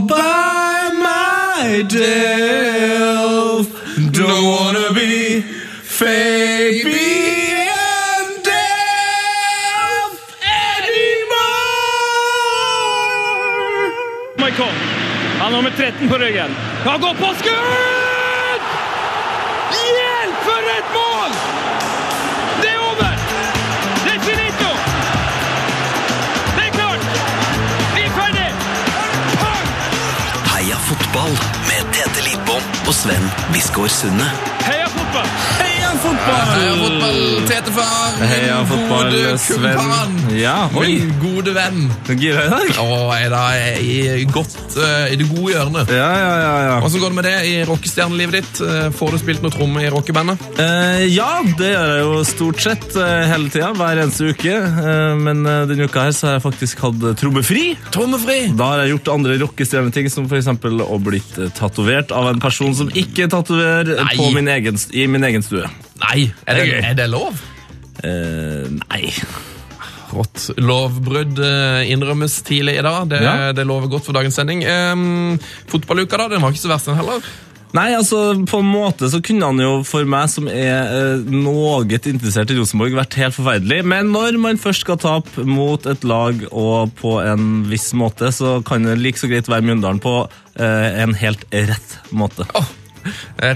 by myself. Don't wanna be fake and deaf anymore. Michael. Han har nummer 13 på ryggen. Han går på skudd! Og Sven Biskår Sunde. Heia fotball! Heia fotball! Heia fotball, Tetefar. Heia fotball, Sven. Ja, oi. Min gode venn. Du gira i dag? Å, er da i, godt, uh, i det gode hjørnet. Ja, ja, ja. ja. Hvordan går det med det i rockestjernelivet ditt? Eh, Får du spilt noe tromme i rockebandet? Uh, ja, det gjør jeg jo stort sett uh, hele tida, hver eneste uke. Men denne uka her så har jeg faktisk hatt trommefri. Trommefri! Da har jeg gjort andre rockestjerneting, som f.eks. å blitt tatovert av en person som ikke tatoverer på min egen, i min egen stue. Nei, er det, Det er det lov? Uh, nei. Rått. Lovbrudd eh, innrømmes tidlig i dag. Det, Ja. det lover godt for dagens sending. Um, fotballuka, da? Den var ikke så verst, den heller. Nei, altså På en måte så kunne han jo for meg som er eh, noe interessert i Rosenborg, vært helt forferdelig. Men når man først skal tape mot et lag og på en viss måte, så kan det like så greit være Mjøndalen på eh, en helt rett måte. Eh,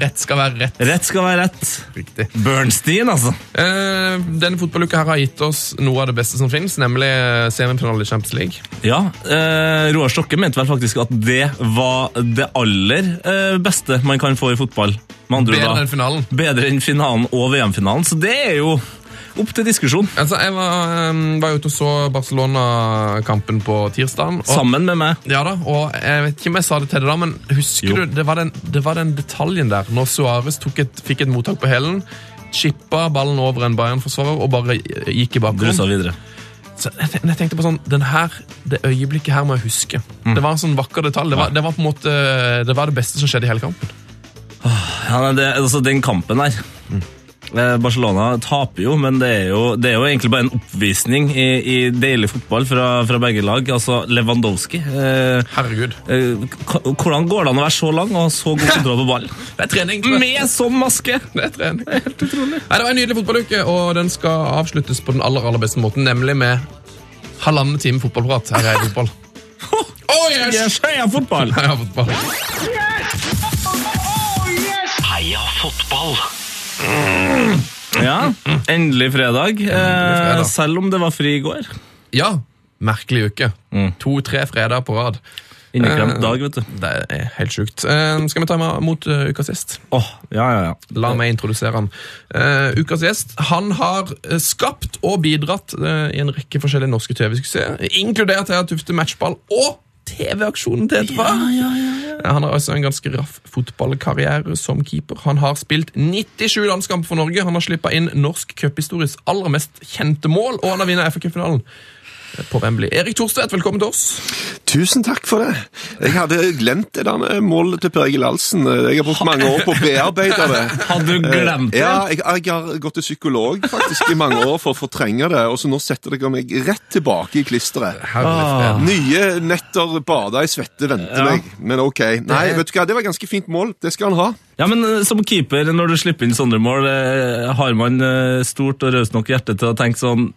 rett skal være rett. Rett skal være rett. Riktig. Bernstein, altså. Eh, denne fotballuka her har gitt oss noe av det beste som finnes, nemlig eh, semifinale i Champions League. Ja, eh, Roar Stokke mente vel faktisk at det var det aller eh, beste man kan få i fotball. Bedre enn finalen. bedre enn finalen og VM-finalen, så det er jo opp til diskusjon. Altså, Jeg var, eh, var ute og så Barcelona-kampen på tirsdagen. Sammen med meg. Ja da, og Jeg vet ikke om jeg sa det til deg da, men husker Jo. du, det var, den, det var den detaljen der, når Suárez fikk et mottak på hælen, chippa ballen over en Bayern-forsvarer og bare gikk i videre. Så jeg, jeg tenkte på sånn, den her, Det øyeblikket her må jeg huske. Mm. Det var en sånn vakker detalj. Det var, det var på en måte, det var det beste som skjedde i hele kampen. Ja, men det, altså Den kampen her eh, Barcelona taper jo, men det er jo, det er jo egentlig bare en oppvisning i, i deilig fotball fra, fra begge lag. Altså Lewandowski. Eh, Herregud. eh, hvordan går det an å være så lang og så god kontroll på ballen? Det er trening. Med sånn maske! Det er trening. Helt utrolig. Nei, det var en nydelig fotballuke, og den skal avsluttes på den aller aller beste måten, nemlig med halvannen time fotballprat her i Fotball. Oh, yes! Heia fotball! Heia Fotball. Heia fotball! Ja, endelig fredag. Eh, fredag. selv om det var fri i går. Ja, merkelig uke. Mm. To-tre fredager på rad. Inneklemt Eh, dag, vet du. Det er helt sjukt. Eh, skal vi ta mot ukas gjest? Åh, ja, ja, ja. La meg introdusere han. Ukas gjest han har skapt og bidratt i en rekke forskjellige norske TV-suksesser, inkludert Thea Tufte matchball og TV-aksjonen til etterpå. Eh, Han har altså en ganske raff fotballkarriere som keeper. Han har spilt 97 landskamper for Norge. Han har slippa inn norsk cuphistories aller mest kjente mål, og han har vunnet FA-cupfinalen på Wembley. Erik Thorstvedt, velkommen til oss. Tusen takk for det. Jeg hadde glemt det der målet til Per Egil Ahlsen. Jeg har brukt mange år på å bearbeide det. Hadde du glemt det? Ja, jeg, jeg har gått til psykolog faktisk i mange år for å fortrenge det, og så nå setter dere meg rett tilbake i klisteret. Herlig. Nye netter bada i svette venter Ja. meg, men ok. Nei, vet du hva, det var et ganske fint mål. Det skal han ha. Ja, men eh, Som keeper, når du slipper inn sånne mål, eh, har man eh, stort og raust nok hjerte til å tenke sånn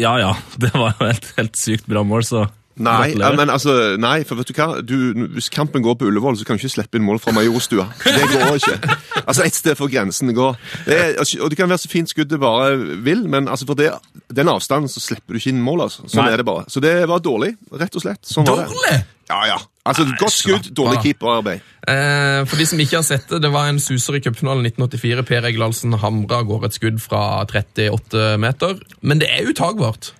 Ja ja, det var jo et helt sykt bra mål, så Nei, men altså, nei, for vet du hva? Du, hvis kampen går på Ullevål, så kan du ikke slippe inn mål fra Majorstua. Det går ikke. Altså, Et sted får grensen gå. Det er, altså, og det kan være så fint skudd det bare vil, men altså, for det, den avstanden så slipper du ikke inn mål. altså. Sånn Nei. er det bare. Så det var dårlig, rett og slett. Sånn var det. Dårlig! Ja, ja. Altså, Godt skudd, dårlig keeperarbeid. Eh, for de som ikke har sett det, det var en suser i cupfinalen 1984. Per Egil Ahlsen hamra av gårde et skudd fra 38 meter. Men det er utagbart.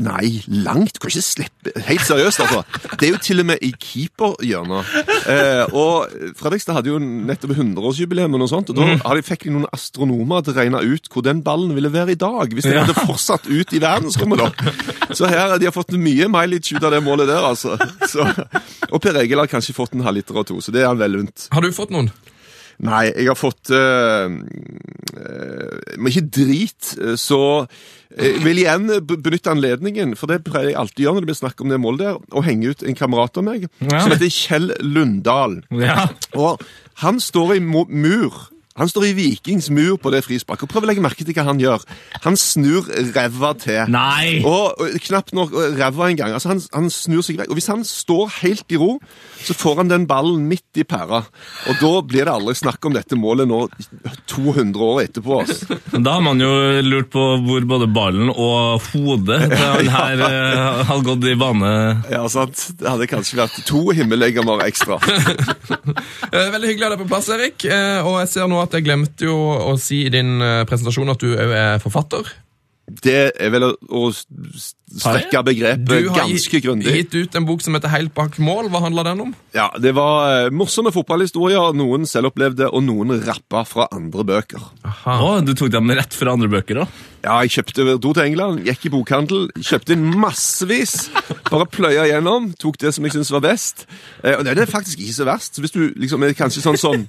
Nei, langt. Du kan ikke slippe Helt seriøst, altså. Det er jo til og med i keeperhjørnet. Eh, og Fredrikstad hadde jo nettopp 100-årsjubileum, og noe sånt, og da hadde, fikk de noen astronomer til å regne ut hvor den ballen ville være i dag. Hvis den hadde fortsatt ut i verdensrommet, da. Så her, de har fått mye mileage ut av det målet der, altså. Så, og Per Egil har kanskje fått en halvliter og to, så det er han vel unt. Har du fått noen? Nei, jeg har fått uh, Men ikke drit, eh, så jeg vil igjen benytte anledningen, for det pleier jeg alltid å gjøre når det blir snakk om det målet der, å henge ut en kamerat av meg Ja. som heter Kjell Lundahl. Ja. Og han står i mur. Han står i Vikings mur på det frisparket. og Prøv å legge merke til hva han gjør. Han snur ræva til. Nei! Og, og knapt nok ræva engang. Altså, han, han snur seg vekk. Og hvis han står helt i ro, så får han den ballen midt i pæra. Og da blir det aldri snakk om dette målet nå 200 år etterpå. Altså. Da har man jo lurt på hvor både ballen og hodet til han her ja. har gått i bane. Ja, sant? Det hadde kanskje vært to himmellegemer ekstra. Eh, Veldig hyggelig å ha deg på plass, Erik. Eh, Og jeg ser nå at jeg glemte jo å si i din eh, presentasjon at du òg er forfatter. Det er vel å, strekke begrepet ganske grundig. Du har gitt ut en bok som heter Helt bak mål. Hva handler den om? Ja, Det var eh, morsomme fotballhistorier, noen selvopplevde, og noen rappa fra andre bøker. Å, du tok dem rett fra andre bøker òg? Ja, jeg kjøpte, do til England, gikk i bokhandel, kjøpte inn massevis. Bare pløya gjennom, tok det som jeg syntes var best. Eh, og det er faktisk ikke så verst. Så hvis du liksom er kanskje sånn sånn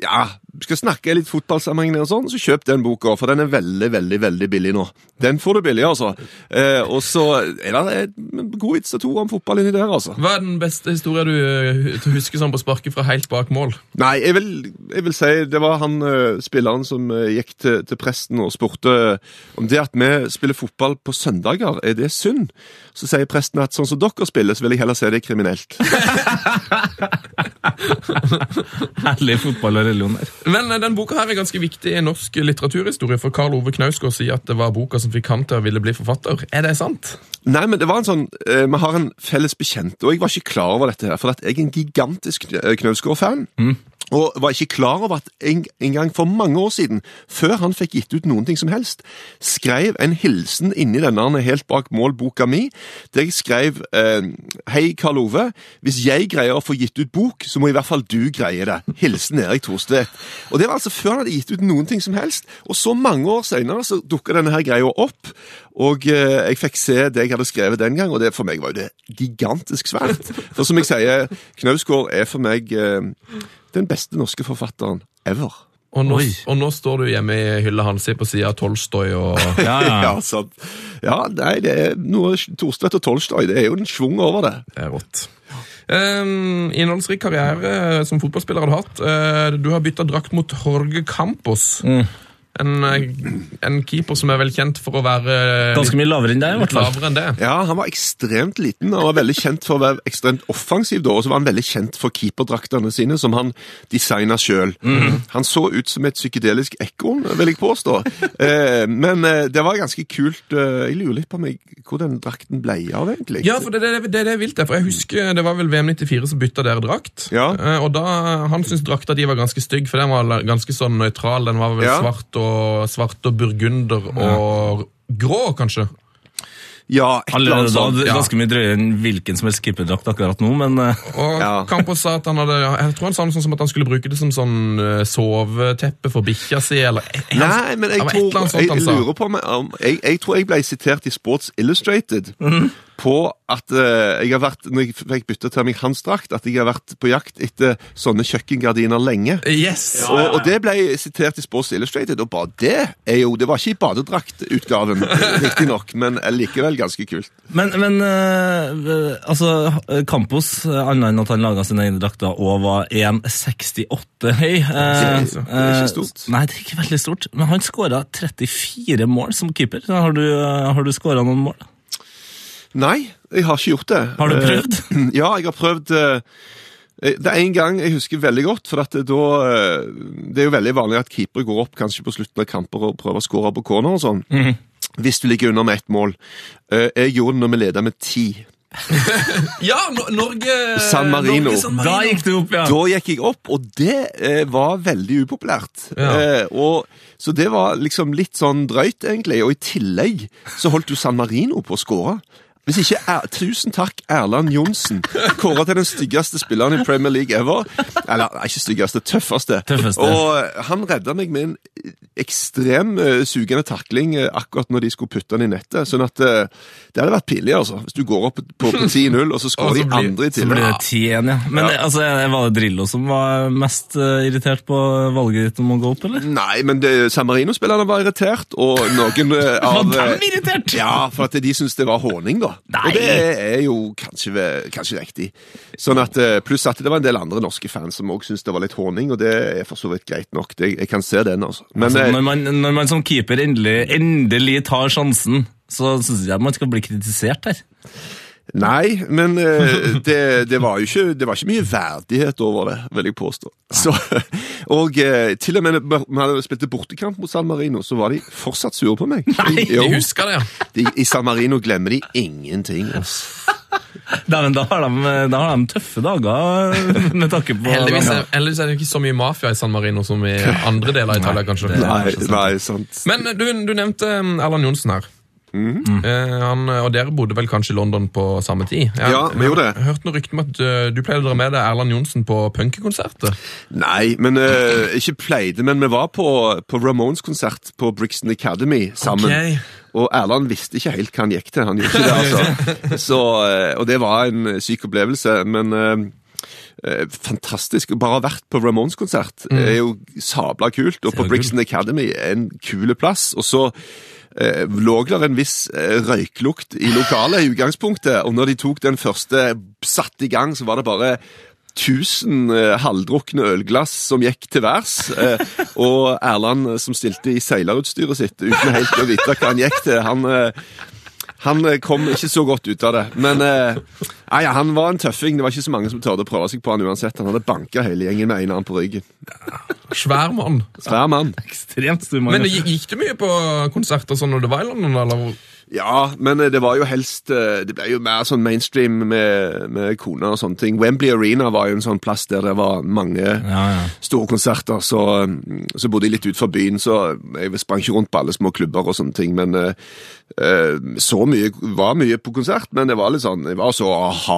ja, skal snakke litt fotballsammenheng og sånn, så kjøp den boka, for den er veldig, veldig veldig billig nå. Den får du billig, altså. Eh, og så er det en god vits og to om fotball inni der, altså. Hva er den beste historien du eh, husker sånn på sparket fra helt bak mål? Nei, jeg vil, jeg vil si det var han eh, spilleren som eh, gikk til, til presten og spurte om det at vi spiller fotball på søndager, er det synd? Så sier presten at sånn som dere spiller, så vil jeg heller se det kriminelt. Herlig fotball og religion der. Men eh, den boka her er ganske viktig i norsk litteraturhistorie, for Karl Ove Knausgård sier at det var boka som fikk han til å ville bli forfatter. Er det sant? Nei, men det var en sånn eh, Vi har en felles bekjent, og jeg var ikke klar over dette her, for at jeg er en gigantisk Kn- Knausgård-fan. Og var ikke klar over at en, en gang for mange år siden, før han fikk gitt ut noen ting som helst, skrev en hilsen inni denne helt bak mål-boka mi, der jeg skrev eh, Hei, Karl Ove. Hvis jeg greier å få gitt ut bok, så må i hvert fall du greie det. Hilsen Erik Thorstvedt. Og det var altså før han hadde gitt ut noen ting som helst. Og så mange år senere så dukka denne her greia opp, og eh, jeg fikk se det jeg hadde skrevet den gang, og det for meg var jo det gigantisk svært. For som jeg sier, Knausgård er for meg eh, den beste norske forfatteren ever. Og nå, og nå står du hjemme i hylla hans på sida av Tolstoy og Ja, ja. Ja, sant. ja, nei, det er noe Thorstvedt og Tolstoy. Det er jo en schwung over det. Det er rått. Um, innholdsrik karriere som fotballspiller har du hatt. Uh, du har bytta drakt mot Jorge Campos. En, eh, en keeper som er vel kjent for å være Ganske mye lavere enn deg, i hvert fall. enn det. Ja, Han var ekstremt liten og var veldig kjent for å være ekstremt offensiv. da, Og så var han veldig kjent for keeperdraktene sine, som han designa sjøl. Han så ut som et psykedelisk ekorn, vil jeg påstå. eh, men eh, det var ganske kult. Eh, jeg lurer litt på meg, hvor den drakten ble av, egentlig. Ja, for det er det, det, er det jeg. For jeg husker det var vel VM 94 som bytta dere drakt. Ja. Eh, og da, Han syntes drakta de var ganske stygg, for den var ganske sånn nøytral. Den var vel Ja. svart og, svart og burgunder og grå, kanskje. Ja, et eller annet sånt. ja. ganske mye drøyere enn hvilken som helst skipperdrakt akkurat nå, men eh, Og Ja. Campos sa at han hadde Jeg tror han sa noe sånn som at han skulle bruke det som sånn eh, soveteppe for bikkja si, eller Nei, men jeg tror jeg, lurer på meg, om jeg, jeg tror jeg ble sitert i Sports Illustrated Mhm. På at eh, jeg har vært, når jeg fikk bytte til meg hans drakt, at jeg har vært på jakt etter sånne kjøkkengardiner lenge. Yes! Og, og det ble sitert i Sports Illustrated, og bare det er jo Det var ikke i badedraktutgaven, riktignok, men likevel ganske kult. Men, men eh, altså, Campos, eh, annet enn at han laga sine egne drakter og var 1,68 høy eh, Det er ikke stort. Nei, det er ikke veldig stort. Men han skåra 34 mål som keeper. Har du, har du skåra noen mål? Nei, jeg har ikke gjort det. Har du Eh, prøvd? Ja, jeg har prøvd eh, Det er en gang jeg husker veldig godt, for at det, da eh, Det er jo veldig vanlig at keepere går opp kanskje på slutten av kamper og prøver å skåre på corner og sånn. Mm. Hvis du ligger under med ett mål. Eh, Jeg gjorde det når vi leda med ti. Ja, Norge San Marino. Norge, San Da gikk du opp, ja. Da gikk jeg opp, og det eh, var veldig upopulært. Ja. Eh, og, så det var liksom litt sånn drøyt, egentlig. Og i tillegg så holdt jo San Marino på å skåre. Hvis ikke er, Tusen takk, Erland Johnsen. Kåra til den styggeste spilleren i Premier League ever. Eller ikke styggeste, tøffeste. Tøffeste. Og eh, han redda meg med en ekstrem uh, sugende takling uh, akkurat når de skulle putte den i nettet. Sånn at uh, det hadde vært pinlig, altså. Hvis du går opp på, på 10-0, og så skårer de andre i Så blir det 10-1, ja. Men altså, var det Drillo som var mest irritert på valget ditt om å gå opp, eller? Nei, men San Marino-spillerne var irritert, og noen av Var de irritert? Ja, for at de syntes det var håning, da. Nei. Og det er jo kanskje, kanskje riktig. Sånn at, eh, Pluss at det var en del andre norske fans som òg syntes det var litt håning, og det er for så vidt greit nok. Det, jeg kan se den, altså. Men Altså, eh, når, man, når man som keeper endelig, endelig tar sjansen, så syns jeg man skal bli kritisert her. Nei, men eh, det, det, var jo ikke, det var ikke mye verdighet over det, vil jeg påstå. Så, og eh, til og med når vi hadde spilt bortekamp mot San Marino, så var de fortsatt sure på meg. Nei, Jo, Jeg husker det, ja. de, I San Marino glemmer de ingenting. Altså. Da, men da, har de, da har de tøffe dager med takke på Heldigvis er, heldigvis er det ikke så mye mafia i San Marino som i andre deler av Italia, kanskje. Nei, nei, sant. Men du, du nevnte Erland Johnsen her. Eh, han, og dere bodde vel kanskje i London på samme tid? Jeg, Ja, vi gjorde det. Jeg hørte noen rykter om at uh, du pleide å dra med deg Erland Johnsen på punkekonserter. Nei, men uh, ikke pleide, men vi var på, på Ramones-konsert på Brixton Academy sammen. Okay. Og Erland visste ikke helt hva han gikk til. Han gjorde ikke det, altså. Så, eh, og det var en syk opplevelse, men fantastisk. Bare å ha vært på Ramones-konsert er jo sabla kult, og på. Brixton Academy er en kule plass. Og så eh, lå der en viss eh, røyklukt i lokalet i utgangspunktet, og når de tok den første satt i gang, så var det bare 1000 eh, halvdrukne ølglass som gikk til værs, eh, og Erland som stilte i seilerutstyret sitt uten helt å vite hva han gikk til. Han, han eh, kom ikke så godt ut av det. Men eh, nei, han var en tøffing. Det var ikke så mange som tørde å prøve seg på han uansett. Han hadde banka hele gjengen med en arm på ryggen. Svær mann. Svær mann. Ekstremt stor mann. Men gikk gikk du mye på konserter sånn når det var i London? eller? Ja, men eh, det var jo helst eh, Det ble jo mer sånn mainstream med, med kona og sånne ting. Wembley Arena var jo en sånn plass der det var mange Ja, ja. store konserter. Så, så bodde jeg litt utenfor byen, så jeg sprang ikke rundt på alle små klubber og sånne ting. Men så mye var mye på konsert, men det var litt sånn Jeg var så a-ha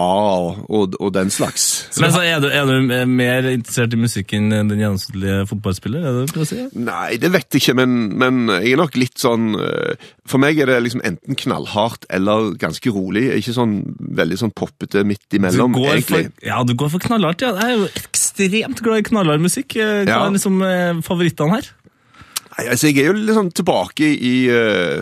og, og, den slags. Men så er du, er du mer interessert i musikk enn den gjennomsnittlige fotballspiller? Er det det å si? Nei, det vet jeg ikke, men, men jeg er nok litt sånn eh, For meg er det liksom enten knallhardt eller ganske rolig. Ikke sånn veldig sånn poppete midt imellom, går egentlig. for, ja, du går for knallhardt, ja. Jeg er jo ekstremt glad i knallhard musikk. Eh, Hva Ja. er liksom eh, favorittene her? Nei, altså Jeg er jo sånn tilbake i uh,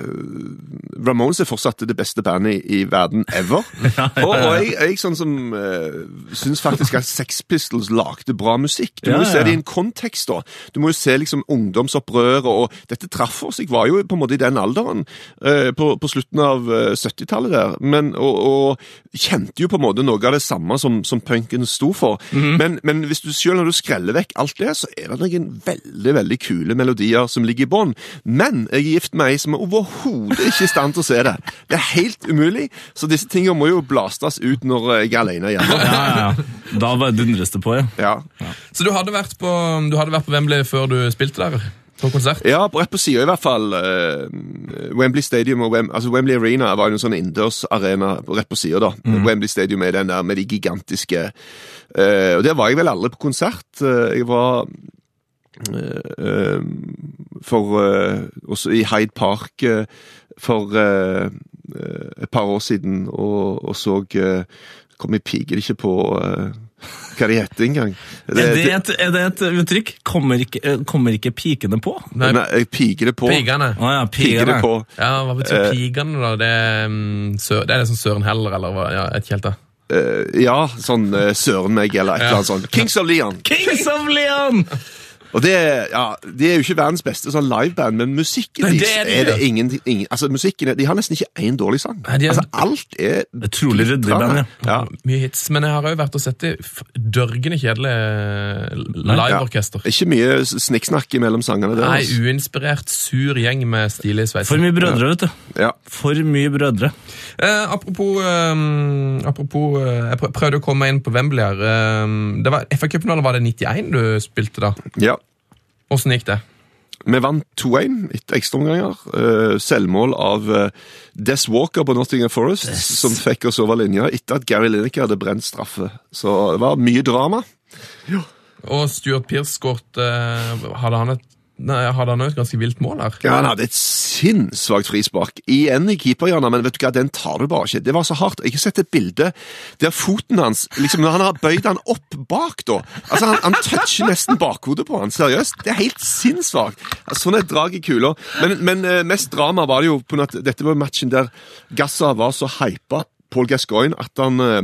Ramones er fortsatt det beste bandet i, i verden ever. Og, og jeg, jeg sånn som uh, syns faktisk at Sex Pistols lagde bra musikk. Du må jo se ja. det i en kontekst, da. Du må jo se liksom ungdomsopprøret, og dette traff oss. Jeg var jo på en måte i den alderen uh, på, på slutten av eh, 70-tallet der, men, og, og kjente jo på en måte noe av det samme som, som punken sto for. Mhm. men, men hvis du selv når du skreller vekk alt det, så er det noen veldig veldig kule melodier som ligger i bånn. Men jeg er gift med ei som er overhodet ikke i stand til å se det. Det er helt umulig, så disse tingene må jo blastes ut når jeg er alene hjemme. Ja, ja, ja. Da bare dundres det på, ja. Ja. Så du hadde vært på, du hadde vært på Wembley før du spilte der? På konsert? Ja, på- rett på sida i hvert fall. eh, Wembley Stadium og Wem altså Wembley Arena var jo en sånn innendørsarena rett på sida. da. Wembley Stadium er den der med de gigantiske uh, Og der var jeg vel aldri på konsert. Eh, jeg var for eh, Også i Hyde Park eh, for eh, eh, et par år siden og, og så uh, Kom jeg piker ikke på eh, hva de heter engang. Er det et, er det et uttrykk? Kommer ikke, eh, kommer ikke pikene på? Nei, Nei, pikene det på. Pigene. Å ja, det pigene. på. Ja, Hva betyr Eh, pigene, da? Det er, mm, sø, det er liksom Søren Heller, eller hva? Ja, et helt, da. Uh, ja, sånn uh, Søren meg, eller et eller annet sånt. Kings of Leon. Kings of Leon! Og det, ja, de er jo ikke verdens beste sånn liveband, men musikken Nei, det er de er det ingen, ingen Altså, musikken er, De har nesten ikke én dårlig sang. Nei, de er- Altså, Alt er Utrolig ryddig band, ja. ja. Mye hits. Men jeg har òg vært og sett det dørgende kjedelig liveorkester. liveorkester. Ikke mye snikksnakk mellom sangene deres. Nei, uinspirert, sur gjeng med stilige For mye brødre, vet du. Ja. For mye brødre. Eh, apropos eh, apropos eh, Jeg prøvde å komme meg inn på Wembley her. Eh, det var FA Cup-finale, var det 91 du spilte da? ja. Åssen gikk det? vi vant 2-1 etter ekstraomganger. Uh, selvmål av uh, Des Walker på Nottingham Forest, som fikk oss over linja etter at Gary Lineker hadde brent straffe. Så det var mye drama. Og Stuart Pearce skåret eh, Hadde han et hadde han et ganske vilt mål her? Ja, Han hadde et sinnssvakt frispark. Igjen i keeperhjørnet, men vet du hva, den tar du bare ikke. Det var så hardt. Jeg har sett et bilde der foten hans liksom, når Han har bøyd han opp bak, da. Altså, Han, han toucher nesten bakhodet på han, seriøst. Det er helt sinnssvakt. Sånn et drag i kula. Men, men eh, mest drama var det jo på at dette var matchen der Gassa var så hypa Paul Gascoigne at han eh,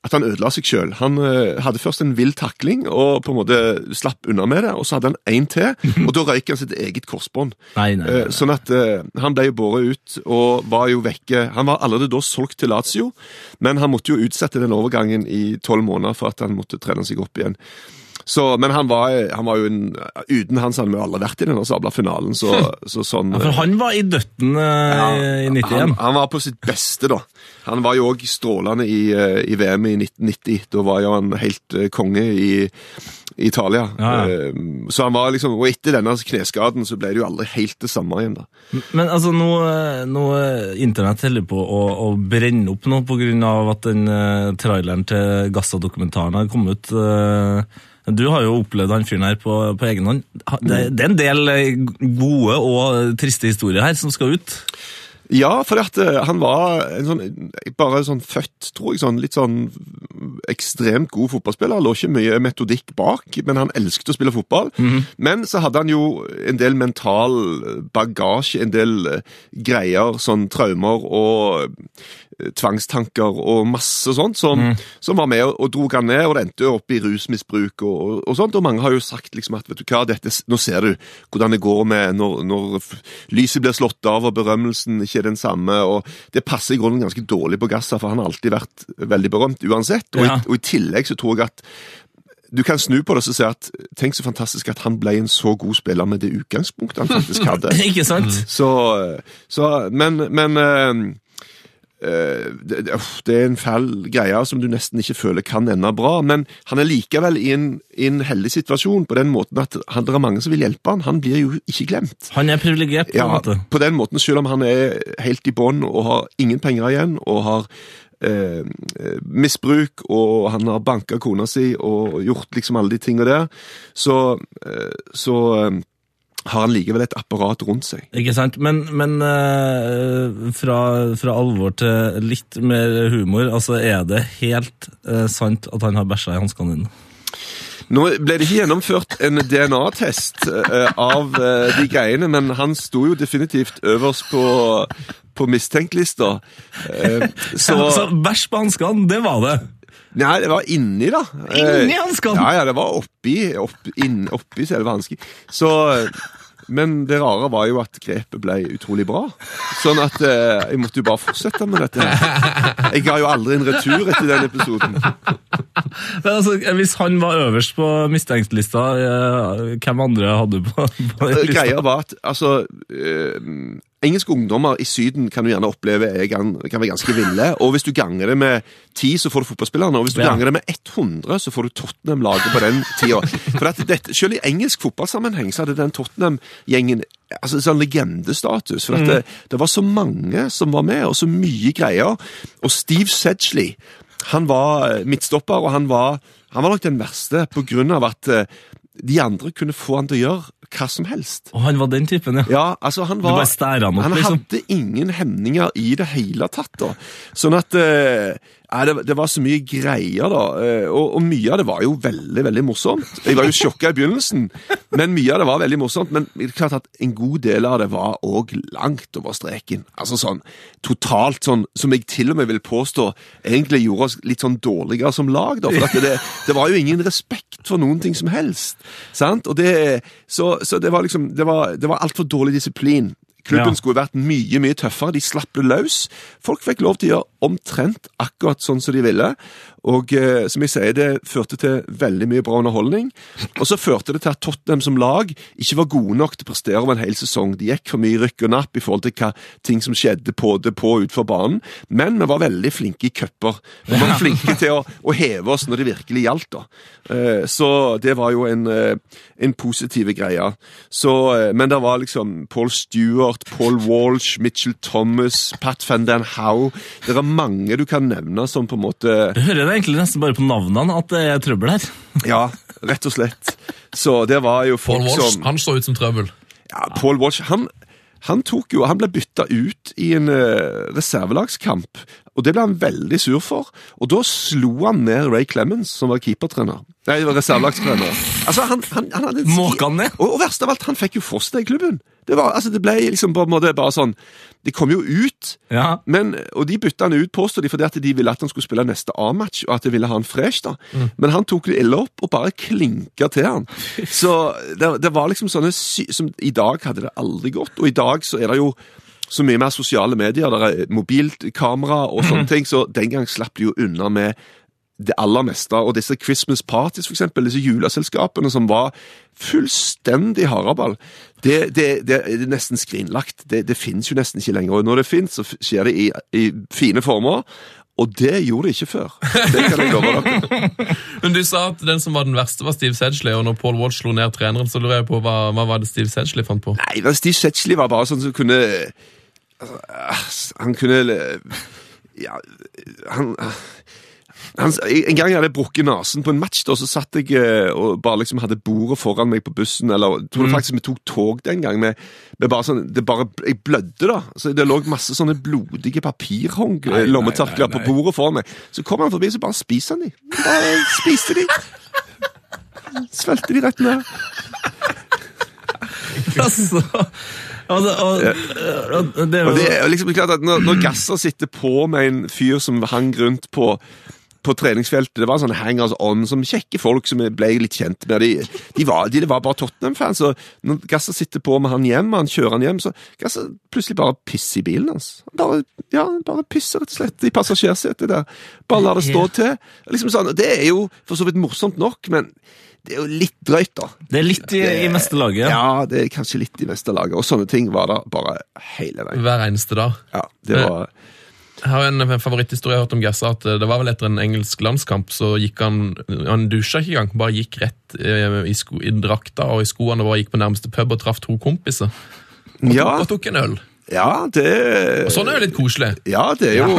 at han ødela seg sjøl. Han eh, hadde først en vill takling og på en måte slapp unna med det. og Så hadde han én til, og da røyk han sitt eget korsbånd. Nei, nei, nei. Eh, Sånn at han ble jo båret ut og var jo vekke. Han var allerede da solgt til Lazio, men han måtte jo utsette den overgangen i tolv måneder for at han måtte trene seg opp igjen. Så, men han var, han var jo en, Uten han så hadde vi aldri vært i denne sabla finalen, så, så sånn Ja, for han var i døtten ja, i 91. han, han var på sitt beste, da. Han var jo òg strålende i, eh, i VM i 1990. Da var jo han helt eh, konge i, i Italia. Ja. Eh, Så han var liksom, Og etter denne kneskaden så ble det jo aldri helt det samme igjen. da. Men altså, nå, nå eh, internett holder på å, å brenne opp nå av at den eh, traileren til Gassa-dokumentaren har kommet ut. Du har jo opplevd han fyren her på, på egen hånd. Det, det er en del eh, gode og triste historier her som skal ut. Ja, for at eh, han var en sånn, bare sånn født, tror jeg, sånn litt sånn ekstremt god fotballspiller. Lå ikke mye metodikk bak, men han elsket å spille fotball. Men så hadde han jo en del mental bagasje, en del eh, greier, sånn traumer og tvangstanker og masse sånt, som, som var med og, og drog han ned, og det endte jo opp i rusmisbruk og, og, og sånt. Og mange har jo sagt liksom at vet du hva, dette, nå ser du hvordan det går med når, når lyset blir slått av og berømmelsen ikke er den samme. og Det passer i grunnen ganske dårlig på Gassa, for han har alltid vært veldig berømt uansett. Og, Ja. i, og i tillegg så tror jeg at du kan snu på det og si at tenk så fantastisk at han ble en så god spiller med det utgangspunktet han faktisk hadde. Ikke sant? Så, så Men, men eh, det, det- det er en fæl greie som du nesten ikke føler kan ende bra. Men han er likevel i en, i en heldig situasjon på den måten at han, det er mange som vil hjelpe han. Han blir jo ikke glemt. Han er privilegert, på en måte. på den måten, selv om han er helt i bånn og har ingen penger igjen, og har eh, misbruk, og han har banka kona si og gjort liksom alle de tingene der, så, eh, så eh, har han likevel et apparat rundt seg. Ikke sant? Men, men uh, fra, fra alvor til litt mer humor, altså er det helt uh, sant at han har bæsja i hanskene dine? Nå ble det ikke gjennomført en DNA-test uh, av eh, de greiene, men han sto jo definitivt øverst på, på mistenkt-lista. Eh, så Altså, bæsj på hanskene, det var det! Nei, det var inni, da. Eh, Inni hansken? Ja, ja, det var oppi, opp, inn, oppi selve hansken. Så Men det rare var jo at grepet ble utrolig bra. Sånn at eh, jeg måtte jo bare fortsette med dette. her. Jeg ga jo aldri en retur etter den episoden. Men altså, Hvis han var øverst på mistenkt-lista, eh, hvem andre hadde du på, på den lista? Greia var at altså eh, Engelske ungdommer i Syden kan du gjerne oppleve er, kan være ganske ville. Og hvis du ganger det med 10, så får du fotballspillerne. Og hvis du Ja. ganger det med 100, så får du Tottenham-laget på den tida. For at dette, selv i engelsk fotballsammenheng så hadde den Tottenham-gjengen altså sånn legendestatus. For at det, det var så mange som var med, og så mye greier. Og Steve Sedgley, han var eh, midtstopper, og han var, han var nok den verste på grunn av at eh, de andre kunne få han til å gjøre hva som helst. Og han var den typen, ja. Ja, altså han var bare stærer han opp, Han liksom. hadde ingen hemninger i det hele tatt, da. Sånn at eh, ja, det, det var så mye greier, da. eh, Og, og mye av det var jo veldig, veldig morsomt. Jeg var jo sjokka i begynnelsen, men mye av det var veldig morsomt. Men det er klart at en god del av det var òg langt over streken. Altså sånn totalt sånn som jeg til og med vil påstå egentlig gjorde oss litt sånn dårligere som lag, da. For det, det var jo ingen respekt for noen ting som helst. Sant? Og det, så, så det var liksom Det var, det var altfor dårlig disiplin. Klubben Ja. skulle vært mye mye tøffere. De slapp det løs. Folk fikk lov til å gjøre omtrent akkurat sånn som de ville. Og eh, som jeg sier, det førte til veldig mye bra underholdning. Og så førte det til at Tottenham som lag ikke var gode nok til å prestere over en hel sesong. De gikk for mye rykk og napp i forhold til hva ting som skjedde på det på og utenfor banen. Men vi var veldig flinke i cuper. Vi var flinke til å, å heve oss når det virkelig gjaldt. da. Eh, Så det var jo en, eh, en positiv greie. Så, eh, men det var liksom Paul Stewart, Paul Walsh, Mitchell Thomas, Pat van den Howe. Det er mange du kan nevne som på en måte Du hører det egentlig nesten bare på navnene at det er trøbbel her. Ja, rett og slett. Så det var jo folk Paul Walsh som han så ut som trøbbel. ja, Paul Walsh han, han, tok jo, han ble bytta ut i en uh, reservelagskamp, og det ble han veldig sur for. Og da slo han ned Ray Clemens, som var keepertrener. Nei, reservelagstrener. Altså, han, han, han hadde en Måka han ned? Og, og verst av alt, han fikk jo foster i klubben. Det, var, altså, det ble liksom på en måte bare sånn Det kom jo ut. Ja. Men, og de bytta han ut, påstod de, fordi at de ville at han skulle spille neste A-match, og at de ville ha han fresh. da. Men han tok det ille opp og bare klinka til han. Så det, det var liksom sånne sy som I dag hadde det aldri gått, og i dag så er det jo så mye mer sosiale medier, det er mobilkamera og sånne ting, så den gang slapp de jo unna med det aller meste. Og disse Christmas parties, for eksempel, disse juleselskapene som var fullstendig haraball, det, det, det er nesten skrinlagt. Det, det finnes jo nesten ikke lenger. Og når det finnes, så skjer det i, i fine former. Og det gjorde det ikke før. Det kan jeg love dere. Men du sa at den som var den verste, var Steve Sedgley, og når Paul Walsh slo ned treneren, så lurer jeg på hva, hva var det Steve Sedgley fant på? Nei, men Steve Setchley var bare sånn som kunne altså, Han kunne Ja, han han, en gang hadde jeg brukket nesen på en match, da, så satt jeg eh, og bare liksom hadde bordet foran meg på bussen. eller tror det faktisk vi tok tog den gang. Med, med bare sånn, det bare, Jeg blødde, da. så Det lå masse sånne blodige papirhåndklær, lommetørklær, på bordet foran meg. Så kom han forbi, så bare spiser han de. Bare spiste de. Svelgte de rett ned. Altså, og det, og, og, det Og det er liksom klart at når, når Gasser sitter på med en fyr som hang rundt på på treningsfeltet, Det var sånn hangers on, som kjekke folk som ble litt kjent med. De, de, var, de, var bare Tottenham-fans. og Når Gasser sitter på med han hjem, han kjører han hjem, så Gasser plutselig bare pisser i bilen hans. Han Bare, ja, bare pisser, rett og slett, i passasjersetet der. Bare lar det stå til. Liksom sånn, Det er jo for så vidt morsomt nok, men det er jo litt drøyt, da. Det er litt i, i meste laget. Ja, det er kanskje litt i mesterlaget. Og sånne ting var det bare hele veien. Hver eneste dag. Ja, det var... Jeg har en favoritthistorie jeg har hørt om Gassa. at Det var vel etter en engelsk landskamp, så gikk han Han dusja ikke engang, bare gikk rett eh, i, sko, i drakta og i skoene og gikk på nærmeste pub og traff to kompiser. Og, Ja. tok, og tok en øl. Ja, det Og sånn er jo litt koselig. Ja, det er jo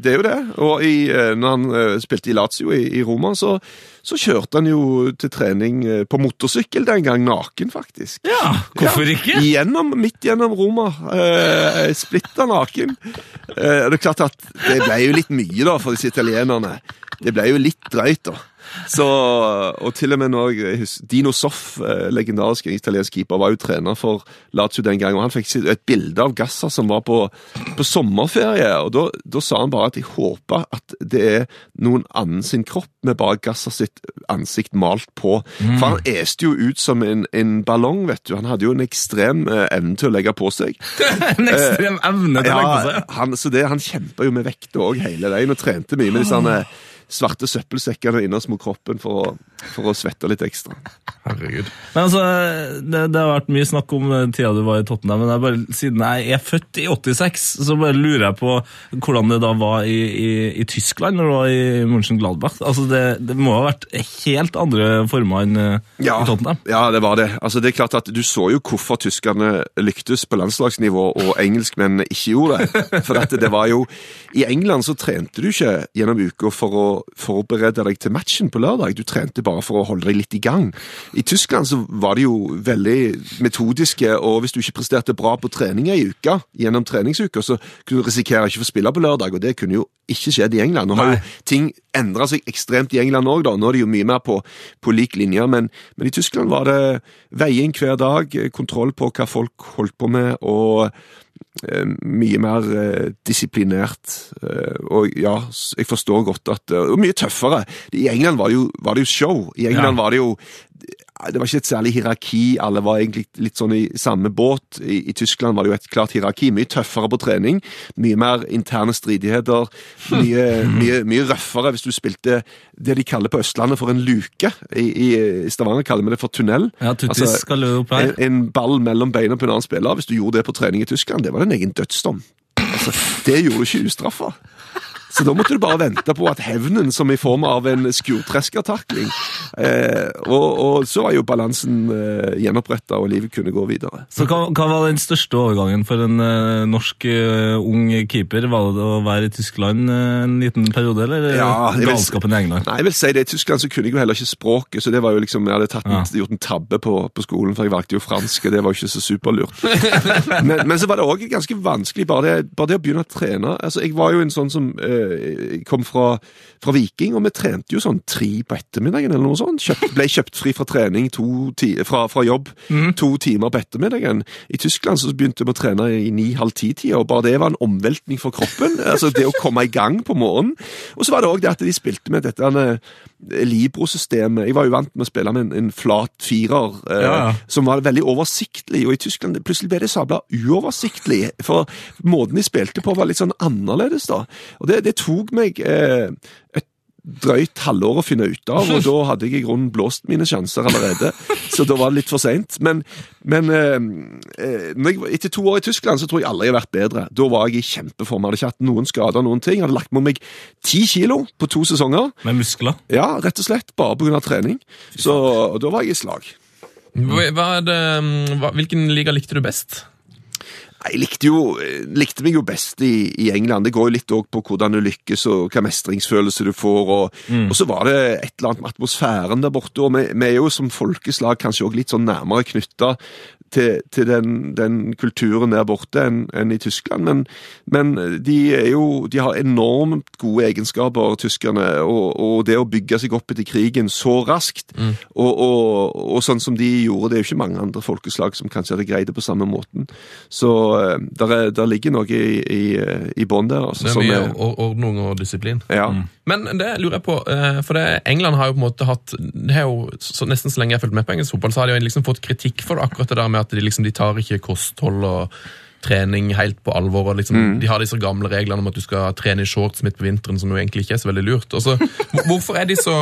det. Er jo det. Og i, eh, når han eh, spilte i Lazio i, i Roma, så, så kjørte han jo til trening eh, på motorsykkel den gang, naken, faktisk. Ja, hvorfor ikke? Gjennom, midt gjennom Roma. Eh, splitta naken. Eh, det er klart at det ble jo litt mye da for disse italienerne. Det ble jo litt drøyt, da. Så, og til og med nå, Dino Soff, eh, legendarisk italiensk keeper, var jo trener for Lazio den gangen. og han fikk et bilde av Gassa som var på, på sommerferie, og da, da sa han bare at jeg håper at det er noen annen sin kropp med bare Gassa sitt ansikt malt på. For han este jo ut som en, en ballong, vet du. Han hadde jo en ekstrem eh, evne til å legge på seg. En ekstrem evne til å legge på Ja, seg. han, så det, han kjempa jo med vekt òg hele veien, og trente mye med disse herne svarte søppelsekkene innerst mot kroppen for å, for å svette litt ekstra. Herregud. Men altså, det, det har vært mye snakk om den tida du var i Tottenham, men jeg bare, siden jeg er født i 86, så bare lurer jeg på hvordan det da var i, i, i Tyskland når du var i Mönchengladbach. Altså, det, det må ha vært helt andre former enn eh, Ja, i Tottenham. ja, det var det. Altså, det er klart at Du så jo hvorfor tyskerne lyktes på landslagsnivå, og engelskmennene ikke gjorde det. For dette, det var jo I England så trente du ikke gjennom uka for å forberede deg til matchen på lørdag. Du trente bare for å holde deg litt i gang. I Tyskland så var de jo veldig metodiske, og hvis du ikke presterte bra på trening ei uke, gjennom treningsuka, så kunne du risikere ikke å få spille på lørdag, og det kunne jo ikke skjedd i England. Nå har Nei. jo ting endra seg ekstremt i England òg. Nå er det jo mye mer på, på lik linje, men, men i Tyskland var det veiing hver dag, kontroll på hva folk holdt på med, og mye mer eh, disiplinert. Eh, og ja, jeg forstår godt at eh, Og mye tøffere. I England var det jo, var det jo show. I England Ja. var det jo det var ikke et særlig hierarki. Alle var egentlig litt sånn i samme båt. I, I Tyskland var det jo et klart hierarki. Mye tøffere på trening. Mye mer interne stridigheter. Mye, mye, mye røffere hvis du spilte det de kaller på Østlandet for en luke. I, i, Stavanger kaller vi det for tunnel. Ja, Tuttis skal løpe opp her. en, en ball mellom beina på en annen spiller. Hvis du gjorde det på trening i Tyskland, det var en egen dødsdom. Altså, det gjorde du ikke ustraffa. Så da måtte du bare vente på at hevnen, som i form av en skurtreskertakling eh, og, og så var jo balansen eh, gjenoppretta, og livet kunne gå videre. Så hva, hva var den største overgangen for en eh, norsk eh, ung keeper? Var det å være i Tyskland eh, en liten periode, eller Ja, jeg vil- galskapen i England? Nei, jeg vil si det. I Tyskland så kunne jeg jo heller ikke språket, så det var jo liksom, jeg hadde tatt en, gjort en tabbe på, på skolen, for jeg valgte jo fransk, og det var jo ikke så superlurt. men, men så var det òg ganske vanskelig, bare det, bare det å begynne å trene. Altså, Jeg var jo en sånn som eh, kom fra, fra Viking, og vi trente jo sånn tre på ettermiddagen eller noe sånt. Kjøpt, ble kjøpt fri fra trening to ti, fra, fra jobb to timer på ettermiddagen. I Tyskland så begynte vi å trene i ni-halv ti-tida, og bare det var en omveltning for kroppen. altså Det å komme i gang på morgenen. Og så var det òg det at de spilte med dette eh, Libro-systemet. Jeg var jo vant med å spille med en, en flat firer, eh, Ja, ja. som var veldig oversiktlig. Og i Tyskland plutselig ble det sabla uoversiktlig, for måten de spilte på var litt sånn annerledes, da. Og det, det tok meg eh, et drøyt halvår å finne ut av, og da hadde jeg i grunnen blåst mine sjanser allerede. Så da var det litt for seint. Men, men eh, eh, jeg, etter to år i Tyskland så tror jeg aldri jeg har vært bedre. Da var jeg i kjempeform. Hadde ikke hatt noen skader, noen ting. Hadde lagt på meg ti kilo på to sesonger. Med muskler? Ja, rett og slett. Bare pga. trening. Så da var jeg i slag. Hva hva det, hva, hvilken liga likte du best? Jeg likte, jo, likte meg jo best i, i England. Det går jo litt òg på hvordan du lykkes og hva mestringsfølelse du får. Og, og så var det et eller annet med atmosfæren der borte. og Vi, vi er jo som folkeslag kanskje også litt sånn nærmere knytta til, til den, den kulturen der borte enn en i Tyskland. Men, men de, er jo, de har enormt gode egenskaper, tyskerne. Og, og det å bygge seg opp etter krigen så raskt, og, og, og sånn som de gjorde Det er jo ikke mange andre folkeslag som kanskje hadde greid det på samme måten. Så der, er, der ligger noe i, i, i bånn der. Altså, Det er som mye er- or- ordning og disiplin. ja. Men det lurer jeg på, eh, for det, England har jo på en måte hatt det er jo, så Nesten så lenge jeg har fulgt med på engelsk fotball, så har de jo liksom fått kritikk for det, akkurat det der med at de liksom de tar ikke kosthold og trening helt på alvor. og liksom, De har disse gamle reglene om at du skal trene i shorts midt på vinteren, som jo egentlig ikke er så veldig lurt. Også, hvorfor, er de så,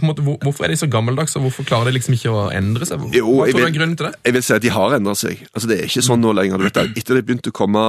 på måte, hvor- hvorfor er de så gammeldags, og hvorfor klarer de liksom ikke å endre seg? Hva Jo, tror du er grunnen til det? Jeg vil si at de har endret seg. Altså, det er ikke sånn nå lenger. Du vet, det. etter det begynte å komme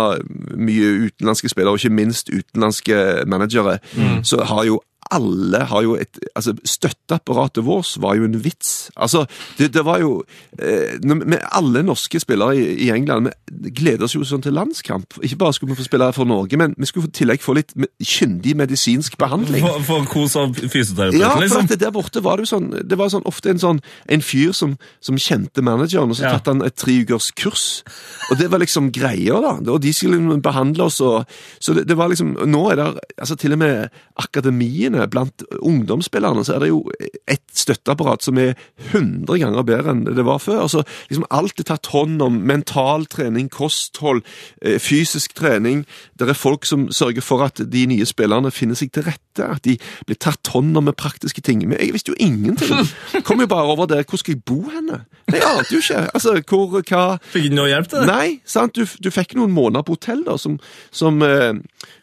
mye utenlandske spillere, og ikke minst utenlandske managere, så har jo alle har jo et altså Støtteapparatet vårt var jo en vits. Altså, det, det var jo eh, Med alle norske spillere i, i England vi gleder oss jo sånn til landskamp. Ikke bare skulle vi få spille for Norge, men vi skulle i tillegg få litt kyndig medisinsk behandling. For, for kos av fysioterapeuten, Ja, for liksom? at det der borte var det jo sånn Det var sånn ofte en sånn En fyr som, som kjente manageren, og så Ja. tatt han et treukers kurs. Og det var liksom greia, da. Og de skulle behandle oss og Så det, det var liksom Nå er det altså til og med akademiene blant ungdomsspillerne, så er det jo et støtteapparat som er 100 ganger bedre enn det var før. Altså, liksom Alt er tatt hånd om. Mental trening, kosthold, eh, fysisk trening. Det er folk som sørger for at de nye spillerne finner seg til rette. At de blir tatt hånd om med praktiske ting. Men jeg visste jo ingenting. Kom jo bare over der. Hvor skal jeg bo henne? Jeg ante jo ikke. Altså, hvor, hva Fikk ikke noe hjelp til det? Nei, sant? Du, du fikk noen måneder på hotell da, som, som eh,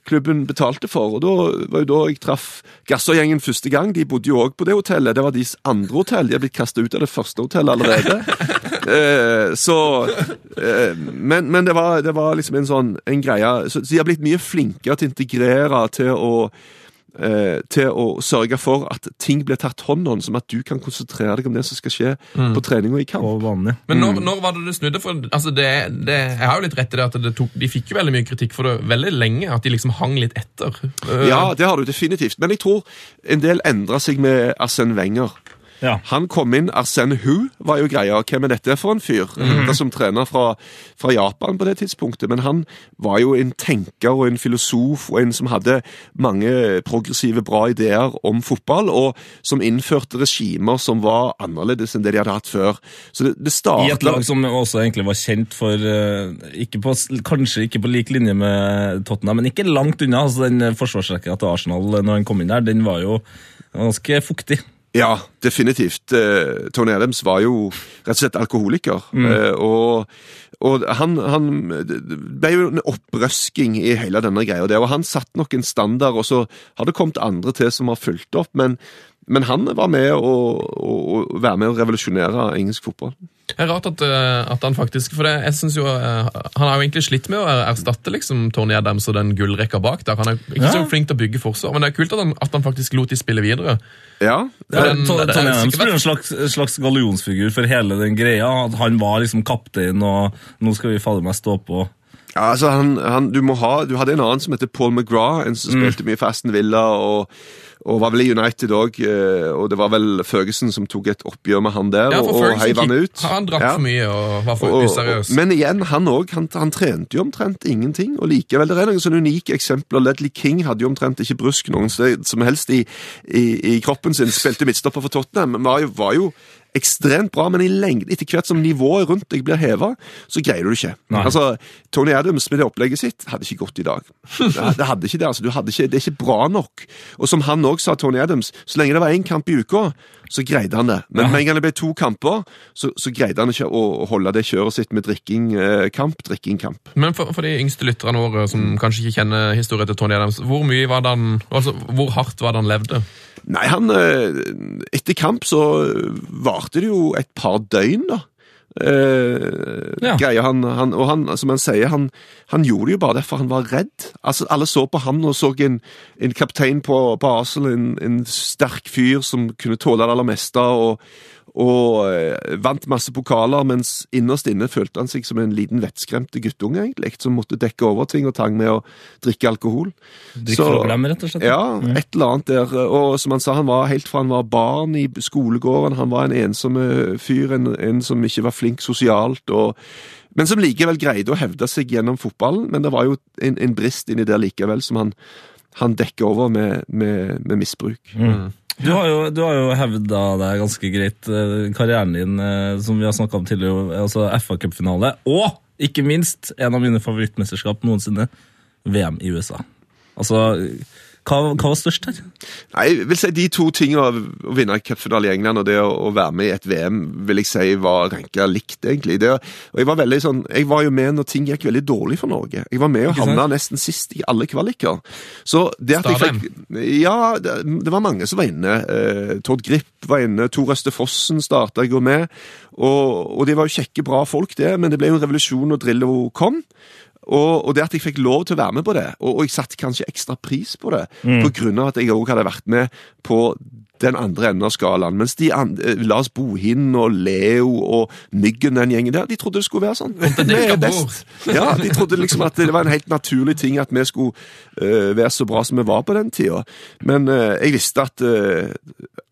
klubben betalte for. og Da var jo da jeg traff Gassergjengen første gang. De bodde jo òg på det hotellet. Det var deres andre hotell. De er blitt kasta ut av det første hotellet allerede. eh, så eh, Men, men det, var, det var liksom en sånn en greie. Så, så de har blitt mye flinkere til å integrere, til å til å sørge for at ting blir tatt hånd om, som at du kan konsentrere deg om det som skal skje på trening og i kamp. Og vanlig. Men når, når var det det snudde? For altså det, det, jeg har jo litt rett i det at det tok, de fikk jo veldig mye kritikk for det veldig lenge. At de liksom hang litt etter. Eh, Ja, det har du definitivt. Men jeg tror en del endra seg med Arsène Wenger. Ja. Han kom inn, Arsen Hu var jo greia. Hvem er dette for en fyr? Hentet som trener fra, fra Japan på det tidspunktet. Men han var jo en tenker og en filosof og en som hadde mange progressive, bra ideer om fotball, og som innførte regimer som var annerledes enn det de hadde hatt før. Så det, det I et lag som også egentlig var kjent for eh, ikke på, Kanskje ikke på lik linje med Tottenham, men ikke langt unna. altså Den forsvarsrekka til Arsenal når han kom inn der, den var jo ganske fuktig. Ja, definitivt. Eh, Tony Adams var jo rett og slett alkoholiker. Mm. og og han, han Det ble jo en opprøsking i hele denne greia. der, og Han satte nok en standard, og så har det kommet andre til som har fulgt opp. Men, men han var med å, å, å være med å revolusjonere engelsk fotball. Det er rart at, eh, at han faktisk For det, jeg synes jo eh, Han har jo egentlig slitt med å erstatte liksom Tony Adams og den gullrekka bak der. Han er ikke så Ja. flink til å bygge forsvar, men det er kult at han, at han faktisk lot de spille videre. Ja, Den- Tony Adams blir en slags, slags gallionsfigur for hele den greia. At Han var liksom kaptein, og nå skal vi fader meg stå på. Ja, altså han, han, du, må ha, du hadde en annen som heter Paul McGrath, en som spilte mye for Aston Villa og, og var vel i United òg. Og det var vel Føgesen som tok et oppgjør med han der Ja, og, og heiv han ut. Han drakk Ja. for mye og var for og- useriøs. Men igjen, han òg. Han, han trente jo omtrent ingenting. Og likevel, det er noen sånne unike eksempler. Ledley King hadde jo omtrent ikke brusk noen sted som helst i, i, i kroppen sin. Spilte midtstopper for Tottenham. men Var jo, var jo ekstremt bra, men i lengde, etter hvert som nivået rundt deg blir heva, så greier du det ikke. Nei. Altså, Tony Adams med det opplegget sitt hadde ikke gått i dag. Det, det hadde ikke det, altså. Du hadde ikke, det er ikke bra nok. Og som han òg sa, Tony Adams, så lenge det var én kamp i uka, så greide han det. Men med en gang det ble to kamper, så, så greide han ikke å, holde det kjøret sitt med drikkingkamp, eh, kamp, drikking. Men for, for de yngste lytterne våre som kanskje ikke kjenner historien til Tony Adams, hvor mye var han, altså hvor hardt var det han levde? Nei, han eh, Etter kamp så varte det jo et par døgn, da. Eh, Ja. greia han, han, og han, som han sier, han, han gjorde det jo bare derfor han var redd. Altså, Alle så på han og så en, en kaptein på, på Arsenal, en, en sterk fyr som kunne tåle det aller meste. og og uh, vant masse pokaler, mens innerst inne følte han seg som en liten vettskremte guttunge, egentlig, som måtte dekke over ting og tang med å drikke alkohol. Drikkeproblem, rett og slett. Ja, et eller annet der. Og som han sa, han var helt fra han var barn i skolegården. Han var en ensom fyr, en, en som ikke var flink sosialt. og men som likevel greide å hevde seg gjennom fotballen. Men det var jo en, en brist inni der likevel, som han, han dekker over med, med, med misbruk. Du har jo, du har jo hevda deg ganske greit. eh, Karrieren din, eh, som vi har snakka om tidligere, altså FA Cup-finale, og ikke minst en av mine favorittmesterskap noensinne, VM i USA. Altså, hva, hva var størst her? Nei, jeg vil si De to tingene, å vinne en cupfinale i England og det å, å være med i et VM, vil jeg si var ranka likt, egentlig. Det, og Jeg var veldig sånn, jeg var jo med når ting gikk veldig dårlig for Norge. Jeg var med og havna nesten sist i alle kvaliker. Så det at jeg fikk Ja, det, det var mange som var inne. Eh, Tord Grip var inne, Tor Øste Fossen starta jeg med. Og, og de var jo kjekke, bra folk, det, men det ble jo en revolusjon når Drillo kom. Og, og det at jeg fikk lov til å være med på det, og, og jeg satte kanskje ekstra pris på det, på grunn av at jeg òg hadde vært med på den andre enden av skalaen. Mens de andre, Lars Bohin og Leo og Myggen, den gjengen der, de trodde det skulle være sånn. Vi er best. Ja, De trodde liksom at det var en helt naturlig ting at vi skulle uh, være så bra som vi var på den tida. Men uh, jeg visste at, uh,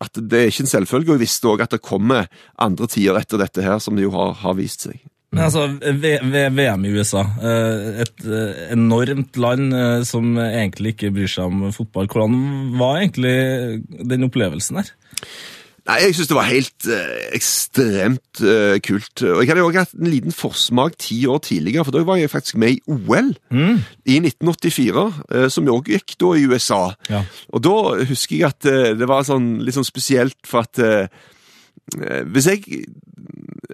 at det er ikke en selvfølge, og jeg visste òg at det kommer andre tider etter dette her, som det jo har, har vist seg. Men altså, ved, ved VM i USA, eh, et eh, enormt land eh, som egentlig ikke bryr seg om fotball. Hvordan var egentlig den opplevelsen der? Nei, jeg syns det var helt eh, ekstremt eh, kult. Og jeg hadde også hatt en liten forsmak ti år tidligere, for da var jeg faktisk med i OL i 1984, eh, som også gikk da i USA. Ja. Og da husker jeg at det var sånn, litt sånn spesielt, for at hvis jeg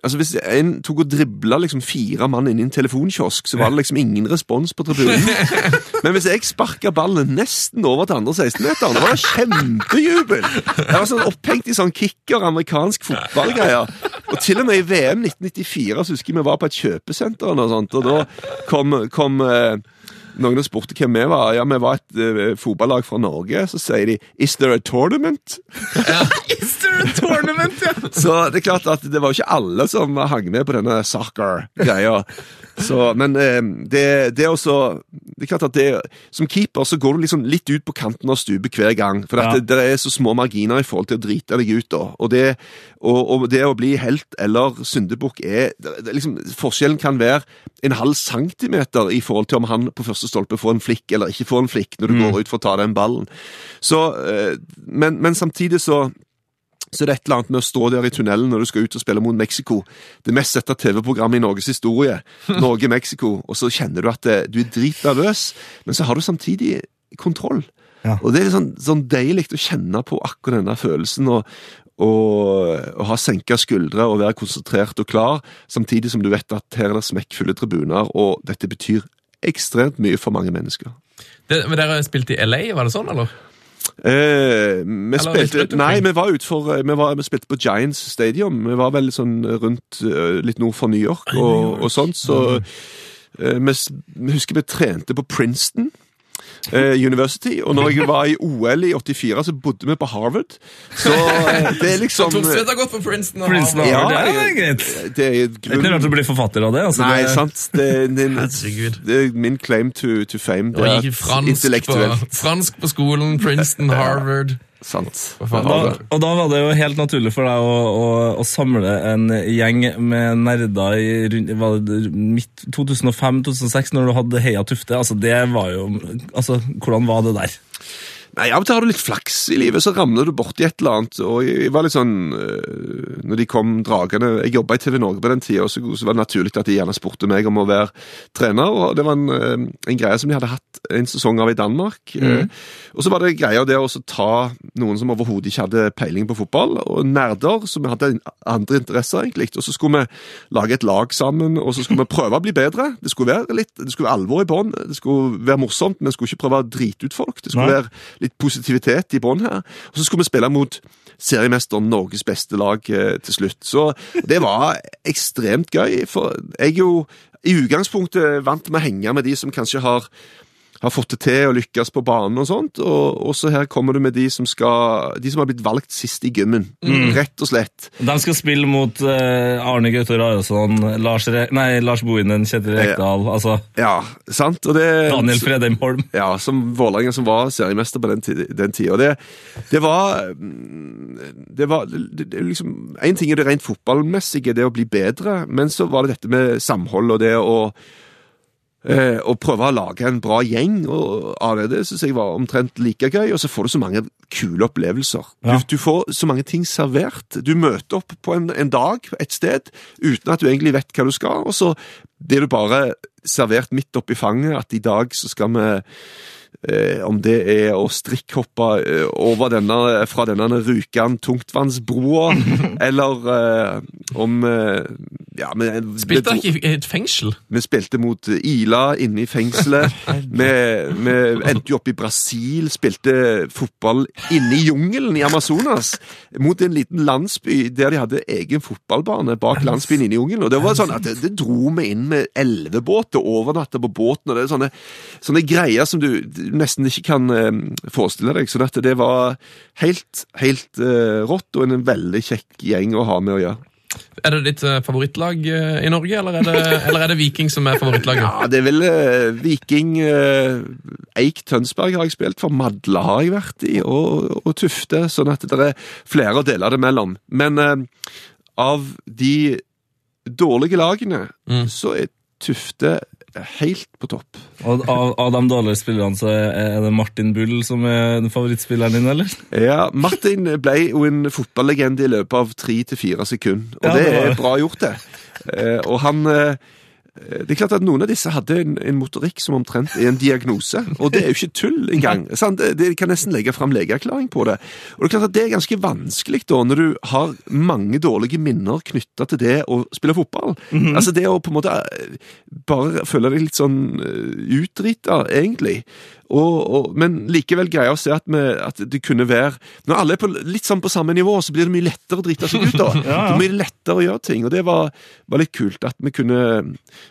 Altså Hvis en tok og dribla liksom fire mann inn i en telefonkiosk, så var det liksom ingen respons på tribunen. Men hvis jeg sparka ballen nesten over til andre 16-meteren, da var det kjempejubel! Jeg var sånn opphengt i sånn kicker, amerikansk fotballgreier. Og til og med i VM 1994 så husker jeg vi var på et kjøpesenter, og, sånt, og da kom, kom eh, noen spurte hvem vi var. Ja, vi var et uh, fotballag fra Norge. Så sier de 'Is there a tournament?' Is there a tournament, ja? Så det er klart at det var ikke alle som hang med på denne soccer-greia. Så, men eh, det, det er også Det er klart at det, som keeper så går du liksom litt ut på kanten av stupet hver gang. For at Ja. det, det er så små marginer i forhold til å drite deg ut. da. Og det, og, og det å bli helt eller syndebukk er det, det, liksom, Forskjellen kan være en halv centimeter i forhold til om han på første stolpe får en flikk eller ikke får en flikk når du går ut for å ta den ballen. Så, eh, men, men samtidig så så det er et eller annet med å stå der i tunnelen når du skal ut og spille mot Mexico. Det mest sette TV-programmet i Norges historie. Norge-Mexico. Og så kjenner du at det, du er dritnervøs, men så har du samtidig kontroll. Ja. Og det er sånn, sånn deilig å kjenne på akkurat denne følelsen. og og, og ha senka skuldre og være konsentrert og klar, samtidig som du vet at her er det smekkfulle tribuner, og dette betyr ekstremt mye for mange mennesker. Det, men Dere spilte i LA, var det sånn, eller? Eh, vi spilte Nei, vi var utfor Vi, var, vi spilte på Giants Stadium. Vi var vel sånn rundt eh, litt nord for New York og, og sånt, så eh, vi, vi husker vi trente på Princeton. Eh, University, og når jeg var i OL i 84, så bodde vi på Harvard. Så eh, det er liksom Thorstvedt har gått på Princeton. og Princeton Harvard. Ja, Harvard, ja, det er jeg- greit. Det er grunn... ikke rart du blir forfatter av det. Altså, Nei, det, sant. Det, det, det er min claim to, to fame. Det er på, intellektuelt. fransk på skolen, Princeton, Harvard. Sant. Da, og da var det jo helt naturlig for deg å, å, å samle en gjeng med nerder i rundt, midt 2005-2006, når du hadde Heia Tufte. Altså, det var jo altså, Hvordan var det der? Nei, Av og til har du litt flaks i livet, så ramler du borti et eller annet. og Jeg var litt sånn øh, Når de kom dragende Jeg jobba i TV Norge på den tida, så, så var det naturlig at de gjerne spurte meg om å være trener. og Det var en, øh, en greie som de hadde hatt en sesong av i Danmark. øh, Og så var det greia det å ta noen som overhodet ikke hadde peiling på fotball, og nerder som hadde andre interesser, egentlig. Og så skulle vi lage et lag sammen, og så skulle vi prøve å bli bedre. Det skulle være litt, det skulle være alvor i bånn, det skulle være morsomt, men vi skulle ikke prøve å drite ut folk. Det skulle Nei. være litt positivitet i bånn her. Og så skulle vi spille mot seriemesteren, Norges beste lag, eh, til slutt. Så det var ekstremt gøy, for jeg jo i utgangspunktet vant med å henge med de som kanskje har har fått det til og lykkes på banen og sånt, og også her kommer du med de som skal, de som har blitt valgt sist i gymmen. Rett og slett. De skal spille mot uh, Arne Gaute Rarason, Lars, Re nei, Lars Bohinen, Kjetil Rekdal, altså Ja, sant? Og det, Daniel Fredheim Holm. Ja, som Vålerenga som var seriemester på den, den tida. Det, det var mm, Det var det, det, liksom En ting er det rent fotballmessige, det å bli bedre, men så var det dette med samhold og det å eh, å prøve å lage en bra gjeng og av det, det syns jeg var omtrent like gøy. Og så får du så mange kule opplevelser. Ja. Du, du får så mange ting servert. Du møter opp på en, en dag et sted uten at du egentlig vet hva du skal, og så blir du bare servert midt oppi fanget at i dag så skal vi om det er å strikkhoppe eh, over denne, fra denne Rjukan tungtvannsbroa, eller eh, om eh, ja, vi, Spilte dere ikke i et fengsel? vi spilte mot Ila inne i fengselet. vi, vi endte jo opp i Brasil, spilte fotball inne i jungelen i Amazonas. Mot en liten landsby der de hadde egen fotballbane bak landsbyen inne i jungelen. Og det var sånn at det, det dro vi inn med elvebåt og overnatta på båten. og det er sånne, sånne greier som du nesten ikke kan eh, forestille deg. Så dette, det var helt, helt eh, rått, og en veldig kjekk gjeng å ha med å gjøre. Er det ditt eh, favorittlag eh, i Norge, eller er, det, eller er det Viking som er favorittlaget? Ja, det er vel eh, Viking eh, Eik Tønsberg har jeg spilt for, Madla har jeg vært i, og, og Tufte, sånn at det er flere å dele det mellom. Men eh, av de dårlige lagene, Mm. så er Tufte helt på topp. Og av, av de dårlige spillerne så er det Martin Bull som er den favorittspilleren din, eller? Ja, Martin ble jo en fotballegende i løpet av tre til fire sekunder, og Ja, det det er bra gjort, det. Eh, og han eh, Det er klart at Noen av disse hadde en, en motorikk som omtrent er en diagnose, og det er jo ikke tull engang. sant? Det, det kan nesten legge fram legeerklæring på det. Og Det er klart at det er ganske vanskelig da, når du har mange dårlige minner knytta til det å spille fotball. Altså Det å på en måte eh, bare føle deg litt sånn eh, utdrita, egentlig. Og, og, men likevel greie å se at, vi, at det kunne være Når alle er på, litt sånn på samme nivå, så blir det mye lettere å drite seg ut. da. Det blir lettere å gjøre ting, og det var, var litt kult. at vi kunne...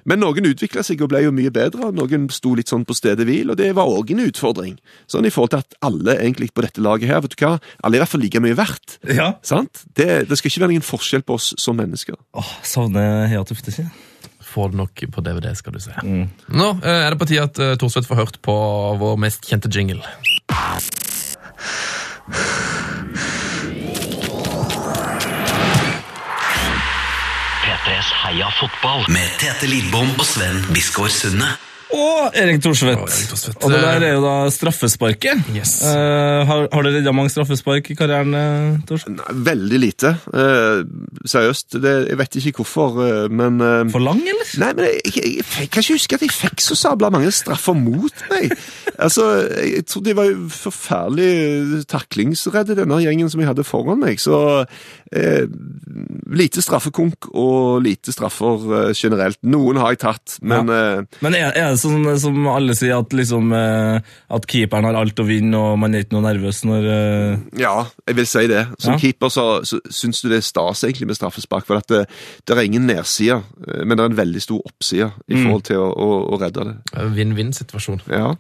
Men noen utvikla seg og ble jo mye bedre, noen sto litt sånn på stedet hvil, og det var òg en utfordring. Sånn i forhold til at alle egentlig på dette laget her, vet du hva, alle er i hvert fall like mye verdt. Ja. Sant? Det, det skal ikke være noen forskjell på oss som mennesker. Åh, savner Heia Tufte, ikke? Får det nok på DVD, skal du se. Nå eh, er det på tide at uh, Thorstvedt får hørt på vår mest kjente jingle. P3s Heia fotball med Tete Lidbom og Sven Biskår Sunde. Og Erik Thorsvedt. Og Erik. Og det der er jo da straffesparket. Yes. Uh, har, har du redda mange straffespark i karrieren, eh, Nei, Veldig lite. Uh, seriøst. Det, jeg vet ikke hvorfor, uh, men For lang, eller? Nei, men jeg, jeg, jeg, jeg kan ikke huske at jeg fikk så sabla mange straffer mot meg. Altså, Jeg tror de var jo forferdelig taklingsredde, denne gjengen som jeg hadde foran meg. Så eh, lite straffekonk og lite straffer eh, generelt. Noen har jeg tatt, men eh, Men er, er det sånn som alle sier, at, liksom, eh, at keeperen har alt å vinne, og man er ikke noe nervøs når eh, ja, jeg vil si det. Som Ja. keeper så, så syns du det er stas egentlig med straffespark, for at det, det er ingen nedside, eh, men det er en veldig stor oppside i forhold til å, å, å redde det. Vinn-vinn-situasjon. Ja.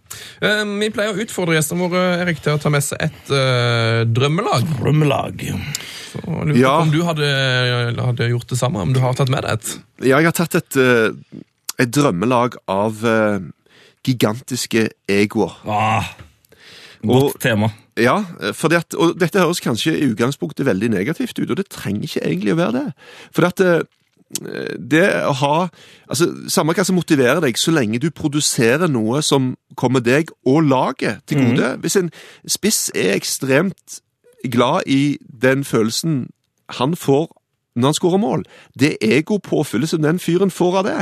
Eh, vi pleier å utfordre gjestene våre Erik, til å ta med seg et eh, drømmelag. Drømmelag. Så jeg ja. på Om du hadde, hadde gjort det samme? Om du har tatt med deg et? Ja, jeg har tatt et, eh, et drømmelag av eh, gigantiske egoer. Ah, godt Og- tema. Ja, for det at, og dette høres kanskje i utgangspunktet veldig negativt ut, og det trenger ikke egentlig å være det. For at eh, det å ha altså Samme hva som motiverer deg, så lenge du produserer noe som kommer deg og laget til gode. Hvis en spiss er ekstremt glad i den følelsen han får når han skårer mål, det egopåfyllet som den fyren får av det,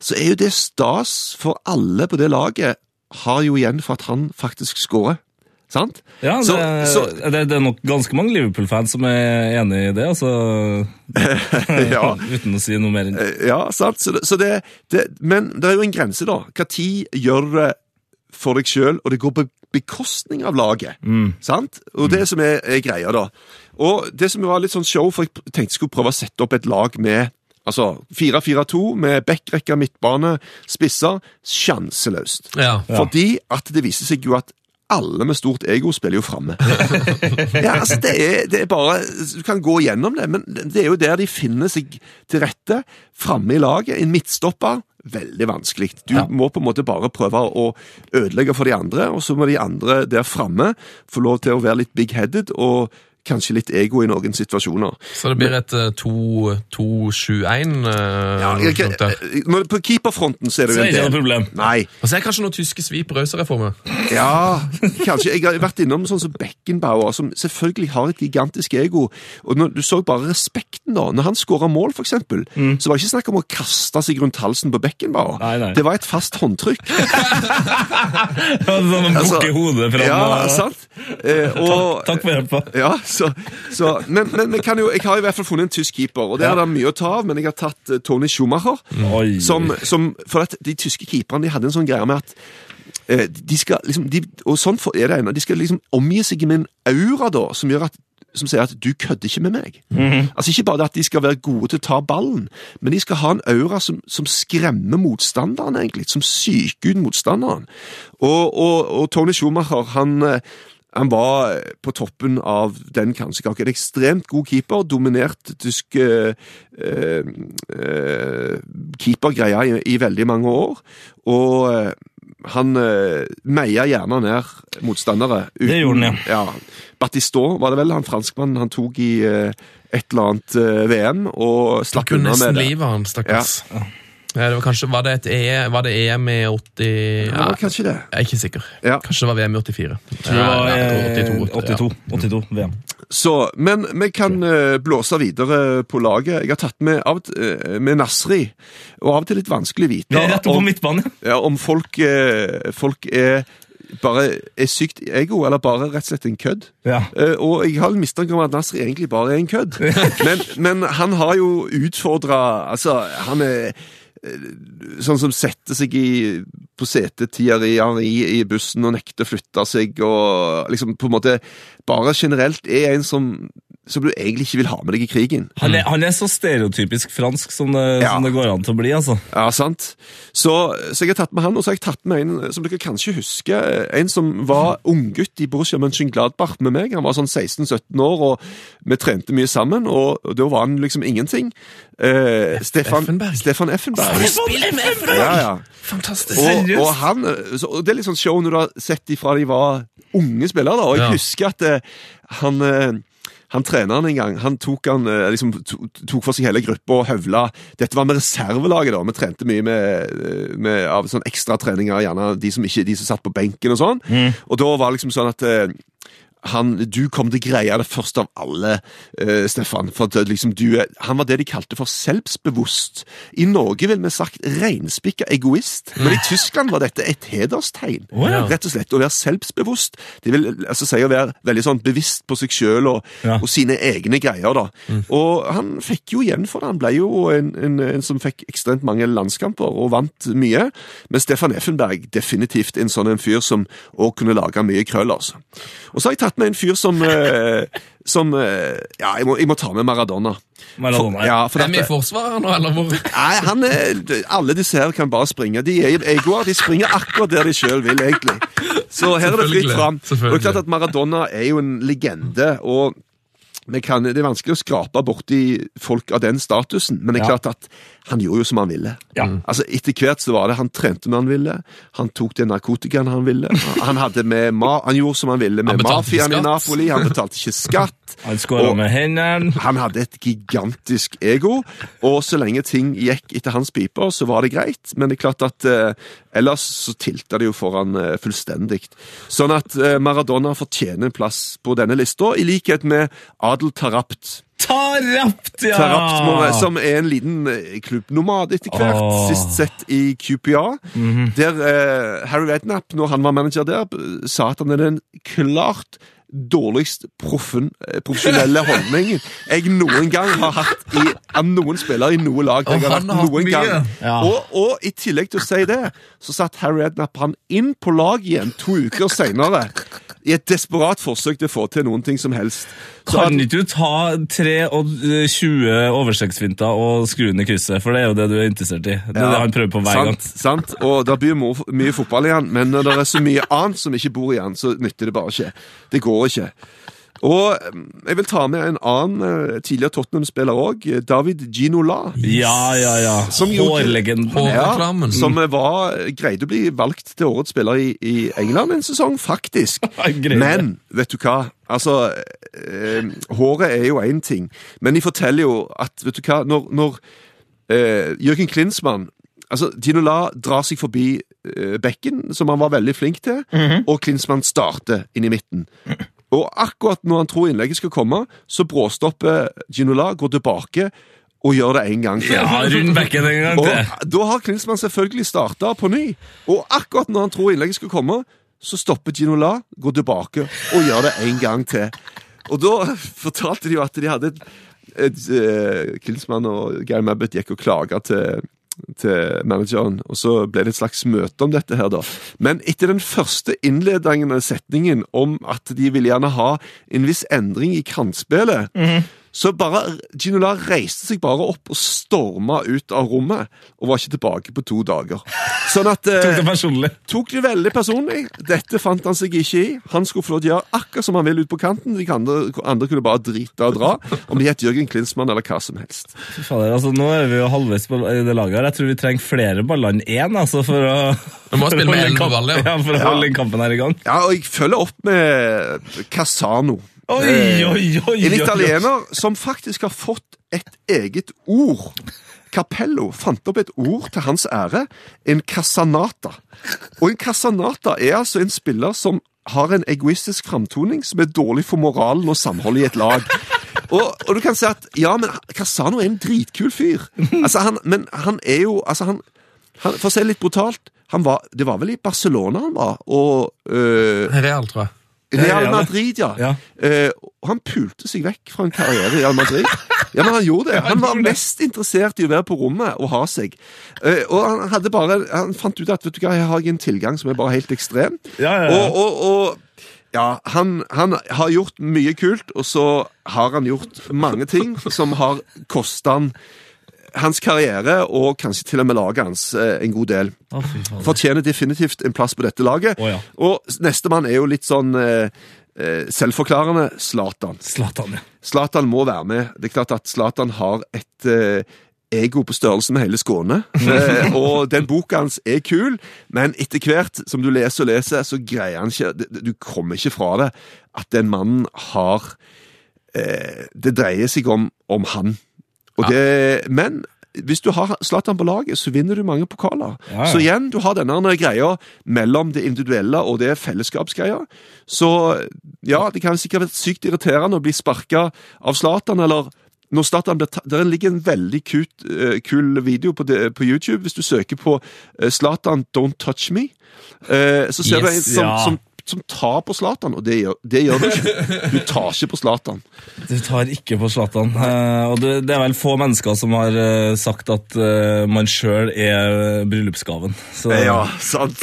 så er jo det stas for alle på det laget, har jo igjen for at han faktisk skårer. Sant? Ja, det, Så- så- det, det er nok ganske mange Liverpool-fans som er enig i det, altså. Ja. Uten å si noe mer Eh, Ja, sant. Så så det, men det er jo en grense, da. Når gjør du det for deg sjøl, og det går på bekostning av laget? Sant? Og det som er, er greia, da. Og det som var litt sånn show, for jeg tenkte jeg skulle prøve å sette opp et lag med Altså 4-4-2 med backrekka midtbane, spisser, sjanseløst. Ja. Fordi at det viser seg jo at alle med stort ego spiller jo framme. ja, altså det er, det er bare Du kan gå gjennom det, men det er jo der de finner seg til rette. Framme i laget. En midtstopper. Veldig vanskelig. Du må på en måte bare prøve å ødelegge for de andre, og så må de andre der framme få lov til å være litt big-headed og kanskje litt ego i noen situasjoner. Så det blir et eh, 2-7-1? Ja, jeg, jeg, men på keeperfronten så er det Så jo er en det ikke noe del. problem. Nei. Og så er det kanskje noen tyske svip rausere for meg. Ja, kanskje. Jeg har vært innom sånn som Beckenbauer, som selvfølgelig har et gigantisk ego. Og når, Du så bare respekten da. Når han skåra mål, for eksempel, så var det ikke snakk om å kaste seg rundt halsen på Beckenbauer. Nei, nei. Det var et fast håndtrykk. Sånn Altså, bukke hodet fram. ja, og- sant? Eh, og, Takk for hjelpa. Ja, så, så Men, men jo, jeg har i hvert fall funnet en tysk keeper, og det er det mye å ta av, men jeg har tatt eh, Tony Schumacher. Som, som, for at de tyske keeperne de hadde en sånn greie med at eh, de skal liksom, de, Og sånn er det ennå. De skal liksom omgi seg med en aura da, som gjør at som sier at 'du kødder ikke med meg'. Altså Ikke bare det at de skal være gode til å ta ballen, men de skal ha en aura som, som skremmer motstanderen, egentlig. Som psyker ut motstanderen. Og, og, og Tony Schumacher, han eh, han var på toppen av den kransekaka. En ekstremt god keeper, dominert tysk eh, eh, keepergreia i, i veldig mange år. Og eh, han eh, meia gjerne ned motstandere. Det gjorde han, ja. ja. Battistot var det vel, han franskmannen han tok i eh, et eller annet eh, VM og slapp unna nesten med det. livet han, stakkars. Ja, det var, kanskje, var, det et e, var det EM i 80 Ja, ja, kanskje det. Jeg er ikke sikker. Ja. Kanskje det var VM i 84. Tror det var Ja, eh, 82, 82, 82 VM. Så, men vi kan eh, blåse videre på laget. Jeg har tatt med, av, eh, med Nasri, og av og til litt vanskelig å Vi vite om, ja, om folk, eh, folk er bare er sykt ego, eller bare rett og slett en kødd. Ja. Uh, og jeg har en mistanke om at Nasri egentlig bare er en kødd. men, men han har jo utfordra Altså, han er Sånn som setter seg i, på setetider i, i, i bussen og nekter å flytte seg, og liksom på en måte bare generelt er en som, som du egentlig ikke vil ha med deg i krigen. Han, er, han er så stereotypisk fransk som det, Ja. som det går an til å bli, altså. Ja, sant. Så, så jeg har tatt med han, og så har jeg tatt med en som dere kanskje husker. En som var unggutt i Borussia Mönchengladbach med meg. Han var sånn 16-17 år, og vi trente mye sammen, og, og da var han liksom ingenting. Eh, Stefan Effenberg. Stefan Effenberg. Stefan med Efraim! Ja, ja. Fantastisk. Og, og, han, så, og det er litt sånn show når du har sett de fra de var unge spillere, da. Og jeg Ja. husker at eh, han, eh, han treneren en gang, han tok, han, eh, liksom, tok for seg hele gruppa og høvla. Dette var med reservelaget, da. Vi trente mye med, eh, med av sånn ekstratreninger, gjerne de som, ikke, de som satt på benken og sånn. Og da var det liksom sånn at eh, han, du kom til greia det først av alle, uh, Stefan. For at, liksom, du, han var det de kalte for selvsbevisst. I Norge ville vi sagt reinspikka egoist, men i Tyskland var dette et hederstegn. Ja. Rett og slett å være selvsbevisst. Det vil altså si å være veldig sånn bevisst på seg sjøl og, Ja. og sine egne greier. da. Og han fikk jo igjen for det. Han ble jo en, en, en som fikk ekstremt mange landskamper og vant mye. Men Stefan Effenberg definitivt en sånn en fyr som òg kunne lage mye krøll. altså. Og så har jeg tatt med en fyr som eh, som eh, Ja, jeg må, jeg må ta med Maradona. Maradona, For, ja, for Er vi i Forsvaret nå, eller hvor? nei, han er, Alle disse her kan bare springe. De er egoer. De springer akkurat der de sjøl vil, egentlig. Så her er det fritt fram. Og det er klart at Maradona er jo en legende. og kan, Det er vanskelig å skrape borti folk av den statusen, men det er Ja. klart at han gjorde jo som han ville. Ja. Altså Etter hvert så var det han trente når han ville, han tok den narkotikaen han ville. Han, hadde med ma han gjorde som han ville med mafiaen i. Napoli, han betalte ikke skatt. Han skåra med hendene. han hadde et gigantisk ego, og så lenge ting gikk etter hans piper, så var det greit. Men det er klart at eh, ellers så tilta det jo foran eh, fullstendig. Sånn at eh, Maradona fortjener en plass på denne lista, i likhet med Adel Tarapt. Tarapt, ja! Tarapt som er en liten eh, klubbnomad etter hvert, Oh. sist sett i QPA. Der eh, Harry Redknapp, når han var manager der, sa at han er den klart dårligst proffen, eh, profesjonelle holdningen jeg noen gang har hatt i, av noen spillere i noe lag. jeg har hatt noen gang. Ja. Og, og i tillegg til å si det, så satt Harry Redknapp han inn på lag igjen to uker senere. I et desperat forsøk til å få til noen ting som helst. Så Kan ikke du ta 23 overstegsfinter og skru i krysset, for det er jo det du er interessert i. Det er det han prøver på hver gang. sant, Sant, og det blir mye fotball igjen, men når det er så mye annet som ikke bor igjen, så nytter det bare ikke. Det går ikke. Og mm, jeg vil ta med en annen eh, tidligere Tottenham-spiller òg, David Ginola. Ja, ja, ja. Hårlegenden. Hår- som var, greide å bli valgt til årets spiller i, i England en sesong, faktisk. Men vet du hva? Altså, eh, håret er jo én ting, men de forteller jo at vet du hva, når, når eh, Jørgen Klinsmann Altså, Ginola drar seg forbi eh, bekken, som han var veldig flink til, og Klinsmann starter inn i midten. Og akkurat når han tror innlegget skal komme, så bråstopper Ginola, går tilbake og gjør det en gang til. Ja, rund bekken en gang til. Og da har Klinsmann selvfølgelig starta på ny. Og akkurat når han tror innlegget skal komme, så stopper Ginola, går tilbake og gjør det en gang til. Og da fortalte de jo at de hadde et, et et Klinsmann og Geir Mabbet gikk og klaga til til manageren, og så ble det et slags møte om dette her, da. Men etter den første innledende setningen om at de ville gjerne ha en viss endring i kantspillet, så bare Ginola reiste seg bare opp og storma ut av rommet, og var ikke tilbake på to dager. Sånn at Tok eh, det personlig. tok det veldig personlig. Dette fant han seg ikke i. Han skulle få lov til å gjøre akkurat som han ville ut på kanten. De andre, andre kunne bare drite og dra, om de het Jørgen Klinsmann eller hva som helst. Fader, altså, nå er vi jo halvveis på det laget her. Jeg tror vi trenger flere baller enn én altså, for å Vi må spille med holde ball, ja. ja. For å Ja. holde den kampen her i gang. Ja, og jeg følger opp med Casano. Oi, Eh, oi, oi, En italiener som faktisk har fått et eget ord. Capello fant opp et ord til hans ære. En casanata. Og en casanata er altså en spiller som har en egoistisk framtoning som er dårlig for moralen og samholdet i et lag. Og, og du kan si at ja, men Casano er en dritkul fyr. Altså, han, men han er jo altså han, han, For å si det litt brutalt, han var, det var vel i Barcelona han var, og øh, Real, tror jeg. Real. Madrid, ja. Ja. Uh, han pulte seg vekk fra en karriere i Real Madrid. Ja, men Han gjorde det. Han var mest interessert i å være på rommet og ha seg. Uh, og han hadde bare, han fant ut at vet du hva, jeg har en tilgang som er bare helt ekstrem. Ja, ja, ja. Og, og, og ja, han, han har gjort mye kult, og så har han gjort mange ting som har kosta han hans karriere, og kanskje til og med laget hans eh, en god del Oh, fortjener definitivt en plass på dette laget. Oh, ja. Og nestemann er jo litt sånn eh, eh, selvforklarende Zlatan. Zlatan, ja. Zlatan må være med. Det er klart at Zlatan har et ego på størrelse med hele Skåne. Eh, og den boka hans er kul, men etter hvert som du leser og leser, så greier han ikke Du du kommer ikke fra det at den mannen har eh, det dreier seg om, om han. Det, Men hvis du har Zlatan på laget, så vinner du mange pokaler. Ja, ja. Så igjen, du har denne greia mellom det individuelle og det fellesskapsgreia. Så ja, det kan sikkert være sykt irriterende å bli sparka av Zlatan, eller når Zlatan blir tatt Der ligger en veldig kut, uh, kul video på, det, på YouTube. Hvis du søker på Zlatan Zlatan Don't Touch Me, uh, så ser du en Yes, som, ja. som, som tar på Zlatan, og det gjør, det gjør du ikke. Du tar ikke på Zlatan. Du tar ikke på Zlatan. Eh, og det, det er vel få mennesker som har eh, sagt at eh, man sjøl er bryllupsgaven. Så, Ja, sant.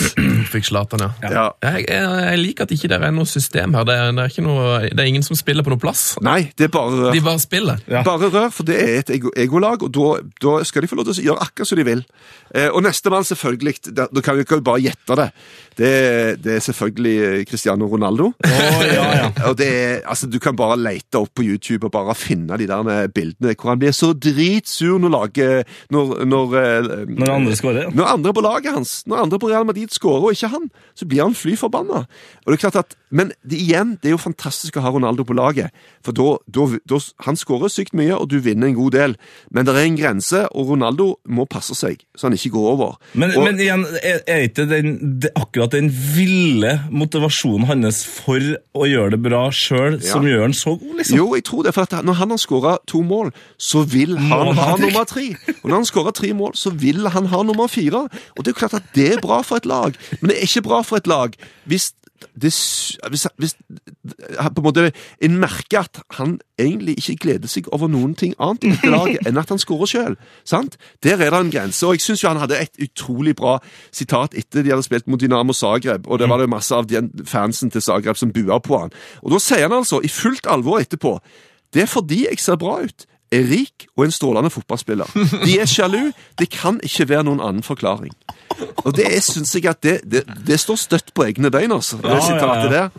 Fikk Zlatan, ja. Ja. Jeg, jeg, jeg liker at ikke det er noe system her. Det er, det, er ikke noe, det er ingen som spiller på noe plass. Nei, det er bare rør. De bare spiller. Ja. Bare rør, for det er et ego- egolag, og da, da skal de få lov til å gjøre akkurat som de vil. Eh, og nestemann, selvfølgelig, da, kan vi ikke bare gjette det. Det, det er selvfølgelig Cristiano Ronaldo. Oh, ja, ja. Og det er, altså, Du kan bare lete opp på YouTube og bare finne de der eh, bildene hvor han blir så dritsur når laget Når, når, eh, Når andre skårer. ja. når andre på laget hans, når andre på Real Madrid skårer og ikke han, så blir han fly forbanna. Og det er klart at, men det, igjen, det er jo fantastisk å ha Ronaldo på laget. For da, da, da Han skårer sykt mye, og du vinner en god del. Men det er en grense, og Ronaldo må passe seg, så han ikke går over. Men, og, men igjen, er, er ikke den, det, akkurat den ville motivasjonen hans for å gjøre det bra sjøl som gjør han så god, liksom? Jo, jeg tror det, for at når han har skåra to mål, så vil han ha ha nummer tre. Og når han skårer tre mål, så vil han ha nummer fire. Og det er jo klart at det er bra for et lag, men det er ikke bra for et lag hvis det, hvis, hvis på en måte en merker at han egentlig ikke gleder seg over noen ting annet i dette laget enn at han skårer sjøl. Der er det en grense. Og jeg syns han hadde et utrolig bra sitat etter de hadde spilt mot Dynamo Zagreb, og det var det masse av de fansen til Zagreb som bua på han. Og da sier han altså, i fullt alvor etterpå, det er fordi jeg ser bra ut, er rik og en strålende fotballspiller. De er sjalu, det kan ikke være noen annen forklaring. Og det syns jeg at det, det, det står støtt på egne bein, altså. Det Ja, ja, sitatet ja. der.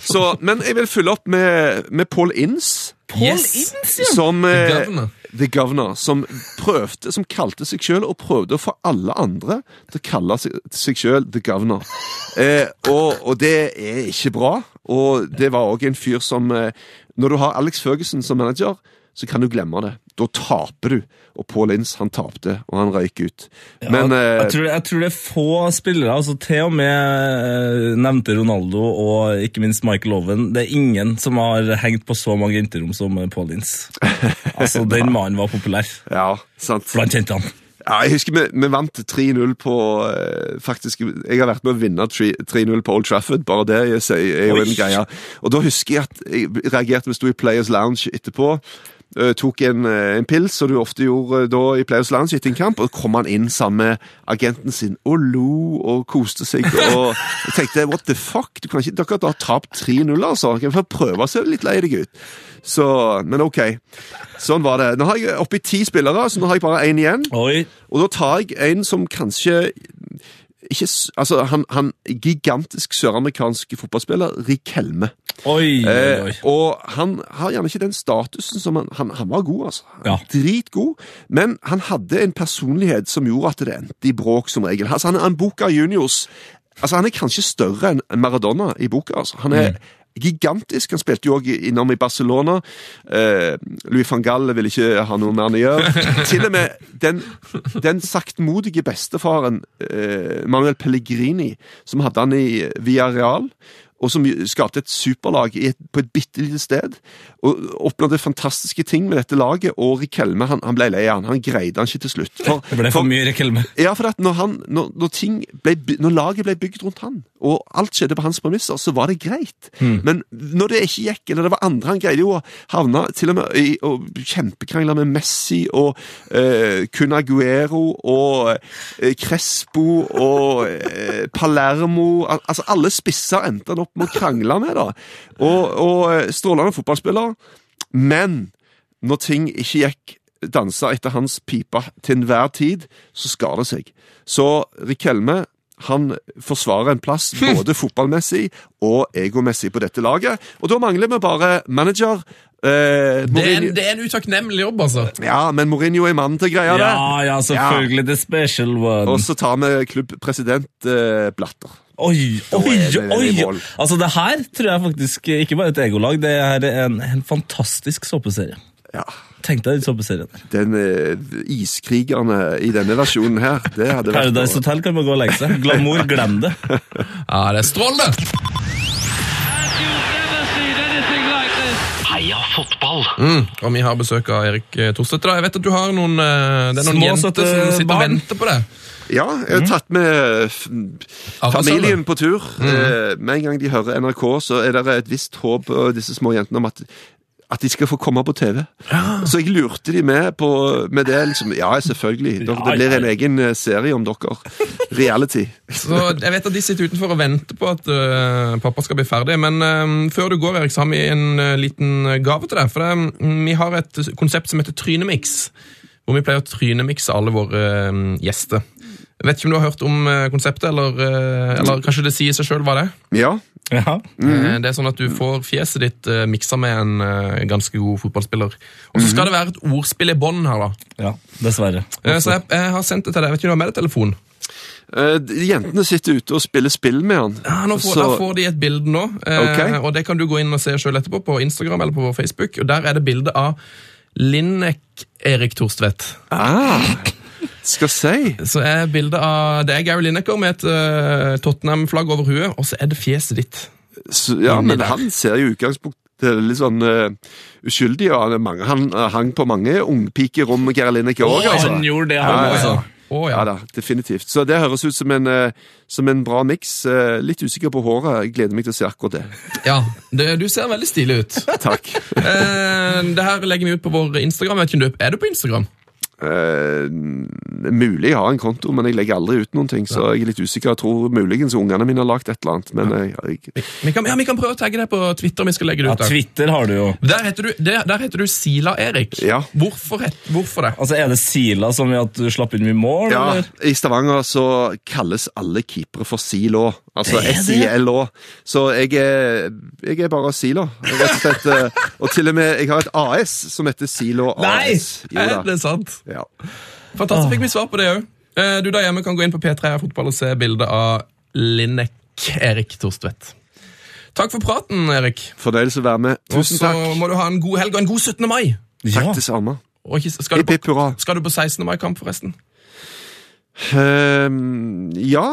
Så, men jeg vil følge opp med, med Paul Inns. Yes. Som, the Governor. The Governor, som prøvde, som kalte seg sjøl, og prøvde å få alle andre til å kalle seg, seg sjøl The Governor. Eh, og, og det er ikke bra. Og det var òg en fyr som eh, Når du har Alex Føgesen som manager, så kan du glemme det. Da taper du. Og Paul Inns, han tapte, og han røyk ut. Men eh, jeg, tror, jeg tror det er få spillere, altså til og med eh, nevnte Ronaldo og ikke minst Michael Owen, det er ingen som har hengt på så mange jenterom som eh, Paul Ince. Altså, den mannen var populær ja, sant. blant jentene. Ja, jeg husker vi, vi vant 3-0 på eh, faktisk, Jeg har vært med å vinne 3 3-0 på Old Trafford. Bare det er jo en greie. Og da husker jeg at jeg reagerte Vi sto i Players Lounge etterpå. Eh, tok en, eh, en pils, som du ofte gjorde eh, da i Players Lounge etter en kamp. Og kom han inn sammen med agenten sin og lo og koste seg. Og jeg tenkte what the fuck? Du kan ikke, dere har tapt 3-0, altså. Kan få prøve å se litt lei deg ut. Så, men ok. Sånn var det. Nå har jeg oppi ti spillere, så nå har jeg bare én igjen. Oi, Og da tar jeg en som kanskje ikke, altså han, han gigantisk søramerikansk fotballspiller, Rik Helme. oi, oi, Eh, og han har gjerne ikke den statusen som han Han, han var god, altså. Ja. Dritgod. Men han hadde en personlighet som gjorde at det endte i bråk, som regel. Altså, han en Boca Juniors Altså, Han er kanskje større enn Maradona i Boca. Altså. Han er gigantisk. Han spilte jo også innom i Barcelona. Eh, Louis van Galle vil ikke ha noe med han å gjøre. Til og med den, den saktmodige bestefaren, eh, Manuel Pellegrini, som hadde han i Villarreal, og som skapte et superlag et, på et bitte lite sted. Og oppnådde fantastiske ting med dette laget. Og Rikelme han, han ble lei av han. Han greide han ikke til slutt. For, Det ble for mye Rikelme. ja, for at når, han, når, når, ting ble, når laget ble bygd rundt han, og alt skjedde på hans premisser, så var det greit. Men når det ikke gikk, eller det var andre Han greide jo å havne til og med i å kjempekrangle med Messi og eh, Kun Aguero og eh, Crespo og eh, Palermo Al Altså, alle spisser endte han opp med å krangle med, da. Og, og eh, strålende fotballspiller. Men når ting ikke gikk dansa etter hans pipe til enhver tid, så skar det seg. Så Rikelme han forsvarer en plass både fotballmessig og egomessig på dette laget. Og da mangler vi bare manager. Eh, Det er, en, det er en utakknemlig jobb, altså. ja, men Mourinho er mannen til greia, det. Ja, ja, selvfølgelig. The special one. Og så tar vi klubbpresident eh, Blatter. Oi, oi, det oi! Altså, det her tror jeg faktisk ikke bare er et egolag, det er en, en fantastisk såpeserie. Ja. Tenk deg den såpeserien. Den eh, iskrigerne i denne versjonen her, det hadde vært Paradise Hotel kan man gå og legge seg. Glamour, glem det. Ja, det er strålende! Heia fotball! Mm, og vi har besøk av Erik eh, Thorstvedt. Jeg vet at du har noen, eh, det er noen Små, jenter som sitter og venter på deg. Ja, jeg har tatt med familien på tur. Eh, Med en gang de hører NRK, så er det et visst håp av disse små jentene om at, at de skal få komme på TV. Så jeg lurte de med på med det. liksom, Ja, selvfølgelig. Det blir en egen eh, serie om dere. Reality. Så jeg vet at De sitter utenfor og venter på at uh, pappa skal bli ferdig. Men uh, før du går, Erik, så har vi en uh, liten gave til deg. For mm, Vi har et konsept som heter Trynemix. Hvor vi pleier å trynemikse alle våre um, gjester. Jeg vet ikke om du har hørt om eh, konseptet, eller, eh, eller kanskje det sier seg sjøl hva det er? Ja. Ja. Eh, Det er sånn at Du får fjeset ditt uh, miksa med en ganske god fotballspiller. Og så skal det være et ordspill i bånn her. da. ja, dessverre. Så jeg, jeg har sendt det til deg. Jeg vet ikke om du har med deg telefon? Uh, Jentene sitter ute og spiller spill med han. Ja, nå får, Så- Da får de et bilde nå, uh, okay. og det kan du gå inn og se selv etterpå på Instagram eller på vår Facebook. og Der er det bilde av Linnek Erik Torstvedt. Ah, skal si. Så er bildet av, Det er Gary Lineker med et uh, Tottenham-flagg over huet, og så er det fjeset ditt. Så, ja, men der. han ser jo i utgangspunktet litt sånn uh, uskyldig og Han, mange- han eh, hang på mange ungpikerom med Geir Lineker òg, altså. Han gjorde det, han ja, også. ja. Å ja. Ja da, definitivt. Så det høres ut som en, som en bra miks. Litt usikker på håret. Jeg gleder meg til å se akkurat det. ja det, du ser veldig stilig ut. Takk. Eh, det her legger vi ut på vår Instagram. Vet ikke om du, Er du på Instagram? Eh, mulig jeg har en konto, men jeg legger aldri ut noen ting, så jeg er litt usikker. Jeg tror muligens ungene mine har lagt et eller annet, men jeg, jeg, Vi kan, ja, vi kan prøve å tagge deg på Twitter. Vi skal legge det ut Ja, Twitter har du jo. Der heter du, der, der heter du Sila-Erik. Ja. Hvorfor, hvorfor det? Altså, Er det Sila som i at du slapp inn mye mål, Ja, eller? I Stavanger så kalles alle keepere for Silo. Altså er. S-I-L-Å. Så jeg er, jeg er bare Silo, rett og slett. eh, Og til og med jeg har et AS som heter Silo Nei! AS. Jo Er det sant? Ja. Fantastisk, fikk vi svar på det òg. Du der hjemme kan gå inn på P3 Fotball og se bilde av Linnek Erik Torstvedt. Takk for praten, Erik. Fornøyelse å være med. Og så må du ha en god helg og en god 17. mai. Takk det samme. Og skal, du på, skal du på 16. mai-kamp, forresten? Um, ja,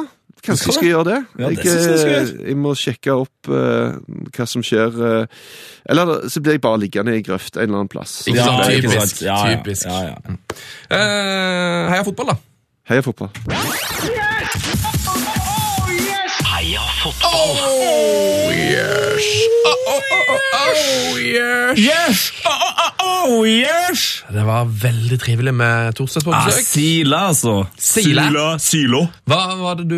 kanskje jeg skal gjøre det. Ja, det jeg, eh, jeg må sjekke opp uh, hva som skjer. Uh, eller så blir jeg bare liggende i grøft en eller annen plass. Ja, Typisk. Ja, ja. Eh, heia fotball, da. Heia fotball. Heia fotball! Oh yes! Oh, oh, oh, oh, yes! Yes! Oh, oh, oh, oh, yes! Det var veldig trivelig med på Ah. Sila, altså. Sila? Silo. Hva var det du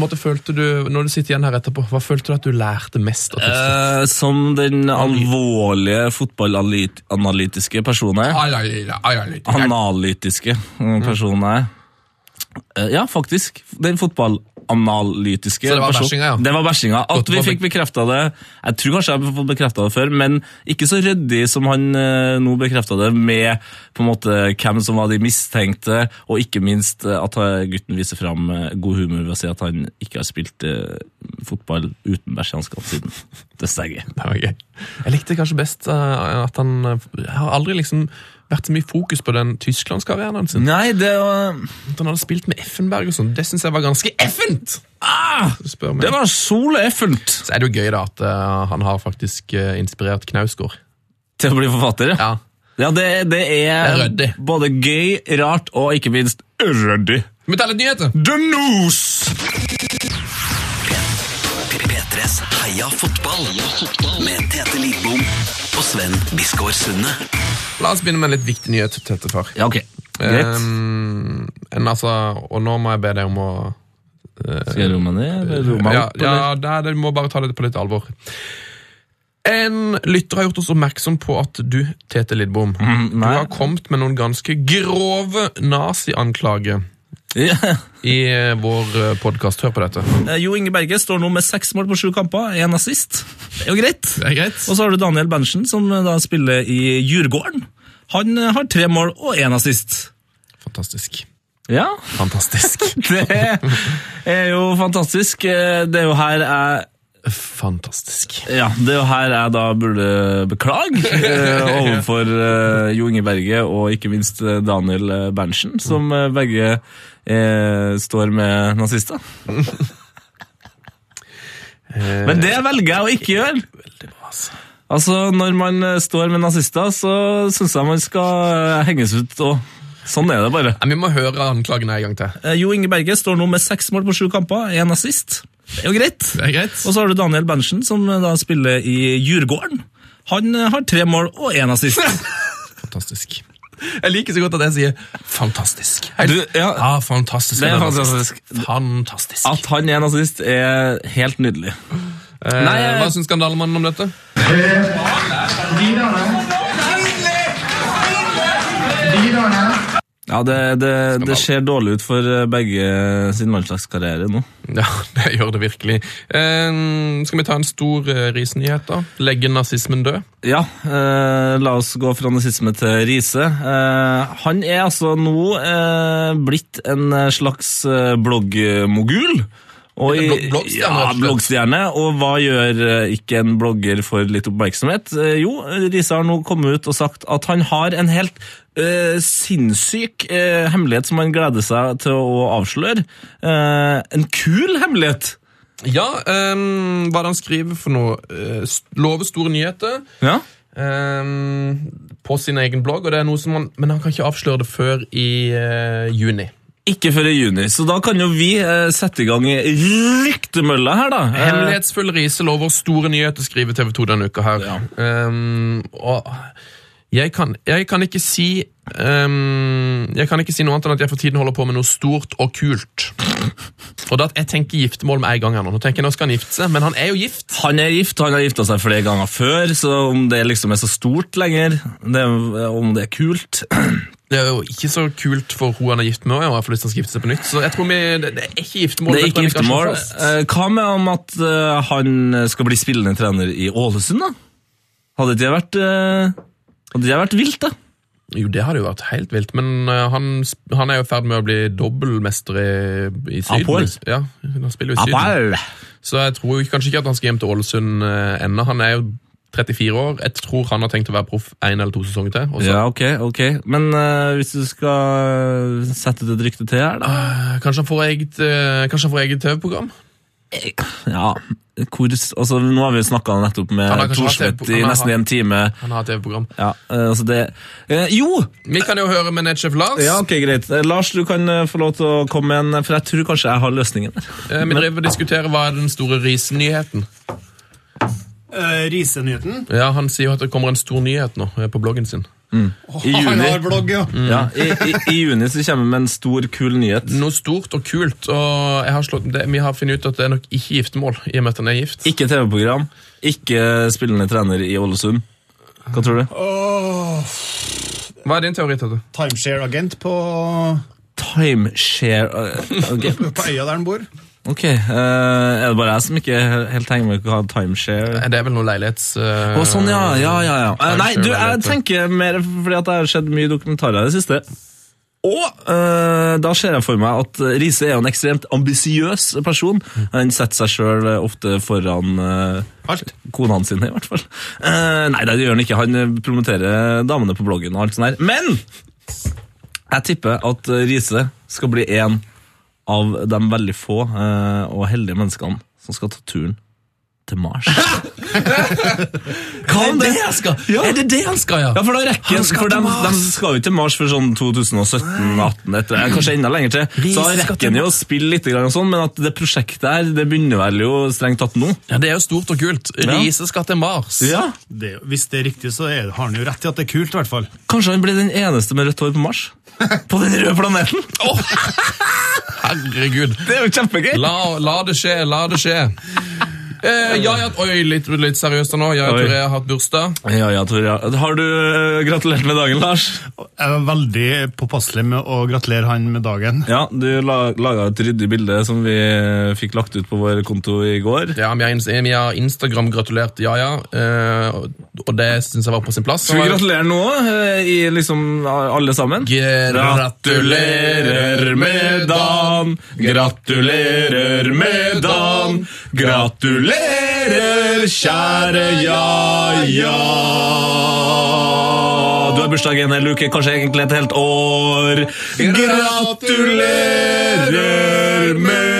måte følte du, når du sitter igjen her etterpå, hva følte du at du lærte mest av Eh, som den alvorlige fotballanalytiske personen jeg er. Analytiske personen jeg er. Eh, Ja, faktisk. Den fotballanalytiske Så det var bæsjinga, ja. Det var bæsjinga. At vi fikk bekrefta det Jeg tror kanskje jeg har fått bekrefta det før, men ikke så ryddig som han eh, nå bekrefta det, med på en måte hvem som var de mistenkte, og ikke minst eh, at gutten viser fram eh, god humor ved å si at han ikke har spilt fotball uten bæsjehansker siden. Det er gøy. Det var gøy. Jeg likte kanskje best at han Jeg har aldri liksom vært så mye fokus på den tysklandskarrieren hans. Nei, det var At han hadde spilt med Effenberg og sånn. Det syns jeg var ganske effent! ah. Det var soleffent! Så er det jo gøy da at uh, han har faktisk uh, inspirert Knausgård. Til å bli forfatter, ja. Ja. Ja, det, det er, Det er både gøy, rart og ikke minst ryddig. Vi tar litt nyheter. The News! P3s Heia fotball med Tete Lidbom og Sven Biskår Sunde. La oss begynne med en litt viktig nyhet, Tete far. Ja, ok. Greit. Um, en, altså, og nå må jeg be deg om å Skal jeg romme ned? Romme ja, opp, ja, det, er- du må bare ta det på litt alvor. En lytter har gjort oss oppmerksom på at du, Tete Lidbom, du Mhm, har kommet med noen ganske grove nazi-anklager Ja. i eh, vår podkast. Hør på dette. Eh, Jo Inge Berge står nå med seks mål på sju kamper, én assist. Det er jo greit. Det er greit. Og så har du Daniel Berntsen, som eh, da spiller i Djurgården. Han eh, har tre mål og én assist. Fantastisk. Ja, Fantastisk. det er jo fantastisk. Eh, Det er jo her jeg Fantastisk. Ja, det er jo her jeg da burde beklage eh, overfor eh, Jo Inge Berge og ikke minst eh, Daniel eh, Berntsen, som eh, begge eh, står med nazister. Men det velger jeg å ikke gjøre. Veldig bra, altså. Altså, Når man eh, står med nazister, så syns jeg man skal eh, henges ut. òg. Sånn er det bare. Vi må høre anklagene en gang til. Eh, Jo Inge Berge står nå med seks mål på sju kamper, er nazist. Det er jo greit. Det er greit. Og så har du Daniel Berntsen, som eh, da spiller i Djurgården. Han eh, har tre mål og én nazist. Fantastisk. Jeg liker så godt at jeg sier fantastisk. Helt, Du, ja. ja, fantastisk. Det er fantastisk. Fantastisk. At han er nazist, er helt nydelig. Eh, Nei, jeg- Hva syns skandalemannen om dette? Ja, det, det, det ser dårlig ut for eh, begge sin landslagskarriere nå. Ja, det gjør det virkelig. Eh, skal vi ta en stor eh, risnyhet, da? Legge nazismen død? Ja, eh, la oss gå fra nazisme til Riise. Eh, han er altså nå eh, blitt en slags bloggmogul. Og i- bloggstjerne, Ja, bloggstjerne. Og hva gjør eh, ikke en blogger for litt oppmerksomhet? Eh, jo, Riise har nå kommet ut og sagt at han har en helt eh, sinnssyk eh, hemmelighet som han gleder seg til å avsløre. Eh, en kul hemmelighet! Ja, eh, hva er det han skriver for noe? Eh, lover store nyheter Ja. eh, på sin egen blogg, og det er noe som han, men han kan ikke avsløre det før i juni. Ikke før i juni, så da kan jo vi eh, sette i gang ryktemølla her, da. Eh, Hemmelighetsfull Riise lover store nyheter, skriver TV 2 denne uka her. Ja. Um, og jeg kan, jeg kan ikke si um, Jeg kan ikke si noe annet enn at jeg for tiden holder på med noe stort og kult. Og da jeg tenker giftermål med en gang her nå. Nå tenker jeg nå skal han gifte seg, men han er jo gift. Han er gift, han har gifta seg flere ganger før, så om det liksom er så stort lenger, det, om det er kult Det er jo ikke så kult for hun han er gift med, i hvert fall lyst til å skifte seg på nytt. Så jeg tror vi, det, er ikke giftermål. Det er ikke giftermål. Eh, Hva med om at eh, han skal bli spillende trener i Ålesund, da? Hadde det vært eh, Hadde det vært vilt, da? Jo, det hadde jo vært helt vilt, men han, han er jo i ferd med å bli dobbeltmester i, i Syden. Apoel. Ja, han spiller jo i Syden. Så jeg tror kanskje ikke at han skal hjem til Ålesund ennå. Han er jo 34 år. Jeg tror han har tenkt å være proff en eller to sesonger til. Også. Ja, ok, ok. Men eh, hvis du skal sette det et rykte til her, da? Eh, Kanskje han får eget, eh, kanskje han får eget TV-program? Ja, hvor, altså, Nå har vi snakka nettopp med Thorsvedt i nesten en time. Han har TV-program. Ja, eh, altså det eh, Jo! Vi kan jo høre med nettsjef Lars. Ja, ok, greit. Eh, Lars, du kan eh, få lov til å komme med en, for jeg tror kanskje jeg har løsningen. Eh, Vi driver og diskuterer hva er den store risenyheten. Uh, Risenyheten. Ja, Han sier jo at det kommer en stor nyhet nå eh, på bloggen sin. I Han juni. har blogg, ja. Ja, i, i, I juni så kommer vi med en stor, kul nyhet. Noe stort og kult. og jeg har slått, det, Vi har funnet ut at det er nok ikke giftermål, i og med at han er gift. Ikke TV-program, ikke spillende trener i Ålesund. Hva tror du? Oh. Hva er din teori, Tete? Timeshare-agent på, Timeshare-agent? på øya der han bor. Ok, uh, Er det bare jeg som ikke helt henger med hva timeshare Det er vel noe leilighets... Uh, oh, sånn, ja. ja, ja, ja. Uh, Nei, du, jeg tenker mer fordi at det har skjedd mye dokumentarer i det siste. Og uh, da ser jeg for meg at Riise er jo en ekstremt ambisiøs person. Han setter seg sjøl ofte foran uh, konene sine, i hvert fall. Eh, nei, det gjør han ikke. Han eh, promoterer damene på bloggen og alt sånt der. Men jeg tipper at eh, Riise skal bli en av de veldig få eh, og heldige menneskene som skal ta turen til Mars. Hva om det? skal? Ja. Er det det han skal, ja? Ja, for da rekker Han skal for til de, Mars. de skal jo til Mars for sånn 2017-18, eh, kanskje enda lenger til. Så da rekker han jo å spille litt, og sånn, men at det prosjektet her, det begynner vel jo strengt tatt nå. Ja, Det er jo stort og kult. Riise skal til Mars. Ja. Det, hvis det er riktig, så er, har han jo rett i at det er kult, i hvert fall. Kanskje han blir den eneste med rødt hår på Mars? På den røde planeten? Herregud. Det er jo kjempegøy! La, la det skje, la det skje. Eh, ja, ja, oi, litt, litt seriøst nå. Ja, jeg tror jeg har hatt bursdag. Ja, ja, tror jeg. Har du eh, gratulert med dagen, Lars? Jeg var veldig påpasselig med å gratulere han med dagen. Ja, du la, laga et ryddig bilde som vi eh, fikk lagt ut på vår konto i går. Ja, Vi har, ins- vi har Instagram gratulert Jaja, eh, og- det syns jeg var på sin plass. Skal vi gratulere nå, eh, i liksom alle sammen? Gratulerer med dagen, gratulerer med dagen, gratulerer, kjære ja-ja. Du har bursdag en hel uke, kanskje egentlig et helt år. Gratulerer med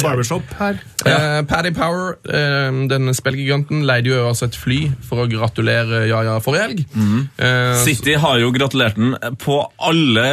barbershop her. Eh, Paddy Power, eh, den spillgiganten, leide jo altså et fly for å gratulere Jaja forrige helg. Eh, City har jo gratulert den på alle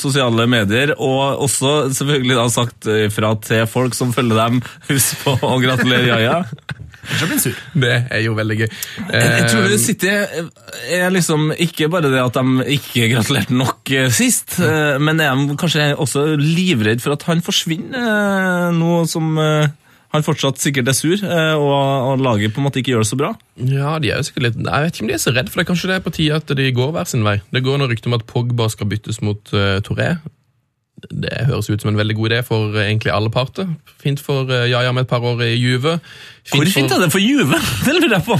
sosiale medier, og også selvfølgelig da sagt fra til folk som følger dem, husk på å gratulere Jaja. Jeg det er jo veldig gøy. Jeg tror Eh, City er liksom ikke bare det at de ikke gratulerte nok eh, sist, eh, men er de kanskje også livredd for at han forsvinner eh, nå som eh, han fortsatt sikkert er sur, eh, og, og laget på en måte ikke gjør det så bra. Ja, de er jo sikkert litt Jeg vet ikke om de er så redd for det. Kanskje det er på tide at de går hver sin vei. Det går noe rykte om at Pogba skal byttes mot uh, Touré. Det høres ut som en veldig god idé for eh, egentlig alle parter. Fint for uh, Jaja med et par år i Juve. Hvor fint er det for Juve? Det lurer jeg på.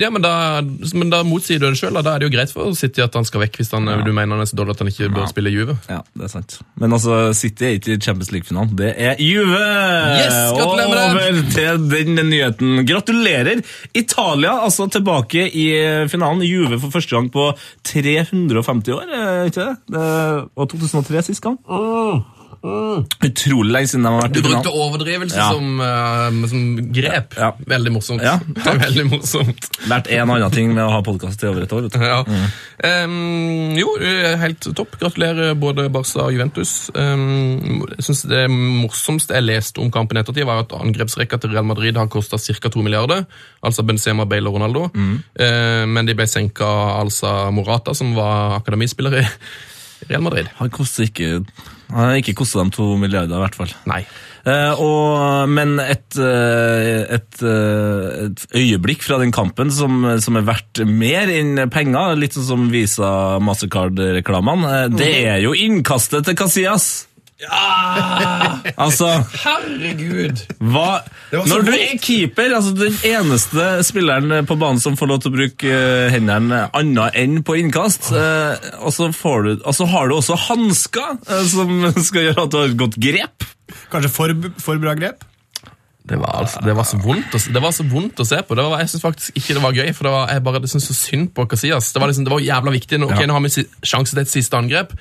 Ja, men da, men da motsier du det sjøl. Da er det jo greit for City at han skal vekk hvis han, du mener han er så dårlig at han ikke bør spille i Juve. Ja, det er sant. Men altså, City er ikke i Champions League-finalen. Det er Juve! Yes, gratulerer med! Over til den nyheten. Gratulerer! Italia altså tilbake i finalen. Juve for første gang på 350 år, er ikke det? Det var 2003 sist gang. Utrolig lenge siden de har vært Du i brukte finalen. overdrivelse Ja. som, uh, som grep. Ja. Veldig morsomt. Ja, veldig morsomt. Lært en annen ting med å ha podkast i over et år. du. Ja. Em, jo, helt topp. Gratulerer både Barca og Juventus. Um, jeg synes Det morsomste jeg leste om kampen ettertid, var at angrepsrekka til Real Madrid har kosta ca. 2 milliarder. Altså Benzema, Bale og Ronaldo. Eh, men de ble senka av altså Morata, som var akademispiller i Real Madrid. Han koster ikke ikke koste dem to milliarder, i hvert fall. Nei. Eh, og, men et, eh, et, eh, et øyeblikk fra den kampen som, som er verdt mer enn penger, litt sånn som Visa Mastercard-reklamene, eh, det er jo innkastet til Casillas! Ja! Altså, Herregud! hva Når du er keeper, altså den eneste spilleren på banen som får lov til å bruke eh, hendene annet enn på innkast, eh, og så får du, altså har du også hansker eh, som skal gjøre at du har et godt grep. Kanskje for, for bra grep? Det var, altså, det, var så vondt å, det var så vondt å se på. Det var, jeg synes faktisk ikke det var gøy, for det var, jeg bare det synes så synd på Casillas. Det var, liksom, det var jævla viktig. Nå, okay, nå har vi sjanse til et siste angrep,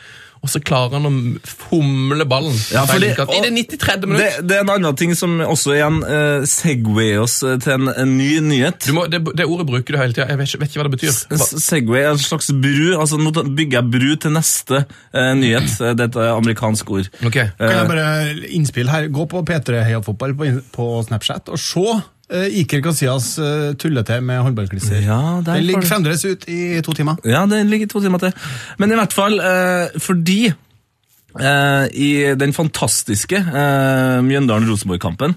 og så klarer han å fomle ballen. Ja, fordi- I det 93. minutt. Det, det er en annen ting som også igjen uh, segwayer oss eh, til en, en ny nyhet. Du må, det, det ordet bruker du hele tida. Jeg vet ikke, vet ikke hva det betyr. Hva, Segway er en slags bru. altså Nå bygger jeg bru til neste uh, nyhet. Det Dette er amerikansk ord. ok. Kan jeg bare innspill her? Gå på P3 Heia Fotball på, på Snapchat og se uh, Iker Casillas uh, tullete med håndballklisser. Ja, Den ligger fremdeles ut i to timer. Ja, den ligger to timer til. Men i hvert fall eh, fordi eh, i den fantastiske eh, Mjøndalen-Rosenborg-kampen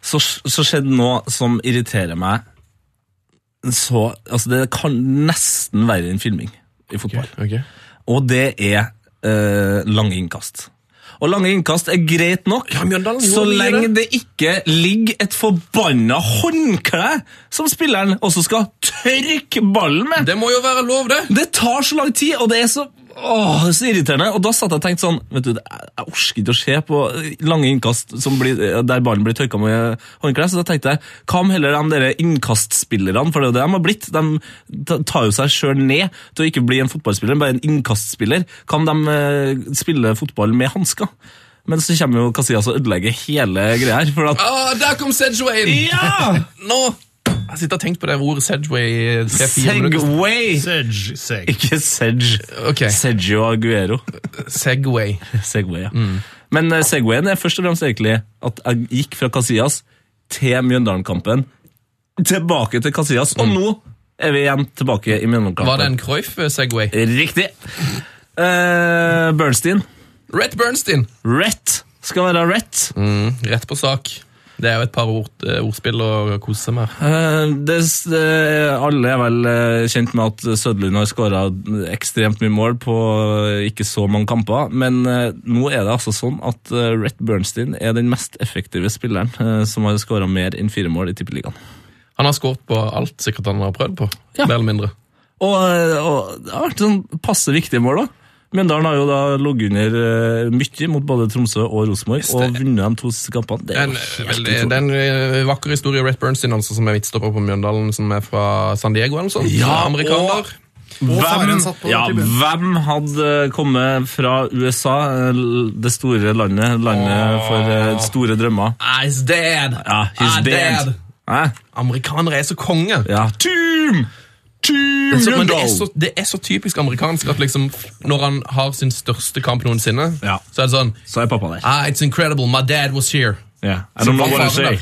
så, så skjedde noe som irriterer meg så Altså, det kan nesten være en filming i fotball. ok. Og det er eh, lange innkast. Og lange innkast er greit nok, Ja, Mjøndalen så lenge lenge det ikke ligger et forbanna håndkle som spilleren også skal tørke ballen med. Det må jo være lov, det! Det tar så lang tid, og det er så, åh, så irriterende. Og da satt jeg og tenkte sånn vet du, Jeg orker ikke å se på lange innkast som blir, der ballen blir tørka med håndkle. Så da tenkte jeg hva om heller de der innkastspillerne, for det er jo det de har blitt. De tar jo seg sjøl ned til å ikke bli en fotballspiller, bare en innkastspiller. Hva om de eh, spiller fotball med hansker? Men så kommer jo Casillas og ødelegger hele greia her. For at Ah, der kom Sedgway inn! Ja! Nå! Jeg sitter og tenkt på det ordet Sedgway. Segway! Seg, seg. Ikke Sedg. Okay. Seggio Aguero. Segway. Segway, ja. Men eh, Segwayen er først og fremst egentlig at jeg gikk fra Casillas til Mjøndalen-kampen, tilbake til Casillas, og nå er vi igjen tilbake i Mjøndalen-kampen. Var det en Cruyff-Segway? Riktig. Uh, Bernstein. Rett Bernstein. Rett skal være rett. Mm, rett på sak. Det er jo et par ord, eh, ordspill å kose seg med. Eh, det, det, alle er vel eh, kjent med at Sødlund har skåra ekstremt mye mål på ikke så mange kamper, men nå er det altså sånn at Rhett Bernstein er den mest effektive spilleren som har skåra mer enn fire mål i Tippeligaen. Han har skåret på alt sikkert han har prøvd på. Ja. Mer eller mindre. Og, og det har vært sånn passe viktige mål, da. Mjøndalen har jo da ligget under eh, mye mot både Tromsø og Rosenborg og vunnet de to siste kampene. Det er En, jo helt utrolig. det er en eh, vakker historie. Rett Bernstein, altså, som er midtstopper på Mjøndalen, som er fra San Diego eller noe sånt. Ja, Amerikaner. Og Hvem, ja, hvem hadde kommet fra USA, eh, det store landet, landet for eh, store drømmer? Ah, he's dead! Ja, he's Ah, dead. Hæ? Amerikanere er så konge. Ja. Team! Team Så, men det er, så, det er så typisk amerikansk at liksom, når han har sin største kamp noensinne, Ja. så er det sånn Så er pappa der. ah, It's incredible, my dad was here. Yeah. I don't know what to say.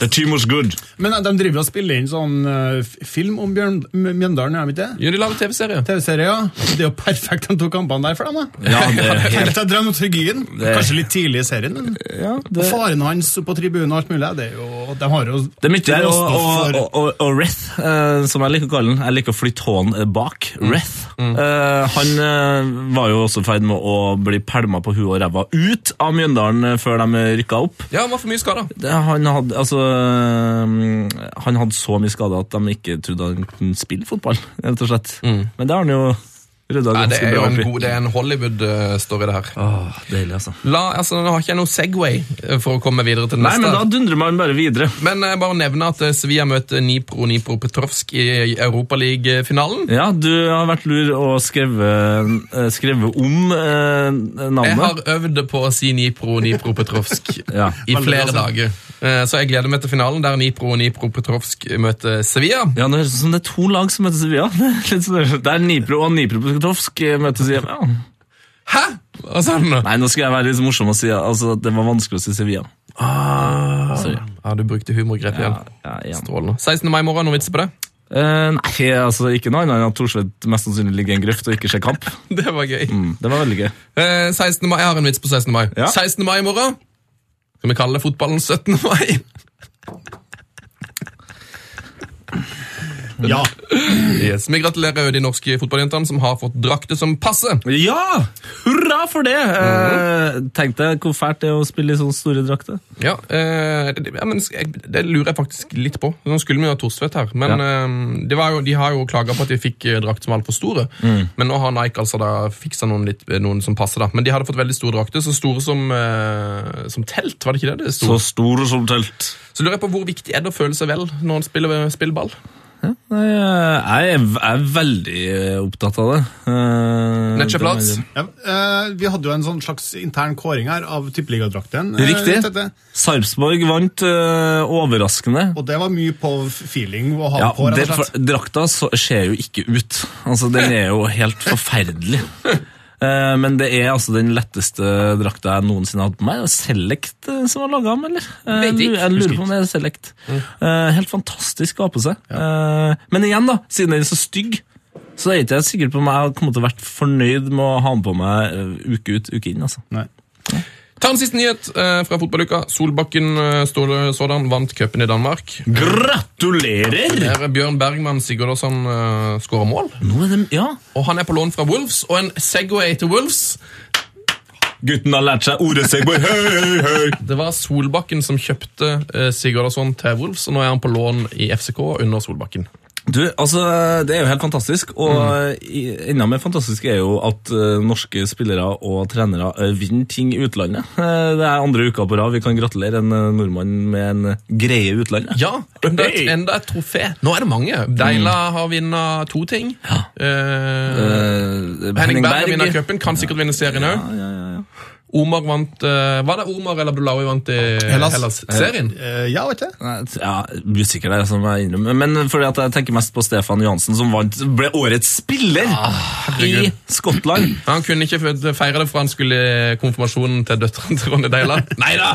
The team was good. Men de driver og spiller inn sånn uh, film om Bjørn, Mjøndalen, gjør de ikke det? Jo, de lager TV-serie. TV-serie, ja. Det er jo perfekt de to kampene der for dem. da. Ja, det er helt Helt dramaturgien. Det- Kanskje litt tidlig i serien. Men. ja, Og det, faren hans på tribunen og alt mulig, det er jo, de har jo det er mye der. Og, og, og, og, og Reth, uh, som jeg liker å kalle den, jeg liker å flytte hånden bak. Reth. Eh, han eh, var jo også i ferd med å bli pælma på huet og ræva ut av Mjøndalen eh, før de rykka opp. Ja, han var for mye skada. Han, hadde, altså, han hadde så mye skader at de ikke trodde han kunne spille fotball. rett og slett. Men det har han jo rydda Nei, ganske bra opp i. det er en Hollywood-story, det her. Åh, deilig, altså. La, altså, Nå har ikke jeg noe Segway eh, for å komme videre til Nei, neste. men da dundrer man bare videre. Men jeg bare nevne at eh, Sevilla møter Nipro Nipro Petrovsk i Europaliga-finalen. Ja, du har vært lur og skrevet, eh, skrevet om eh, Jeg har øvd på å si Nipro Nipro Petrovsk Ja. i flere dager. Eh, Så jeg gleder meg til finalen, der Nipro og Nipro Petrovsk møter Sevilla. Ja, det høres ut som det er to lag som møter Sevilla. Er litt sånn- Nipro og Nipro Petrovsk møtes i ja. Hæ?! Hva sa du nå? Nei, nå skal jeg være litt morsom og si altså, at det var vanskelig å si Sevilla. Sorry. Ja, du brukte humorgrep igjen. Ja, ja. Strålende. 16. mai i morgen, noen vitser på det? Uh, nei, altså ikke noe annet enn at Thorsvedt mest sannsynlig ligger i en grøft og ikke ser kamp. Det var gøy. Mm, det var veldig gøy. Uh, 16. mai, Jeg har en vits på 16. mai. Ja. 16. mai i morgen. Skal vi kalle det fotballens 17. mai? Ja. Yes. Vi gratulerer de norske fotballjentene som har fått drakter som passer. Ja! Hurra for det! Eh, Tenk deg hvor fælt det er å spille i sånne store drakter. Ja, eh, det, ja men jeg, det lurer jeg faktisk litt på. Nå skulle vi jo ha Torstvedt her, men eh, det var jo, de har jo klaga på at de fikk eh, drakt som var altfor store. Men nå har Nike altså da fiksa noen, litt, noen som passer, da. Men de hadde fått veldig store drakter, så store som, eh, som telt, var det ikke det? det? Så store som telt. Så lurer jeg på hvor viktig er det å føle seg vel når man spiller, spiller ball? Eh, jeg er, veldig eh, opptatt av det. Uh, Nettkjøplats? Ja, eh, vi hadde jo en sånn slags intern kåring her av tippeligadrakten. eh, Riktig. Sarpsborg vant eh, overraskende. Og det var mye på feeling å ha Ja, på, rett og slett. drakta så, ser jo ikke ut. Altså, Den er jo helt forferdelig. Eh, men det er altså den letteste drakta jeg noensinne har hatt på meg. Select eh, som har laga den, eller? Eh, Vet ikke. Jeg, lurer på om det er Select. Eh, helt fantastisk å ha på seg. Ja. men igjen, da, siden den er så stygg, så er ikke jeg sikker på om jeg kommer til å vært fornøyd med å ha den på meg eh, uke ut, uke inn. altså. Nei. Ta en siste nyhet eh, fra fotballuka. Solbakken eh, Ståle sådan vant cupen i Danmark. Gratulerer! Der er Bjørn Bergman Sigurdasson uh, skårer mål. Det, ja, Og han er på lån fra Wolves, og en Segway til Wolves. Gutten har lært seg ordet Segway. Hei, hei! Det var Solbakken som kjøpte uh, Sigurdasson til Wolves, og nå er han på lån i FCK under Solbakken. Du, altså, Det er jo helt fantastisk, og mm. enda mer fantastisk er jo at uh, norske spillere og trenere uh, vinner ting i utlandet. Uh, det er andre uka på rad vi kan gratulere en nordmann med en greie i utlandet. Ja, enda et, enda et trofé. Nå er det mange. Deila har vunnet to ting. Eh, Henning Berg har vunnet cupen, kan sikkert vinne serien òg. Ja, ja, ja. Omar vant uh, Var det Omar eller Abdullahi vant i Hellas. Hellas-serien? Eh, ja, vet du. Ja, Usikker der, som jeg innrømmer. Men fordi at jeg tenker mest på Stefan Johansen, som vant, ble årets spiller i. Skottland. Han kunne ikke feire det for han skulle i konfirmasjonen til døtrene til Ronny Deila. Nei da!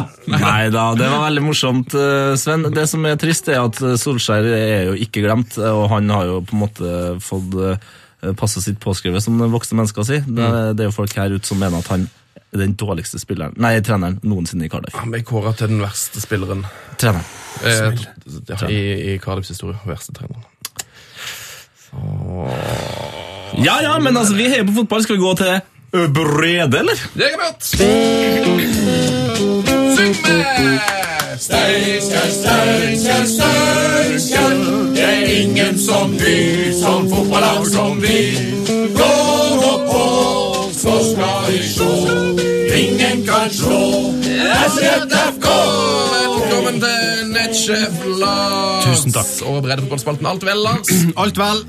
Det var veldig morsomt, eh, Sven. Det som er trist, er at eh, Solskjær er jo ikke glemt, eh, og han har jo på en måte fått passe passet sitt påskrevet, som voksne mennesker sier. Det, det er jo folk her ute som mener at han den dårligste spilleren Nei, treneren noensinne i Cardiff. Han ble kåra til den verste spilleren Treneren. eh, ja, i, i Cardiffs historie. Verste treneren. Ja ja, men altså, vi heier på fotball. Skal vi gå til Brede, eller? Det kan vi godt. Syng med! Steinkjer, Steinkjer, Steinkjer. Det er ingen som vi, som fotballag som vi. Gå nå på, så skal vi sjå. Ingen kan slå SJFK! Velkommen til nettsjef Lars. Tusen takk. Og breddefotballspalten Alt vel, Lars. Alt vel.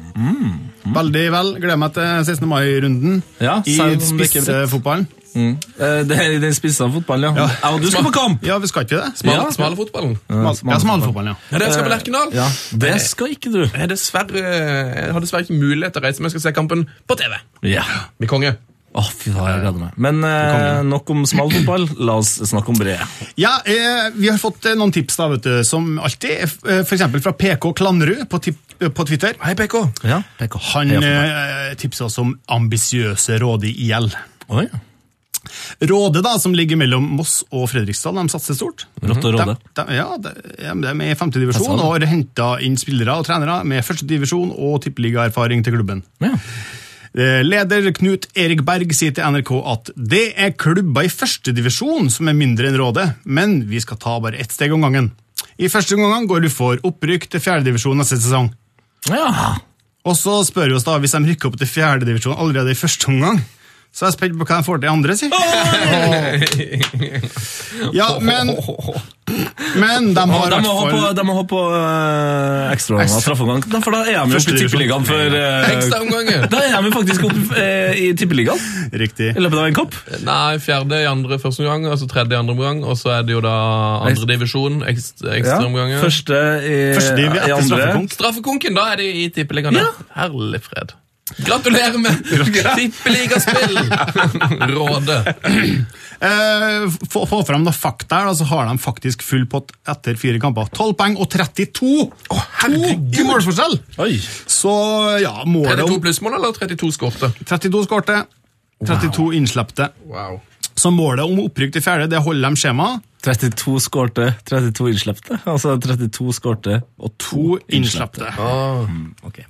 Veldig vel. Gleder meg til 16. mai-runden Ja, i det er spissefotballen. Eh, Det er i den spissa fotballen, ja. Ja. Og du skal på kamp! Ja, vi skal ikke det? Smal, Ja. Smalefotballen. Smal, ja, smalfotballen, ja. Ja, det skal på Lerkendal. Ja, Det skal ikke du. Jeg, er dessverre, jeg har dessverre ikke mulighet til å reise, men jeg skal se kampen på TV. Ja. Vi konge. Å, fy faen, jeg gleder meg. Men eh, nok om smal fotball. La oss snakke om brede. Ja, eh, Vi har fått eh, noen tips, da, vet du, som alltid. F.eks. for eksempel fra PK Klannerud på, eh, på Twitter. Hei, PK. Ja, PK. Han eh, tipser oss om ambisiøse Råde i IL. ja. Råde, da, som ligger mellom Moss og Fredrikstad, de satser stort. Rått og råde. De, de, ja, de, de er i femte divisjon Jeg sa det. og har henta inn spillere og trenere med første divisjon og tippeligaerfaring til klubben. Ja. Eh, Leder Knut Erik Berg sier til NRK at det er klubber i førstedivisjon som er mindre enn rådet, men vi skal ta bare ett steg om gangen. I første omgang går du for opprykk til fjerdedivisjon neste sesong. ja. Og så spør vi oss da, hvis de rykker opp til fjerdedivisjon allerede i første omgang, så er jeg spent på hva de får til andre, si. Ja, men, men de har i de, hvert må ha på, fall de må ha på uh, ekstraomgang og straffeomgang, for da er de jo oppe i tippeligaen for uh, Ekstraomganger. Da er de faktisk oppe uh, i tippeligaen Riktig. i løpet av en kopp. Nei, fjerde i andre første omgang, altså tredje i andre omgang, og så er det jo da andre divisjon, ekstra, Ja, Første i, Første i, i andre. straffekonk. Straffekonken, da er de i tippeligaen. Ja. Herlig fred. Gratulerer med tippeligaspill! Råde. Eh, få, få noe fakta her, så har de faktisk full pott etter fire kamper. 12 poeng og 32! Oh, herregud! To målforskjell! Oi. Så ja, målet 32 om plussmål eller 32 skårte? 32 skårte, 32 innslepte. Wow. Så målet om opprykk til fjerde, det holder de skjemaet. 32 skårte, 32 innslepte. Altså 32 skårte og to To innslepte. innslepte. Ok.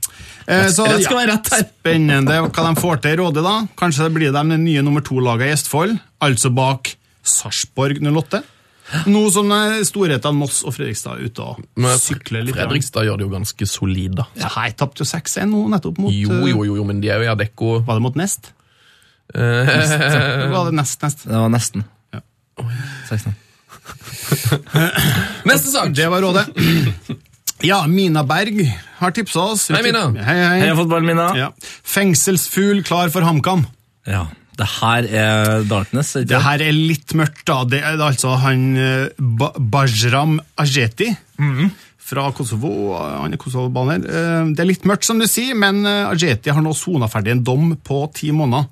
Eh, så, Rett skal være rett her. Spennende hva de får til i Råde, da. Kanskje det blir de det nye nummer to-laget i Østfold, altså bak Sarpsborg 08. Nå som storhetene Moss og Fredrikstad er ute og Men sykler litt. Fredrikstad gjør det jo ganske solid, da. Ja, jeg tapte jo 6-1 nå, nettopp mot Jo, jo, jo, jo, men de er jo i Adecco. Var det mot Nest? Eh, Eller var det Nest, Nest? Det var nesten. Ja. 16. Neste sak! Det var rådet. Ja, Mina Berg har tipsa oss. Hei, Mina. Hei, hei. hei fotball, Mina. Ja. Fengselsfugl klar for HamKam. Ja. Det her er Darkness, ikke Det her er litt mørkt, da. Det er altså han eh, ba Bajram Ajeti fra Kosovo. Han er kosovobaner. Eh, Det er litt mørkt, som du sier, men eh, Ajeti har nå sona ferdig en dom på ti måneder.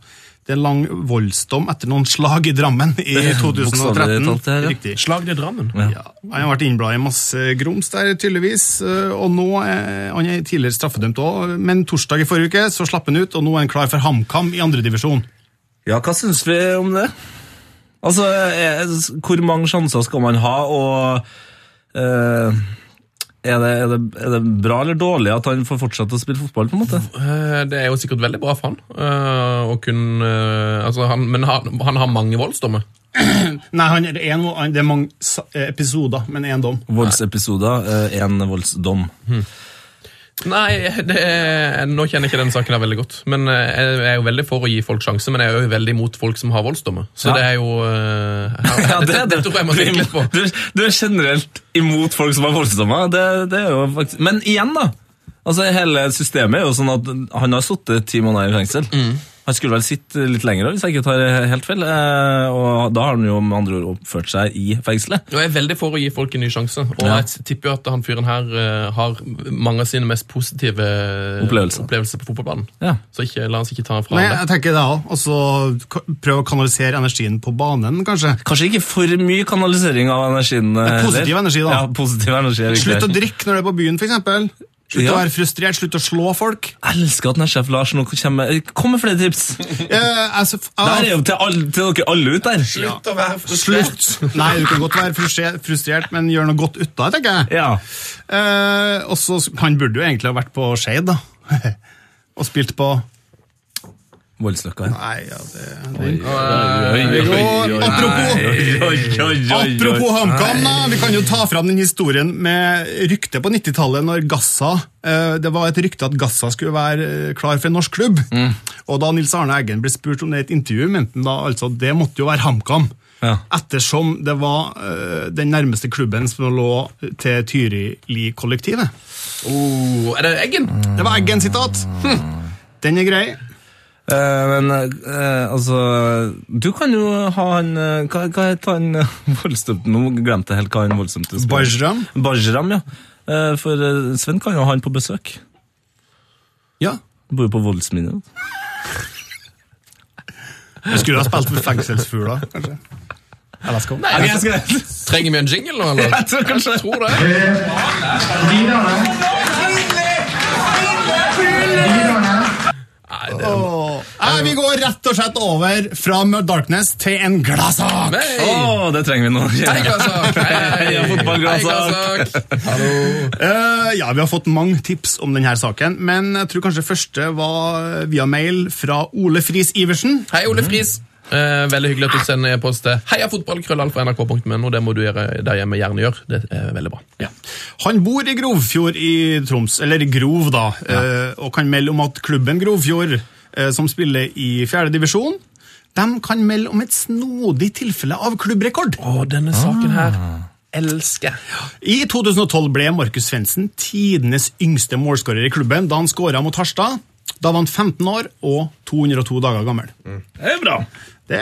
Det er lang voldsdom etter noen slag i Drammen i 2013. her, ja. Riktig. Slag i Drammen. Ja, han har vært innbladet i masse grums der, tydeligvis. eh, Og nå er han er tidligere straffedømt òg, men torsdag i forrige uke så slapp han ut, og nå er han klar for HamKam i andredivisjon. Ja, hva syns vi om det? Altså, er, hvor mange sjanser skal man ha, og eh, er, det, er, det, er det bra eller dårlig at han får fortsette å spille fotball? på en måte? Eh, Det er jo sikkert veldig bra for han. eh, å kunne, eh, altså han men han, han har mange voldsdommer. Nei, han er en, det er mange episoder, men én dom. Voldsepisoder, én voldsdom. Nei, det nå kjenner jeg ikke den saken her veldig godt. Men eh, jeg er jo veldig for å gi folk sjanse, men jeg er jo veldig imot folk som har voldsdommer. Så Ja. det er jo eh, her, Ja, det, det, tror jeg må tenke litt på. Du, du er generelt imot folk som har voldsdommer. Det, det er jo faktisk... Men igjen, da. Altså, Hele systemet er jo sånn at han har sittet ti måneder i fengsel. Mm. Han skulle vel sitte litt lenger, hvis jeg ikke tar helt feil. Eh, og da har han jo med andre ord oppført seg i fengselet. Og jeg er veldig for å gi folk en ny sjanse. Og Ja. jeg tipper jo at han fyren her eh, har mange av sine mest positive Opplevelser. opplevelser på fotballbanen. Ja. Så ikke, la oss ikke ta fra Nei, det. jeg tenker det òg. Og så prøve å kanalisere energien på banen, kanskje. Kanskje ikke for mye kanalisering av energien. eh, positiv energi, da. Ja, positiv energi er. Slutt å drikke når du er på byen, f.eks. Slutt Ja. å være frustrert, slutt å slå folk. Jeg elsker at Nesjef Larsen nå kommer Kom med flere tips! Det altså, f- her er jo til, all, til dere alle ut der. Slutt å være frustrert. Slutt! Nei, du kan godt være frustrert, frustrert men gjør noe godt ut av det, tenker jeg. Ja. Eh, også, Han burde jo egentlig ha vært på Skeid, da. og spilt på Voldsløkka. Nei, ja, det, Apropos-. Apropos HamKam, vi kan jo ta fram den historien med ryktet på 90-tallet når Gassa eh, Det var et rykte at Gassa skulle være eh, klar for en norsk klubb. Og da Nils Arne Eggen ble spurt om det i et intervju, mente han da altså det måtte jo være HamKam. Ja. Ettersom det var eh, den nærmeste klubben som lå til Tyrili-kollektivet. Oh, er det Eggen? Det var Eggen-sitat. Den er grei. Eh, men eh, altså Du kan jo ha han eh, Hva, hva heter han eh. Nå glemte jeg helt hva han voldsdømte spiller. Bajram. Bajram, ja. Eh, for Sven kan jo ha han på besøk. Ja. Bor jo på voldsminnet. vi skulle ha spilt med fengselsfugler, kanskje. Nei, jeg skal... trenger vi en jingle nå, eller? Jeg tror kanskje Jeg tror det. Nei, det Nei, vi går rett og slett over fra Mud Darkness til en gladsak. Hey. Oh, det trenger vi nå. Hei, gladsak! Hei, fotball, Hei, fotballgladsak! Hallo! Eh, ja, Vi har fått mange tips om denne saken, men jeg tror kanskje første var via mail fra Ole Friis Iversen. Hei, Ole Friis. Eh, veldig hyggelig at du sender e-post til heiafotballkrøllalfa.nrk.no. Det må du gjøre der hjemme gjerne gjøre. Det er veldig bra. Han bor i Grovfjord i Troms, eller Grov, da, eh, og kan melde om at klubben Grovfjord, eh, som spiller i fjerde divisjon, de kan melde om et snodig tilfelle av klubbrekord. Å, denne saken her elsker. I 2012 ble Markus Svendsen tidenes yngste målskårer i klubben da han skåra mot Harstad. Da var han 15 år og 202 dager gammel. Det er bra. Det,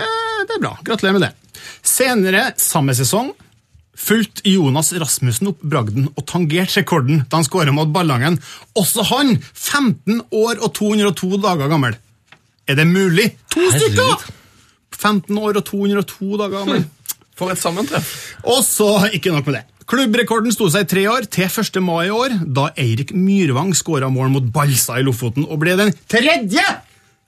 det er bra. Gratulerer med det. Senere samme sesong fulgte Jonas Rasmussen opp bragden og tangerte rekorden da han skåra mot Ballangen. Også han 15 år og 202 dager gammel. Er det mulig? To stykker! 15 år og 202 dager gammel. For et sammentreff. Og så, ikke nok med det. Klubbrekorden sto seg i tre år, til 1. mai i år, da Eirik Myrvang skåra mål mot Balsa i Lofoten og ble den tredje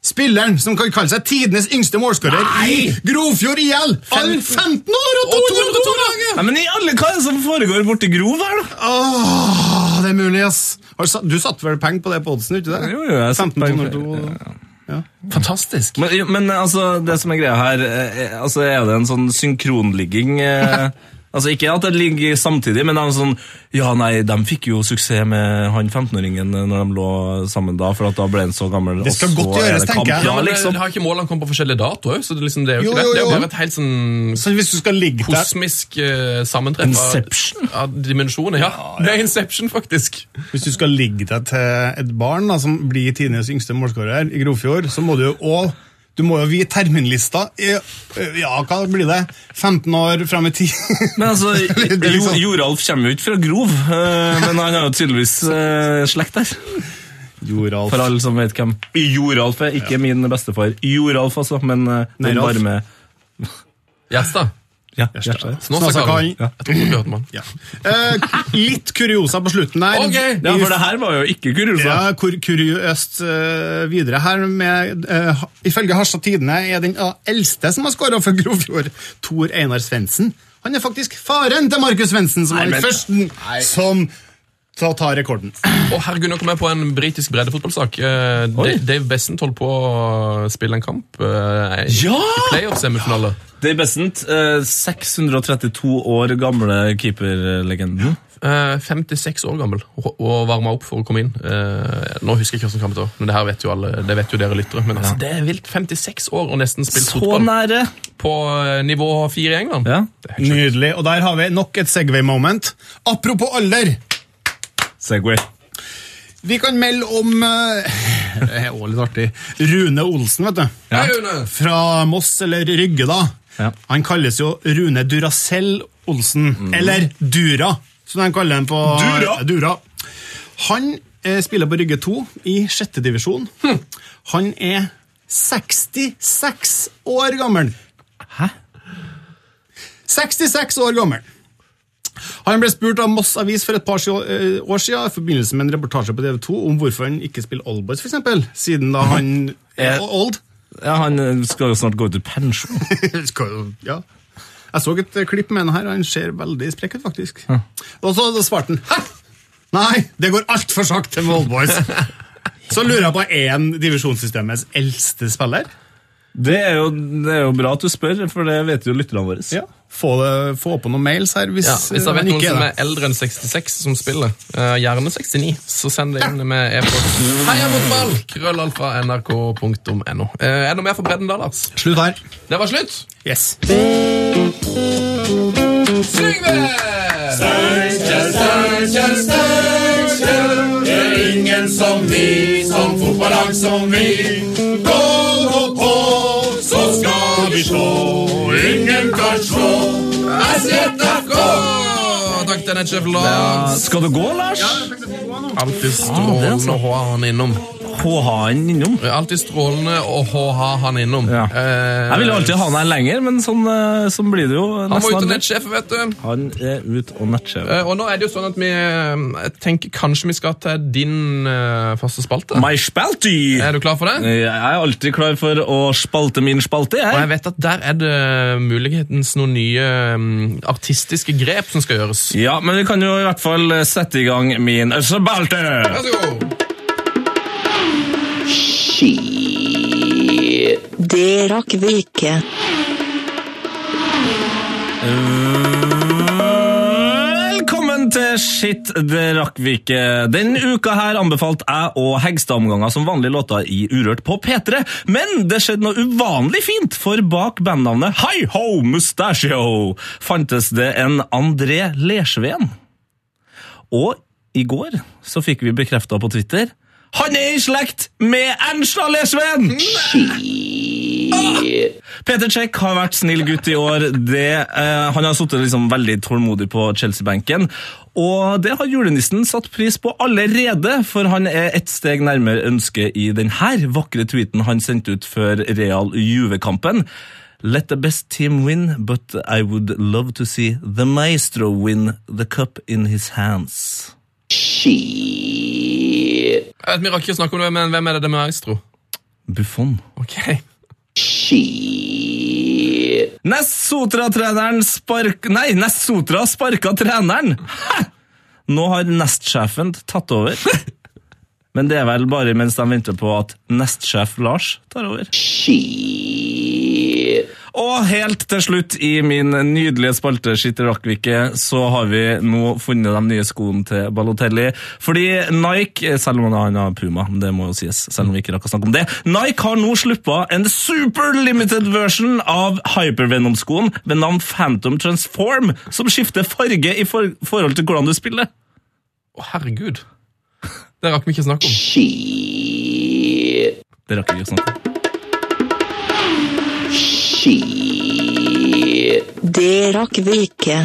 spilleren som kan kalle seg tidenes yngste målskårer i Grovfjord IL! All 15 år og 202 dager! Nei, men i alle, Hva er det som foregår borti Grov her, da? Åh, det er mulig, ass. Du satt- satte vel penger på det på oddsen, ikke det? Jo, jo, jeg satte 15 penger ja. Fantastisk. Men, men altså, det som er greia her, eh, altså, er det en sånn synkronligging eh, Altså Ikke at det ligger samtidig, men det er sånn Ja, nei, de fikk jo suksess med han 15-åringen når de lå sammen da, for at da ble han så gammel. Det skal godt gjøres, tenker jeg. Ja, men liksom. Har ikke målene kommet på forskjellige datoer? Så det, liksom, det er jo Jo, ikke det. jo, Det er jo jo. bare et helt sånn Så hvis du skal ligge der kosmisk uh, sammentreff av- Inception? av dimensjoner. Ja, det er Inception, faktisk. Hvis du skal ligge deg til et barn da, som blir tidenes yngste målskårer i Grofjord, så må du jo òg du må jo vite terminlista. i, øh, Ja, hva blir det? 15 år fram i tid? Men altså, liksom- Joralf kommer jo ikke fra Grov, eh, men han har jo tydeligvis eh, slekt der. Joralf. For alle som vet hvem Joralf er. Ikke min bestefar. Joralf, altså, men eh, den varme varme Gjerstad. Ja, Gjerstad. Snåsakall. Ja. Jeg. Ja. Eh, litt kuriosa på slutten der. Okay. Ja, for det her var jo ikke kuriosa. Ja, kur kuriøst uh, videre her. Med, uh, ifølge Harstad Tidende er den eldste som har skåra for Grovfjord, Tor Einar Svendsen. Han er faktisk faren til Markus Svendsen, som var den første som til å ta rekorden. Og herregud, nå kom jeg på en britisk breddefotballsak. Eh, Dave Bessent holdt på å spille en kamp eh, i- Ja! i playoff-semifinale. Dave Bessent, eh, 632 år gamle keeperlegenden. Eh, 56 år gammel og, varma opp for å komme inn. Eh, nå husker jeg ikke hvordan kampen det var, men det her vet jo alle, det vet jo dere lyttere. Men altså, det er vilt. 56 år og nesten spilt Så fotball nære! på eh, nivå 4 i England. Ja. Nydelig. Og der har vi nok et Segway-moment. Apropos alder. Segway. Vi kan melde om eh, Det er også litt artig. Rune Olsen, vet du. Ja. Rune! Fra Moss, eller Rygge, da. Ja. Han kalles jo Rune Duracell Olsen. Eller Dura, som de kaller han på Dura? Dura. Han eh, spiller på Rygge 2 i sjette divisjon. Han er 66 år gammel. Hæ? 66 år gammel. Han ble spurt av Moss Avis for et par eh, år siden i forbindelse med en reportasje på TV 2 om hvorfor han ikke spiller Oldboys, eksempel, siden da han er old. Ja, Han eh, skal jo snart gå ut i pensjon. Ja. Jeg så et eh, klipp med han her, og han ser veldig sprek ut, faktisk. Og så svarte han Hæ! Nei, det går altfor sakte med Oldboys. Så lurer jeg på, én divisjonssystemets eldste spiller? Det er, jo, det er jo bra at du spør, for det vet jo lytterne våre. Ja. Få, det, få på noen mails her hvis, Ja, hvis det er noen ikke som er er eldre enn 66 som spiller, uh, gjerne 69, så send det inn med e-post. Heia fotball! Krøllalfa nrk.no. Uh, er det noe mer for bredden da, Lars? Slutt her. Det var slutt! Yes. Syng med! Ingen som vi, som fotballag som vi. Gå nå på, så skal vi slå. Ingen kan slå. SJFK! Takk til nettsjef Lars. Skal du gå, Lars? Ja, jeg skal gå nå. er strålende å ha han innom. HH han innom. Alltid strålende å ha han innom. Ja. Eh, Jeg vil jo alltid ha han her lenger, men sånn, eh, sånn blir det jo. Han må ut og nettsjefe, nettsjef, vet du. Han er ut og nettsjef. Eh, Og nå er det jo sånn at vi eh, jeg tenker kanskje vi skal til din eh, faste spalte. My spalty! Er du klar for det? Jeg er alltid klar for å spalte min spalte, Jeg. Og jeg jeg. vet at der er det mulighetens noen nye um, artistiske grep som skal gjøres. Ja, men vi kan jo i hvert fall sette i gang min spalte. Vær så god! Det rakk vi ikke. Velkommen til Shit, det rakk vi ikke. Den uka her anbefalte jeg og Hegstad-omganger som vanlige låter i Urørt på P3, men det skjedde noe uvanlig fint, for bak bandnavnet Hi Ho Mustachio fantes det en André Lersveen. Og i går så fikk vi bekrefta på Twitter han er i slekt med Ernstad Lersveen! Peter Check har vært snill gutt i år. Det, eh, han har sittet liksom veldig tålmodig på Chelsea-benken. Og det har julenissen satt pris på allerede, for han er ett steg nærmere ønsket i denne vakre tweeten han sendte ut før Real Juve-kampen. Let the best team win, but I would love to see the maestro win the cup in his hands. Vet, Vi rakk ikke å snakke om det, men hvem er det det med Maestro? Buffon. Ok. Nest-Sotra-treneren spark... Nei, Nest-Sotra sparka treneren! Hæ! Nå har nestsjefen tatt over. Men det er vel bare mens de venter på at nestsjef Lars tar over. Og helt til slutt i min nydelige spalte Skitter rakk så har vi nå funnet de nye skoene til Balotelli. Fordi Nike, selv om han har Puma, det må jo sies, selv om vi ikke rakk å snakke om det, Nike har nå sluppet en super limited version av Hypervenom-skoen ved navn Phantom Transform, som skifter farge i for forhold til hvordan du spiller. Å, herregud. Det rakk vi ikke snakke om. Det rakk vi ikke snakke om. Det rakk vi ikke.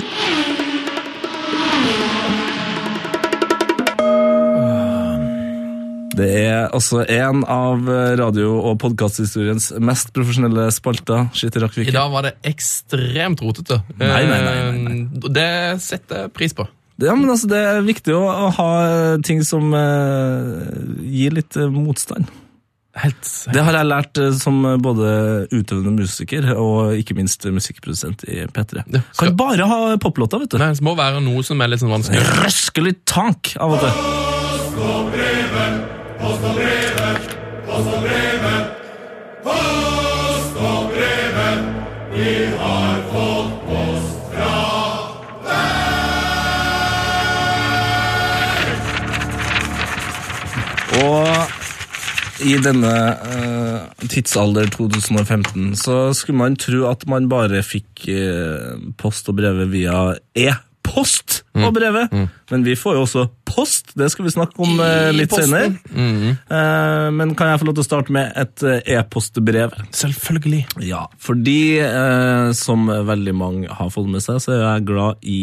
Det er altså en av radio- og podkasthistoriens mest profesjonelle spalter. Shit, rakk vi I dag var det ekstremt rotete. Nei, nei, nei, nei, nei. Det setter jeg pris på. Ja, men altså, Det er viktig å, å ha ting som eh, gir litt eh, motstand. Helt, Det har jeg lært eh, som både utøvende musiker og ikke minst musikkprodusent i P3. Ja, skal- Kan bare ha poplåter, vet du. Nei, det må være noe som er litt sånn vanskelig. Røske litt tank av og til. Og i denne uh, tidsalder 2015 så skulle man tro at man bare fikk uh, post og brevet via e-post og brevet. Men vi får jo også post, det skal vi snakke om uh, litt senere. Eh, men kan jeg få lov til å starte med et e-postbrev? Selvfølgelig. Ja, fordi som veldig mange har fått med seg, så er jeg glad i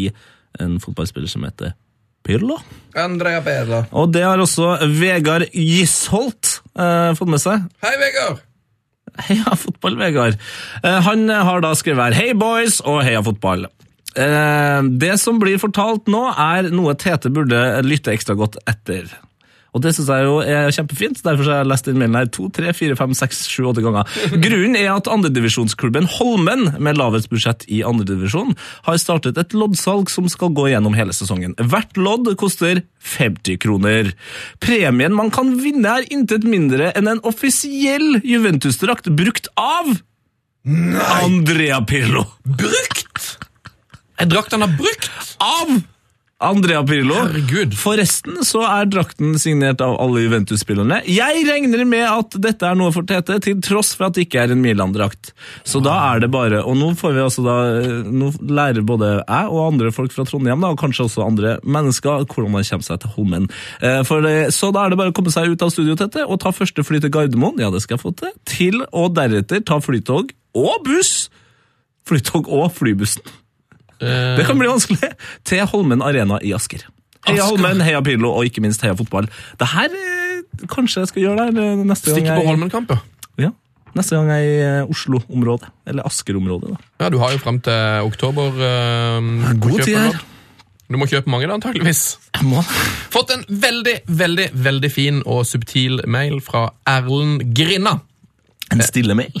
en fotballspiller som heter Pirlo. Andrea Pirlo. Og det har også Vegard Gisholt eh, fått med seg. Hei, Vegard! Heia fotball, Vegard. Uh, han har da skrevet her Hei, boys, og heia fotball. Eh, det som blir fortalt nå, er noe Tete burde lytte ekstra godt etter. Og det synes jeg jo er kjempefint, derfor har jeg lest den mailen her to, tre, fire, fem, seks, sju, åtte ganger. Grunnen er at andredivisjonsklubben Holmen, med lavest budsjett i andredivisjon, har startet et loddsalg som skal gå gjennom hele sesongen. Hvert lodd koster 50 kroner. Premien man kan vinne er intet mindre enn en offisiell Juventus-drakt brukt av Andrea Pirlo. Brukt! En drakt han har brukt? Av Andrea Pirlo. Herregud. Forresten så er drakten signert av alle Juventus-spillerne. Jeg regner med at dette er noe for Tete, til tross for at det ikke er en Milan-drakt. Så da er det bare Og nå får vi altså da Nå lærer både jeg og andre folk fra Trondheim, da, og kanskje også andre mennesker, hvordan man kommer seg til Holmen. Eh, For det, så da er det bare å komme seg ut av studio, Tete, og ta første fly til Gardermoen, ja, det skal jeg få til, til og deretter ta flytog og buss. Flytog og flybussen. Det kan bli vanskelig. Til Holmen Arena i Asker. Heia Asker. Holmen, heia Pirlo og ikke minst heia fotball. Det her eh, kanskje jeg skal gjøre der neste neste gang Stikke på Holmenkamp, ja. neste gang jeg er i eh, Oslo-området. Eller Asker-området. da. Ja, Du har jo frem til oktober. eh, God tid her. Du må kjøpe mange, da, antageligvis. Jeg må. Fått en veldig, veldig veldig fin og subtil mail fra Erlend Grinna. En stille mail.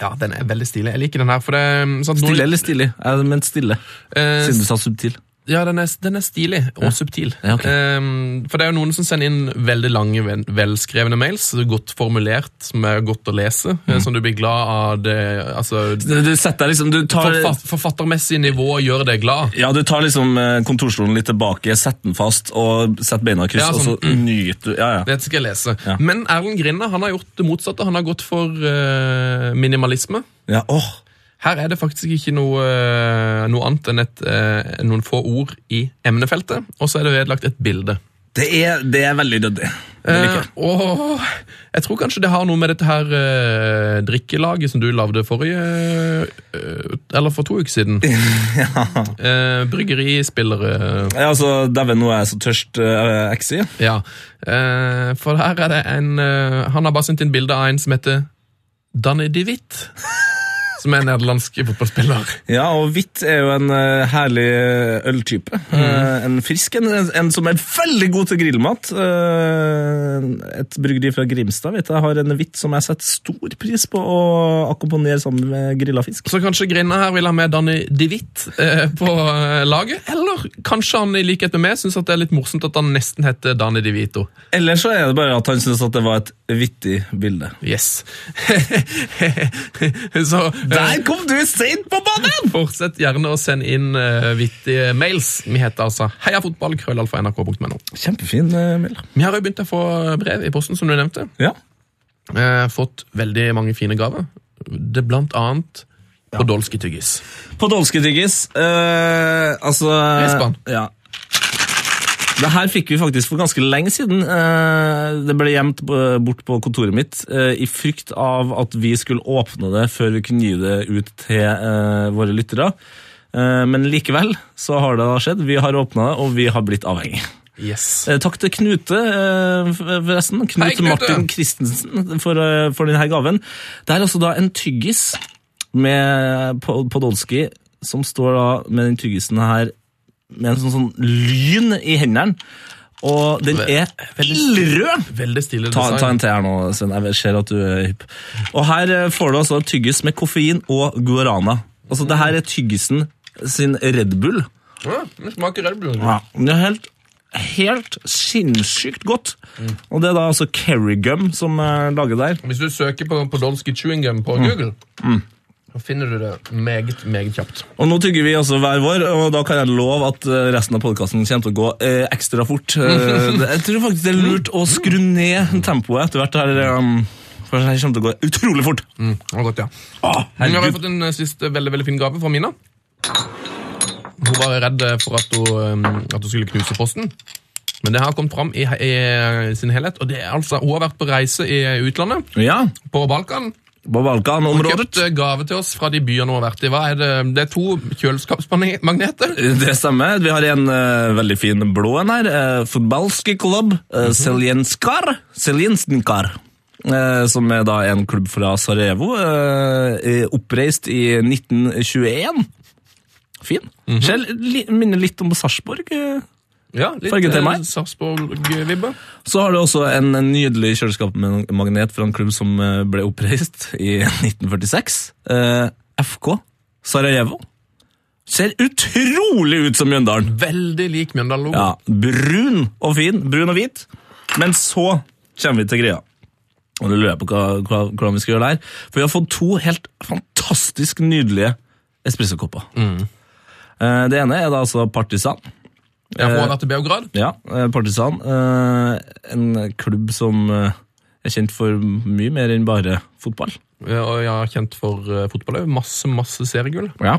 Ja, den er veldig stilig. Jeg liker den her. for det er sånn, Stille eller stilig? Mente stille, Eh, siden du sa subtil. Ja, den er, den er stilig og subtil. Ja, okay. um, for det er jo noen som sender inn veldig lange, velskrevne mails, godt formulert, som er godt å lese, Mm. som du blir glad av det altså, Du, du setter liksom Du tar, forfatt, Forfattermessig nivå gjør deg glad. ja, du tar liksom eh, kontorstolen litt tilbake, setter den fast og setter beina i kryss, Ja, og så sånn, nyter du Ja, ja. Det skal jeg lese. Ja. Men Erlend Grinne han har gjort det motsatte. Han har gått for uh, minimalisme. ja åh. Her er det faktisk ikke noe, eh, noe annet enn et, eh, noen få ord i emnefeltet, og så er det vedlagt et bilde. Det, er, det er veldig ryddig. Eh, og jeg tror kanskje det har noe med dette her eh, drikkelaget som du lagde forrige eh, Eller for to uker siden. Eh, bryggerispillere Ja, altså, Dæven, nå er jeg så tørst, uh, Exi. Ja. Eh, for her er det en eh, Han har bare sendt inn bilde av en som heter Danny de Witt. Som er nederlandsk fotballspiller. Ja, og hvitt er jo en uh, herlig øltype. Eh, en frisk en, en som er veldig god til grillmat. Uh, et bryggeri fra Grimstad vet jeg har en hvitt som jeg setter stor pris på å akkompagnere sammen med grilla fisk. Så kanskje Grinna her vil ha med Danny de Witt eh, på eh, laget? Eller kanskje han i likhet med meg syns det er litt morsomt at han nesten heter Danny de Vito. Eller så er det bare at han syns det var et vittig bilde. Yes. så eh, Der kom du seint på banen! fortsett gjerne å sende inn uh, vittige mails. Vi heter altså heiafotball.krøllalfa.nrk.no. Kjempefin uh, mail. Vi har jo begynt å få brev i posten, som du nevnte. Ja. Uh, fått veldig mange fine gaver. Det er blant annet Podolsky-tyggis. Podolsky tyggis. Uh, altså Rispan. Ja. Det her fikk vi faktisk for ganske lenge siden. Eh, Det ble gjemt bort på kontoret mitt eh, i frykt av at vi skulle åpne det før vi kunne gi det ut til eh, våre lyttere. Eh, Men likevel så har det da skjedd. Vi har åpna det, og vi har blitt avhengig. Yes. Eh, Takk til Knute, eh, forresten. Knut Hei, Knute. Martin Christensen for, eh, for denne gaven. Det er altså da en tyggis med Po- Podolsky som står da med den tyggisen her med en sånn, sånn lyn i hendene. Og den er ildrød! Veldig stille Ta, ta en til her nå, Sven. Jeg ser at du er hypp. Og her eh, får du altså tyggis med koffein og guarana. Altså, det her er tyggisen sin Red Bull. Ja, den smaker Red Bull. Ja, den er helt, helt sinnssykt godt. Og det er da altså Kerrygum som er lager der. Hvis du søker på Podolski chewing gum på Google, så finner du det meget, meget kjapt. Og nå tygger vi altså hver vår, og da kan jeg love at eh, resten av podkasten kommer til å gå eh, ekstra fort. Eh, jeg tror faktisk det er lurt å skru ned tempoet etter hvert. Her, um, for det kommer til å gå utrolig fort. Mm, det var godt, ja. Åh, Nå vi har jeg fått en eh, siste veldig, veldig fin gave fra Mina. Hun var redd for at hun, eh, at hun skulle knuse posten. Men det har kommet fram i, i sin helhet. Og det er altså, Hun har vært på reise i utlandet, Ja, på Balkan. På Og Balkan-området. kjøpt eh, gave til oss fra de byene hun har vært i. Hva er det? det er to kjøleskapsmagneter. Det stemmer. Vi har en uh, veldig fin blå en her. Uh, Fotballski klubb. Uh, Seljenskar. Seljenskar. eh, som er da en klubb fra Sarajevo. eh, eh, oppreist i 1921. Fin. Ser li, minner litt om Sarpsborg. eh. Ja, litt Fargetema. eh, Sarpsborg-vibbe. Så har du også en, en nydelig kjøleskapsmagnet fra en klubb som eh, ble oppreist i 1946. Eh, FK Sarajevo. Ser utrolig ut som Mjøndalen. Veldig lik Mjøndalen-logo. Ja, brun og fin. Brun og hvit. Men så kommer vi til greia. Og nå lurer jeg på hva, hva, hvordan vi skal gjøre det her. For vi har fått to helt fantastisk nydelige espressokopper. Eh, det ene er da altså Partisan. Ja, for vært i Beograd. Ja, eh, Partisan. eh, En klubb som eh, er kjent for mye mer enn bare fotball. Ja, Og jeg er kjent for fotball òg. Masse, masse seriegull. Ja.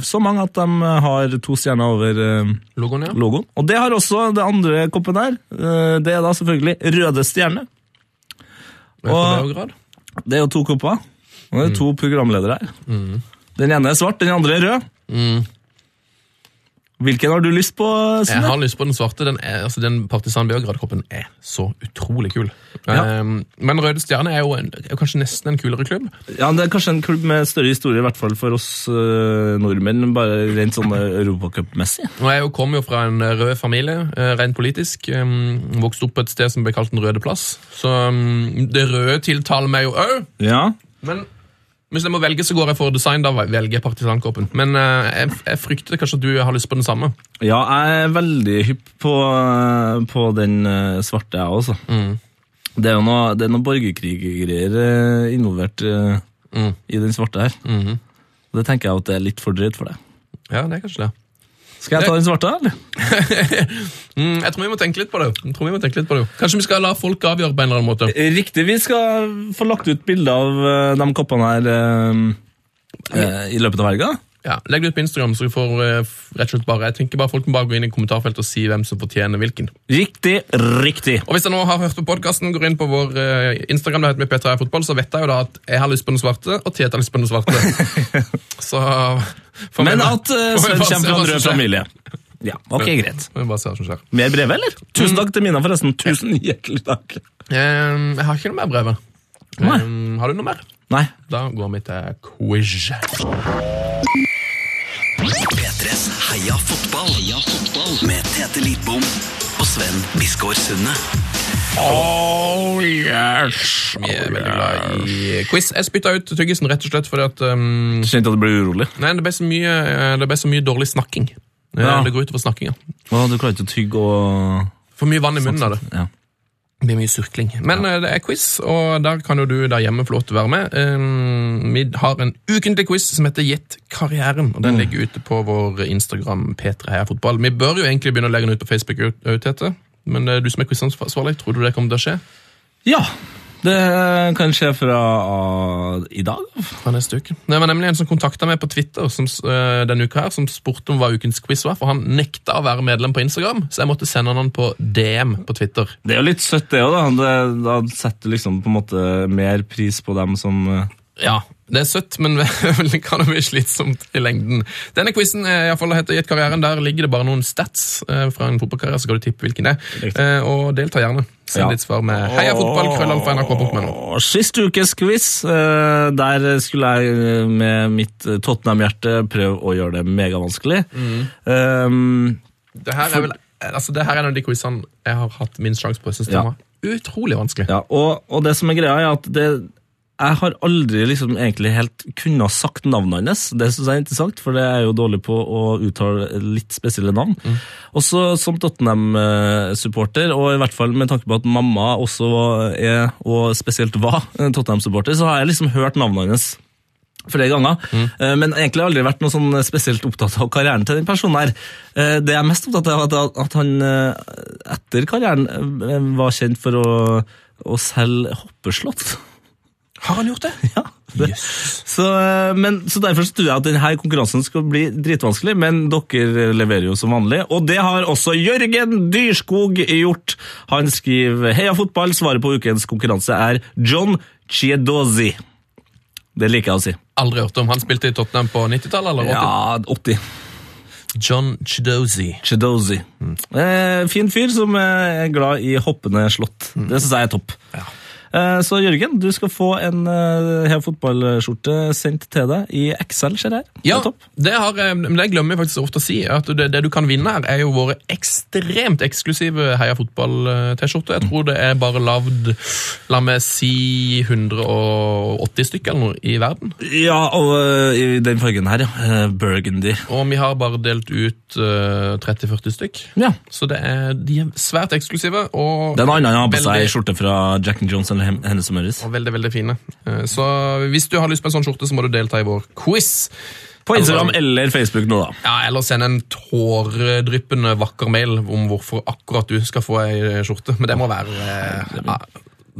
Så mange at de har to stjerner over Logoen, ja. logoen. Og det har også det andre koppen her. Eh, Det er da selvfølgelig Røde Stjerne. Og... Det er jo to kopper. Og det er to programledere her. Den ene er svart, den andre er rød. Hvilken har du lyst på? Sine? Jeg har lyst på den svarte. Den, er, altså, den Partisan Beograd-kroppen er så utrolig kul. Ja. Um, men Røde Stjerne er jo, en, er kanskje nesten en kulere klubb. Ja, Det er kanskje en klubb med større historie, i hvert fall for oss uh, nordmenn, bare rent sånn eh, europacupmessig. Jeg kommer jo fra en rød familie, uh, rent politisk. Um, vokste opp på et sted som ble kalt Den røde plass. Så um, det røde tiltaler meg jo òg. Ja. Men hvis jeg må velge, så går jeg for design. Da velger jeg partisankåpen. Men uh, jeg, jeg frykter kanskje at du har lyst på den samme. ja, jeg er veldig hypp på, eh, på den eh, svarte, jeg også. Det er jo noe, det er noe borgerkriggreier involvert Mm. i den svarte her. Og Det tenker jeg at det er litt for drøyt for deg. Ja, det er kanskje det. Skal jeg ta den svarte, eller? Mm, jeg tror vi må tenke litt på det. Jeg tror vi må tenke litt på det. Kanskje vi skal la folk avgjøre på en eller annen måte. Riktig. Vi skal få lagt ut bilde av eh, de koppene her eh, eh, i løpet av helga. Ja, Legg det ut på Instagram, så vi får uh, rett og slett bare Jeg tenker bare Folk må bare gå inn i kommentarfeltet og si hvem som fortjener hvilken. Riktig, riktig. Og Hvis jeg nå har hørt på podkasten, går inn på vår uh, Instagram, det heter med P3 Fotball, så vet jeg jo da at jeg har lyst på den svarte, og Tete har lyst på den svarte. så Men at uh, Sven kommer fra en rød familie. Ja, ok, greit. Vi bare se hva som skjer. Mer brev, eller? Tusen takk til Mina, forresten. Tusen hjertelig takk. Um, jeg har ikke noe mer brev. Eh, har du noe mer? Nei. Da går vi til quiz. P3s Heia fotball. Heia fotball. Med Tete Lidbom og Sven Biskår Sunde. Oh, yes. Vi er veldig glad i quiz. Jeg spytta ut tyggisen rett og slett fordi at um, Kjente at du ble urolig. Nei, det ble så mye, eh, det ble så mye dårlig snakking. Eh, Ja. Det går utover snakkinga. Ja. du klarer ikke å tygge og For mye vann i munnen av det. Ja. Det blir mye surkling. Men ja. det er quiz, og der kan jo du der hjemme få lov til å være med. Um, vi har en ukentlig quiz som heter Gjett karrieren, og den ligger ute på vår Instagram P3 Heia Fotball. Vi bør jo egentlig begynne å legge den ut på Facebook Men eh, du som er quizansvarlig, tror du det kommer til å skje? ja. Det kan skje fra uh, i dag. fra neste uke. Det var nemlig en som kontakta meg på Twitter som, uh, denne uka her, som spurte om hva ukens quiz var, for han nekta å være medlem på Instagram, så jeg måtte sende han på DM på Twitter. Det er jo litt søtt, det òg. Da. Han setter liksom på en måte mer pris på dem som uh, Ja, det er søtt, men det kan jo bli slitsomt i lengden. Denne quizen fall heter Gjett karrieren. Der ligger det bare noen stats eh, fra en fotballkarriere, så skal du tippe hvilken det er. Eh, og delta gjerne. Send Ja. ditt svar med heia heiafotball.krøllalfa.nrk.no. Og Sist ukes quiz, eh, der skulle jeg eh, med mitt eh, Tottenham-hjerte prøve å gjøre det megavanskelig. Um, Det her er vel altså, det her er en av de quizene jeg har hatt minst sjanse på. Jeg synes den var utrolig vanskelig. ja, og, og det som er greia, er at det, jeg har aldri liksom egentlig helt kunnet sagt navnet hans. Det synes jeg er interessant, for det er jo dårlig på å uttale litt spesielle navn. Også som Tottenham-supporter, og i hvert fall med tanke på at mamma også er, og spesielt var, Tottenham-supporter, så har jeg liksom hørt navnet hans flere ganger, mm. men egentlig har jeg aldri vært noe sånn spesielt opptatt av karrieren til den personen her. Eh, Det jeg er mest opptatt av, er at- han eh, etter karrieren eh, var kjent for å, å selge hoppeslott. Har han gjort det? Ja, Yes. Så, eh, men, så derfor tror jeg at denne konkurransen skal bli dritvanskelig, men dere leverer jo som vanlig. Og det har også Jørgen Dyrskog gjort. Han skriver Heia fotball, svaret på ukens konkurranse er John Chiedozi. Det liker jeg å si. Aldri hørt om. Han spilte i Tottenham på 90-tallet? eller 80? Ja, 80. John Chidozi. Chidozi. Eh, fin fyr som er glad i hoppende slott. Det syns jeg er topp. Eh, Så Jørgen, du skal få en eh, Heia fotballskjorte sendt til deg i Excel, ser jeg. Det Ja, er det, har, men det glemmer jeg faktisk ofte å si. at det, det du kan vinne her, er jo våre ekstremt eksklusive Heia fotball-T-skjorter. Jeg tror det er bare lagd la meg si 180 stykker eller noe i verden. Ja, og eh, i den fargen her, ja. Eh, Burgundy. Og vi har bare delt ut eh, 30-40 stykk. Ja. Så det er, de er svært eksklusive og Det er en annen har på seg skjorte fra Jack and Jones eller Hennes og Møres. og veldig, veldig fine. Eh, Så hvis du har lyst på en sånn skjorte, så må du delta i vår quiz. På Instagram eller Facebook nå, da. Ja, Eller send en tåredryppende vakker mail om hvorfor akkurat du skal få ei skjorte. Men det må være eh, ja,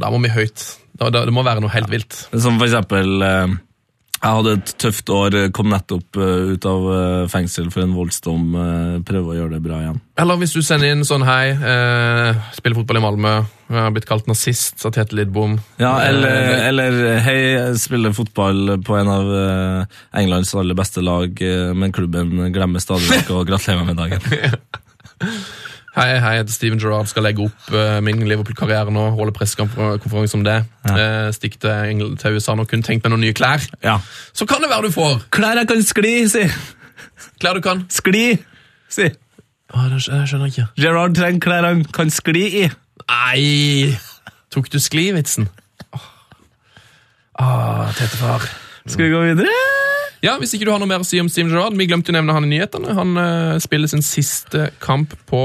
Da må vi høyt. Da, da, det må være noe helt vilt. Som for eksempel eh, Jeg hadde et tøft år, kom nettopp ut av fengsel for en voldsdom. Prøve å gjøre det bra igjen. Eller hvis du sender inn sånn hei, spiller fotball i Malmö, jeg har blitt kalt nazist av Tete Lidbom. Ja, Eh, eller, eller hei, jeg spiller fotball på en av eh, Englands aller beste lag, eh, men klubben glemmer stadig vekk å gratulere med dagen. Hei, hei, jeg heter Steven Gerrard, skal legge opp min Liverpool-karriere nå, holde pressekonferanse om det. Eh, stikk til, til USA nå, kun tenk meg noen nye klær. Ja. Så kan det være du får Klær jeg kan skli, si! klær du kan. Skli, si! Å, det skjønner jeg ikke. Gerard trenger klær han kan skli i. Nei! Tok du skli-vitsen? Åh, ah, tete far. Skal vi gå videre? Ja, Hvis ikke du har noe mer å si om Steven Gerrard, vi glemte å nevne han i nyhetene. Han uh, spiller sin siste kamp på